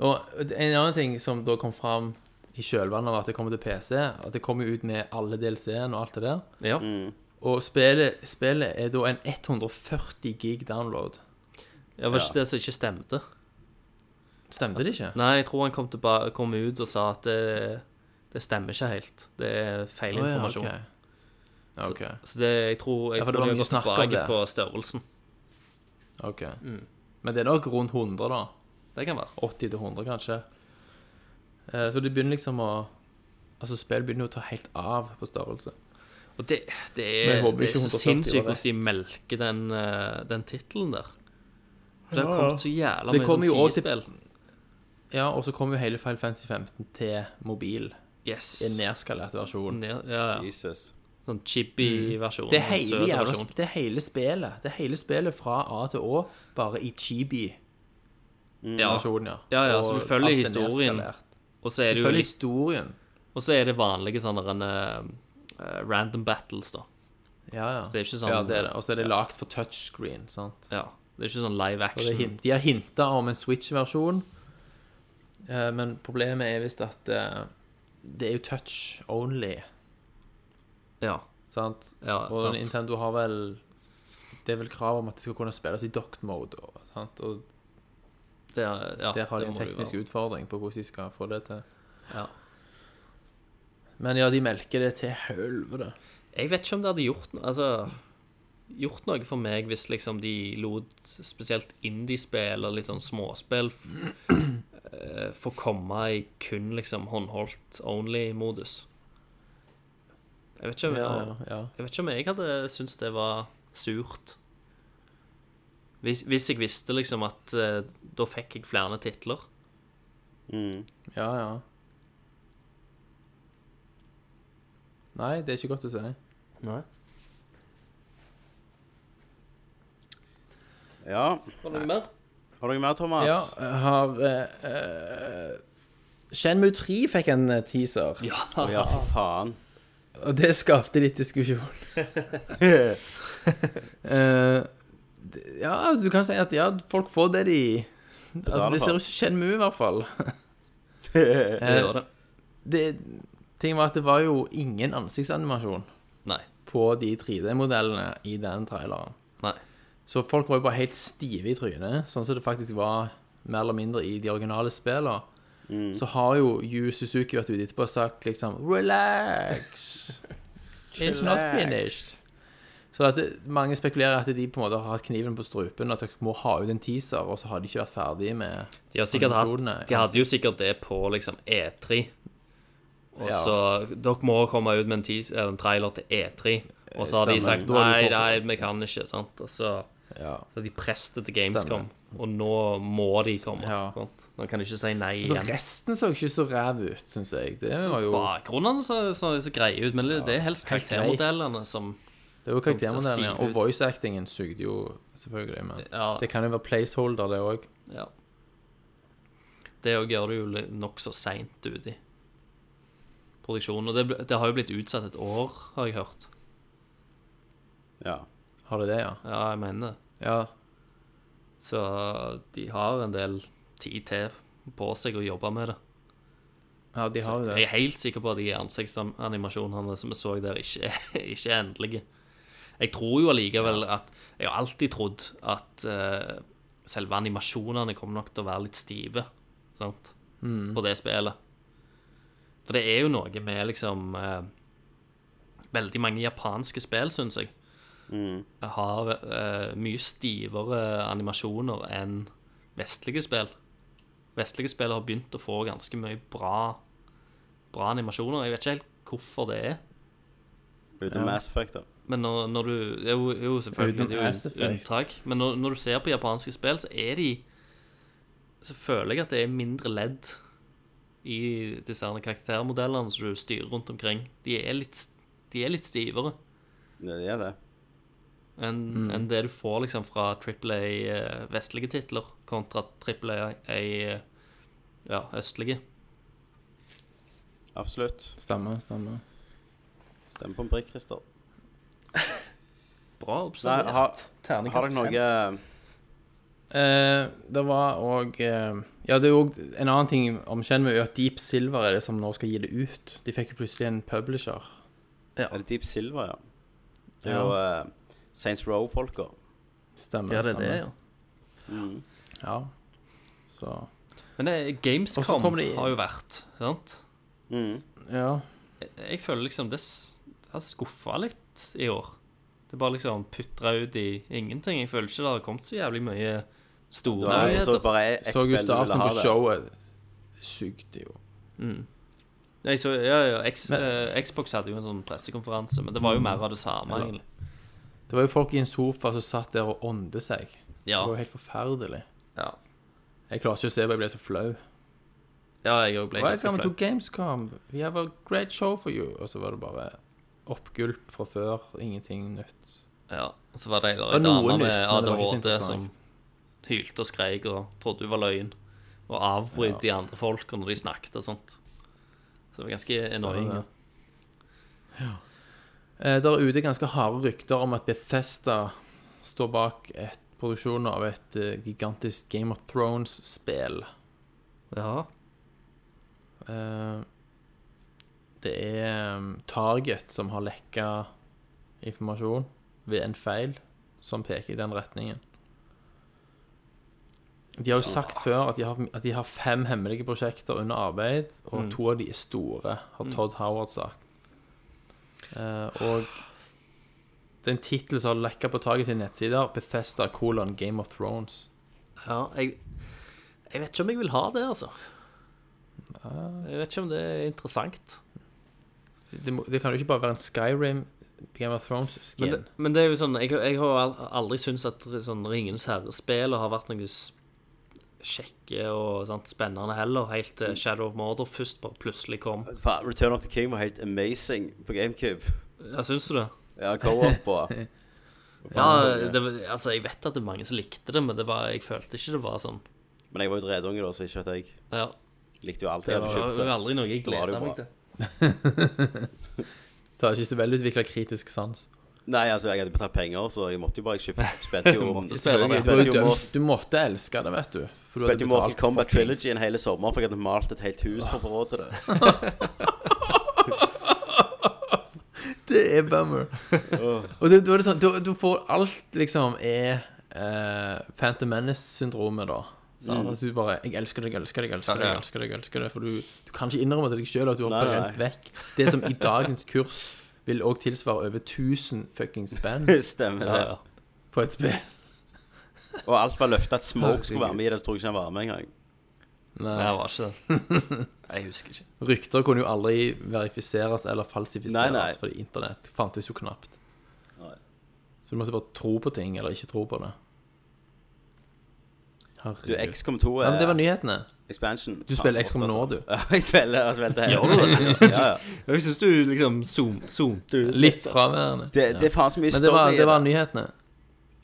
Og en annen ting som da kom fram i kjølvannet av at det kommer til PC, at det kommer ut med alle DLC-ene og alt det der. Ja. Mm. Og spillet, spillet er da en 140 gig download. Det var Ja. ikke det som ikke stemte. Stemte det ikke? Nei, jeg tror han kom, tilba- kom ut og sa at det, det stemmer ikke helt. Det er feil oh, ja, informasjon. Okay. Ok, Så det, jeg tror, jeg Ja, det tror de har gått tilbake på størrelsen. ok. Mm. Men det er nok rundt 100, da. Det kan være. 80 til 100, kanskje. Eh, Så det begynner liksom å Altså, spillet begynner å ta helt av på størrelse. Og det, det er, det er så 140 sinnssykt hvordan de melker den, eh, den tittelen der. For det har kommet så jævla Det mye kommer sånn sidespill. Ja, og så kommer jo hele Final Fantasy 15 til mobil. Yes. En nedskalert versjon. Ned, ja, ja. Jesus. Sånn chibi-versjon. Det sp- det er hele spillet. Det er hele spillet fra A til Å, bare i chibi-versjonen, Ja. ja. Ja, ja, så du følger er historien. Og så er det Du jo følger historien. og så er det vanlige sånne uh, random battles, da. Ja, ja. det er ikke sånn- Ja, det er det. Og så er det lagd for touchscreen, sant. Ja. Det er ikke sånn live Og det er action. de har hinta om en Switch-versjon, uh, men problemet er visst at uh, det er jo touch only, Ja. sant? Ja, og sant. Nintendo har vel Det er vel krav om at det skal kunne spilles i docked mode, og, sant? og Det ja, der har de en teknisk utfordring på hvordan de skal få det til. Ja. Men ja, de melker det til helvete. Jeg vet ikke om det hadde gjort noe Altså Gjort noe for meg hvis liksom de lot spesielt indie-spill og litt sånn småspill eh, få komme i kun liksom håndholdt only-modus. Jeg, ja, ja. jeg vet ikke om jeg hadde syntes det var surt. Hvis, hvis jeg visste liksom at eh, da fikk jeg flere titler. Mm. ja, ja. Nei, det er ikke godt å si. Nei. Ja. Har du noe mer? Har du noe mer, Thomas? Ja, jeg har eh, eh, Shenmue 3 fikk en eh, teaser, Ja. Å, ja, for faen. og det skapte litt diskusjon. Eh, ja, du kan si at ja, folk får det de Altså, det ser ut som Shenmue, i hvert fall. Det Eh, gjør det. det, ting var at det var jo ingen ansiktsanimasjon Nei. på de 3D-modellene i den traileren. Nei. Så folk var jo bare helt stive i trynet, sånn som det faktisk var mer eller mindre i de originale spillene. Så har jo Yu Suzuki vært ute etterpå og sagt liksom Relax! It's not finished. Så Så at det, mange spekulerer at de på en måte har hatt kniven på strupen, at dere må ha ut en teaser, og så har de ikke vært ferdige med De, hatt, de hadde jo sikkert det på liksom E3. Og Ja. så Dere må komme ut med en, teaser, en trailer til E3. Og så har de sagt nei, nei, vi kan ikke. sant? Så, Ja. så de presset til Gamescom, og nå må de komme. Ja. sant? Nå kan de ikke si nei igjen. Altså, resten så ikke så ræv ut, syns jeg. Det var jo Bakgrunnene så, så, så greie ut, men det er helst karaktermodellene som Det var karaktermodellen, ja. Og voice-actingen sugde jo selvfølgelig. Men Ja, det kan jo være placeholder, det òg. ja. Det òg gjør det jo nokså seint uti i produksjonen. Og det, det har jo blitt utsatt et år, har jeg hørt. Ja. Har det det, ja? Ja, jeg mener det. Ja. Så de har en del tid til på seg å jobbe med det. Ja, de har jo Jeg er helt sikker på at de ansiktsanimasjonene som vi så der, ikke, er- ikke er endelige. Jeg tror jo allikevel at Jeg har alltid trodd at uh, selve animasjonene kommer nok til å være litt stive sant? på det spillet. For det er jo noe med liksom uh, Veldig mange japanske spill, syns jeg, har uh, mye stivere animasjoner enn vestlige spill. Vestlige spill har begynt å få ganske mye bra, bra animasjoner. Jeg vet ikke helt hvorfor det er. Blir det ja. Mass Effect, da. Men når, når du jo, jo selvfølgelig det er jo unntak. Men når, når du ser på japanske spill, så er de Så føler jeg at det er mindre ledd i disse her karaktermodellene som du styrer rundt omkring. De er litt, de er litt stivere Det er det. enn Mm. en det du får liksom fra Triple A eh, vestlige titler kontra Triple A ja, østlige. Absolutt. Stemmer, stemmer. Stem på en prikk, Christer. Bra Nei, observert. har, har dere noe. Eh, det var òg eh, Ja, det er jo en annen ting om Shenmue, at Deep Silver er det som nå skal gi det ut. De fikk jo plutselig en publisher. Er det Deep Silver, ja? Det er Ja. jo eh, Saints Row-folka. Stemmer. Ja, det er det, ja. ja. Ja. Så Men det, Gamescom det- har jo vært, sant? Mm. Ja. Jeg, jeg føler liksom det, det har skuffa litt i år. Det bare liksom putra ut i ingenting. Jeg føler ikke det har kommet så jævlig mye store Nei, jeg så nyheter. Så jo du starten på på det. showet. Sugde jo. Nei, så, ja, ja, X, eh, Xbox hadde jo en sånn pressekonferanse, men det var jo mer av det samme, Eller- egentlig. Det var jo folk i en sofa som satt der og åndet seg. Ja, Det var jo helt forferdelig. ja. Jeg klarer ikke å se hva jeg ble så flau. ja jeg òg ble ganske Welcome to. Gamescom. We have a great show for you. Og så var det bare oppgulp fra før. Ingenting nytt. Ja, og så var det ei var noe dame med ADHD som hylte og skreik og trodde hun var løgn, og avbrøt de andre folka når de snakket og sånt. Så det var ganske annoying. Ja. Eh, Der er ute ganske harde rykter om at Bethesda står bak et produksjon av et eh, gigantisk Game of Thrones-spill. Ja. Eh, Det er um, Target som har lekka informasjon ved en feil som peker i den retningen. De har jo sagt før at de har, at de har fem hemmelige prosjekter under arbeid, og to av de er store, har Todd Howard sagt. Uh, og det er en tittel som har lekka på Target sine nettsider, Bethesda colon Game of Thrones. ja jeg, jeg vet ikke om jeg vil ha det, altså. Jeg vet ikke om det er interessant. Det, må, det kan jo ikke bare være en Skyrim Game of Thrones-skin. Men det, men det er jo sånn Jeg, jeg har aldri syntes at sånn Ringenes herre-spillet har vært noe kjekke og sant, spennende heller, helt til Shadow of Mordor først bare plutselig kom. Return of the King var helt amazing på GameCube. Ja, syns du det? Ja, co-op og Ja, det, altså, jeg vet at det er mange som likte det, men det var, jeg følte ikke det var sånn. Men jeg var jo dredunge, da, så ikke at jeg Ja, likte jo alt jeg det var jo aldri noe jeg Da gleda meg til. Det har ikke så velutvikla kritisk sans. Nei, altså, jeg hadde betalt penger, så jeg måtte jo bare kjøpe spilte jo Måtte Du, spille det. var jo du måtte elske det, vet du. For du Spilte jo Mortal Kombat Trilogy en hel sommer, for jeg hadde malt et helt hus for å få råd til det. Det er bummer. Og det, det sånn, du, du får alt liksom er uh, Phantom Menace-syndromet, da. Sant? At du bare 'Jeg elsker deg, jeg elsker deg, jeg elsker deg', jeg elsker deg, elsker deg For du, du kan ikke innrømme til deg sjøl at du har Nei, nei. vekk det som i dagens kurs vil òg tilsvare over 1000 fuckings spenn Stemmer Ja, det. ja. på et spill. Og alt var løfta at Smoke skulle være med i det, så tror jeg ikke han var med engang. Nei. Nei, det var ikke det. Jeg husker ikke. Rykter kunne jo aldri verifiseres eller falsifiseres, Nei, fordi internett fantes jo knapt. Nei. Så du måtte bare tro på ting, eller ikke tro på det. Du, Herregud. XCOM 2 er Ja, men det var nyhetene. expansion. Du spiller XCOM nå, altså. du. Ja, jeg spiller, jeg spilte hele det. Du det? Ja, ja. Jeg syns du liksom zoom- zoomte ut. Litt fraværende. Det, det er faen så mye Men det var, story i det var nyhetene.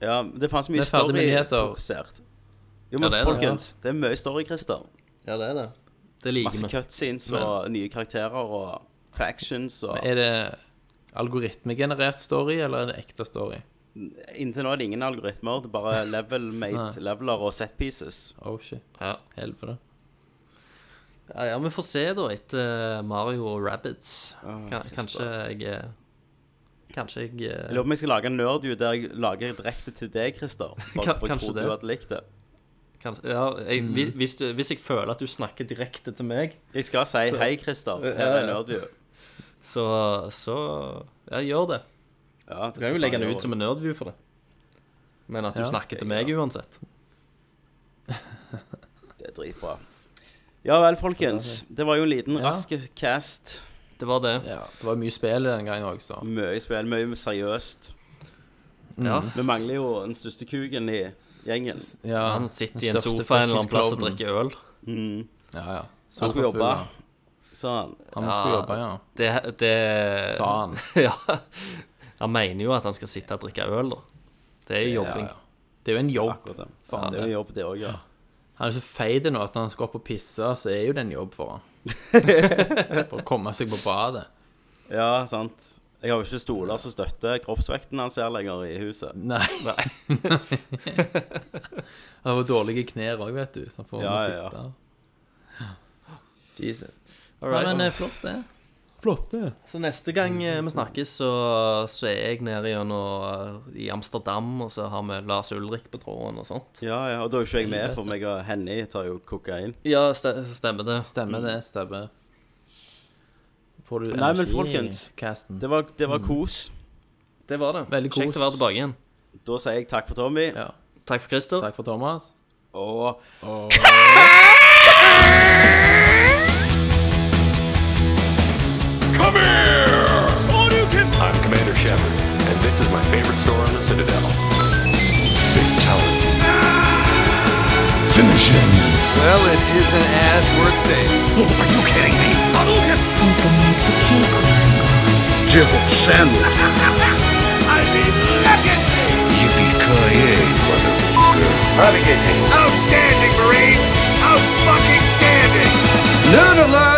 Ja, det er faen så mye er ferdig med story nyheter. fokusert. Jo, Ja, men det er det, folkens, det er mye story, Christer. Ja, det er det. Det liker Masse vi. cutscenes og nye karakterer og factions og Er det algoritmegenerert story, eller er det ekte story? Inntil nå er det ingen algoritmer. Det er bare level-made leveler og set pieces. Oh shit. Ja. Helvete. Ja, ja, vi får se da etter Mario og Rabbids. Oh, kanskje jeg eh, Kanskje jeg eh, Jeg lurer på om jeg skal lage en nerdview der jeg lager direkte til deg, Christer. Bare for jeg trodde du hadde likt det. kanskje, ja, jeg, hvis, hvis, du, hvis jeg føler at du snakker direkte til meg, Jeg skal si hei, Christer. Her er nerdview. så, så Ja, gjør det. Ja, Du kan jo legge den ut som en nerdview for det. Men at du Ja, snakker til meg uansett. Det er dritbra. Ja vel, folkens. Det var jo en liten Ja. rask cast. Det var det. Ja, det var mye spill den gangen òg, så. Mye spill, mye seriøst. Ja. Vi mangler jo den største kuken i gjengen. Ja, Han sitter i en sofa en eller annen plass og drikker øl. Mm. Ja, ja. Han skulle jobbe, sa han. Han Ja. skulle jobbe, ja. Det, det Sa han. ja. Han mener jo at han skal sitte og drikke øl, da. Det er jo jobbing. ja. Det er jo en jobb. Akkurat det. Faen, det er jo en jobb, det òg, ja. Han er så feit nå at når han skal opp og pisse, så er jo det en jobb for han. for å komme seg på badet. Ja, sant. Jeg har jo ikke stoler som støtter kroppsvekten han ser lenger i huset. Nei. han har dårlige knær òg, vet du, så han får Ja, må ja. Jesus. All Ja, right. men eh, flott, det. Flott, det. Så neste gang eh, vi snakkes, så, så er jeg nede gjennom eh, i Amsterdam, og så har vi Lars Ulrik på tråden og sånt. Ja, ja, og da er jo ikke jeg med, for meg og Henny tar jo kokain. Ja, ste stemmer det. Stemmer det, stemmer. Får du Nei, men energi folkens, i casten? Det var, det var kos. Det var det. Veldig kos. Kjekt å være tilbake igjen. Da sier jeg takk for Tommy. Ja. Takk for Christer. Takk for Thomas. Og Come here! Spawn, I'm Commander Shepard, and this is my favorite store on the Citadel. Fatality. Ah! Finish him. Well, it isn't as worth saying. Oh, are you kidding me? Hadouken! Who's gonna make the cake when Jibble sandwich. I mean, look at me! Yippee-ki-yay, motherfucker. Propagating. Outstanding, Marine! Out-fucking-standing! Noodler!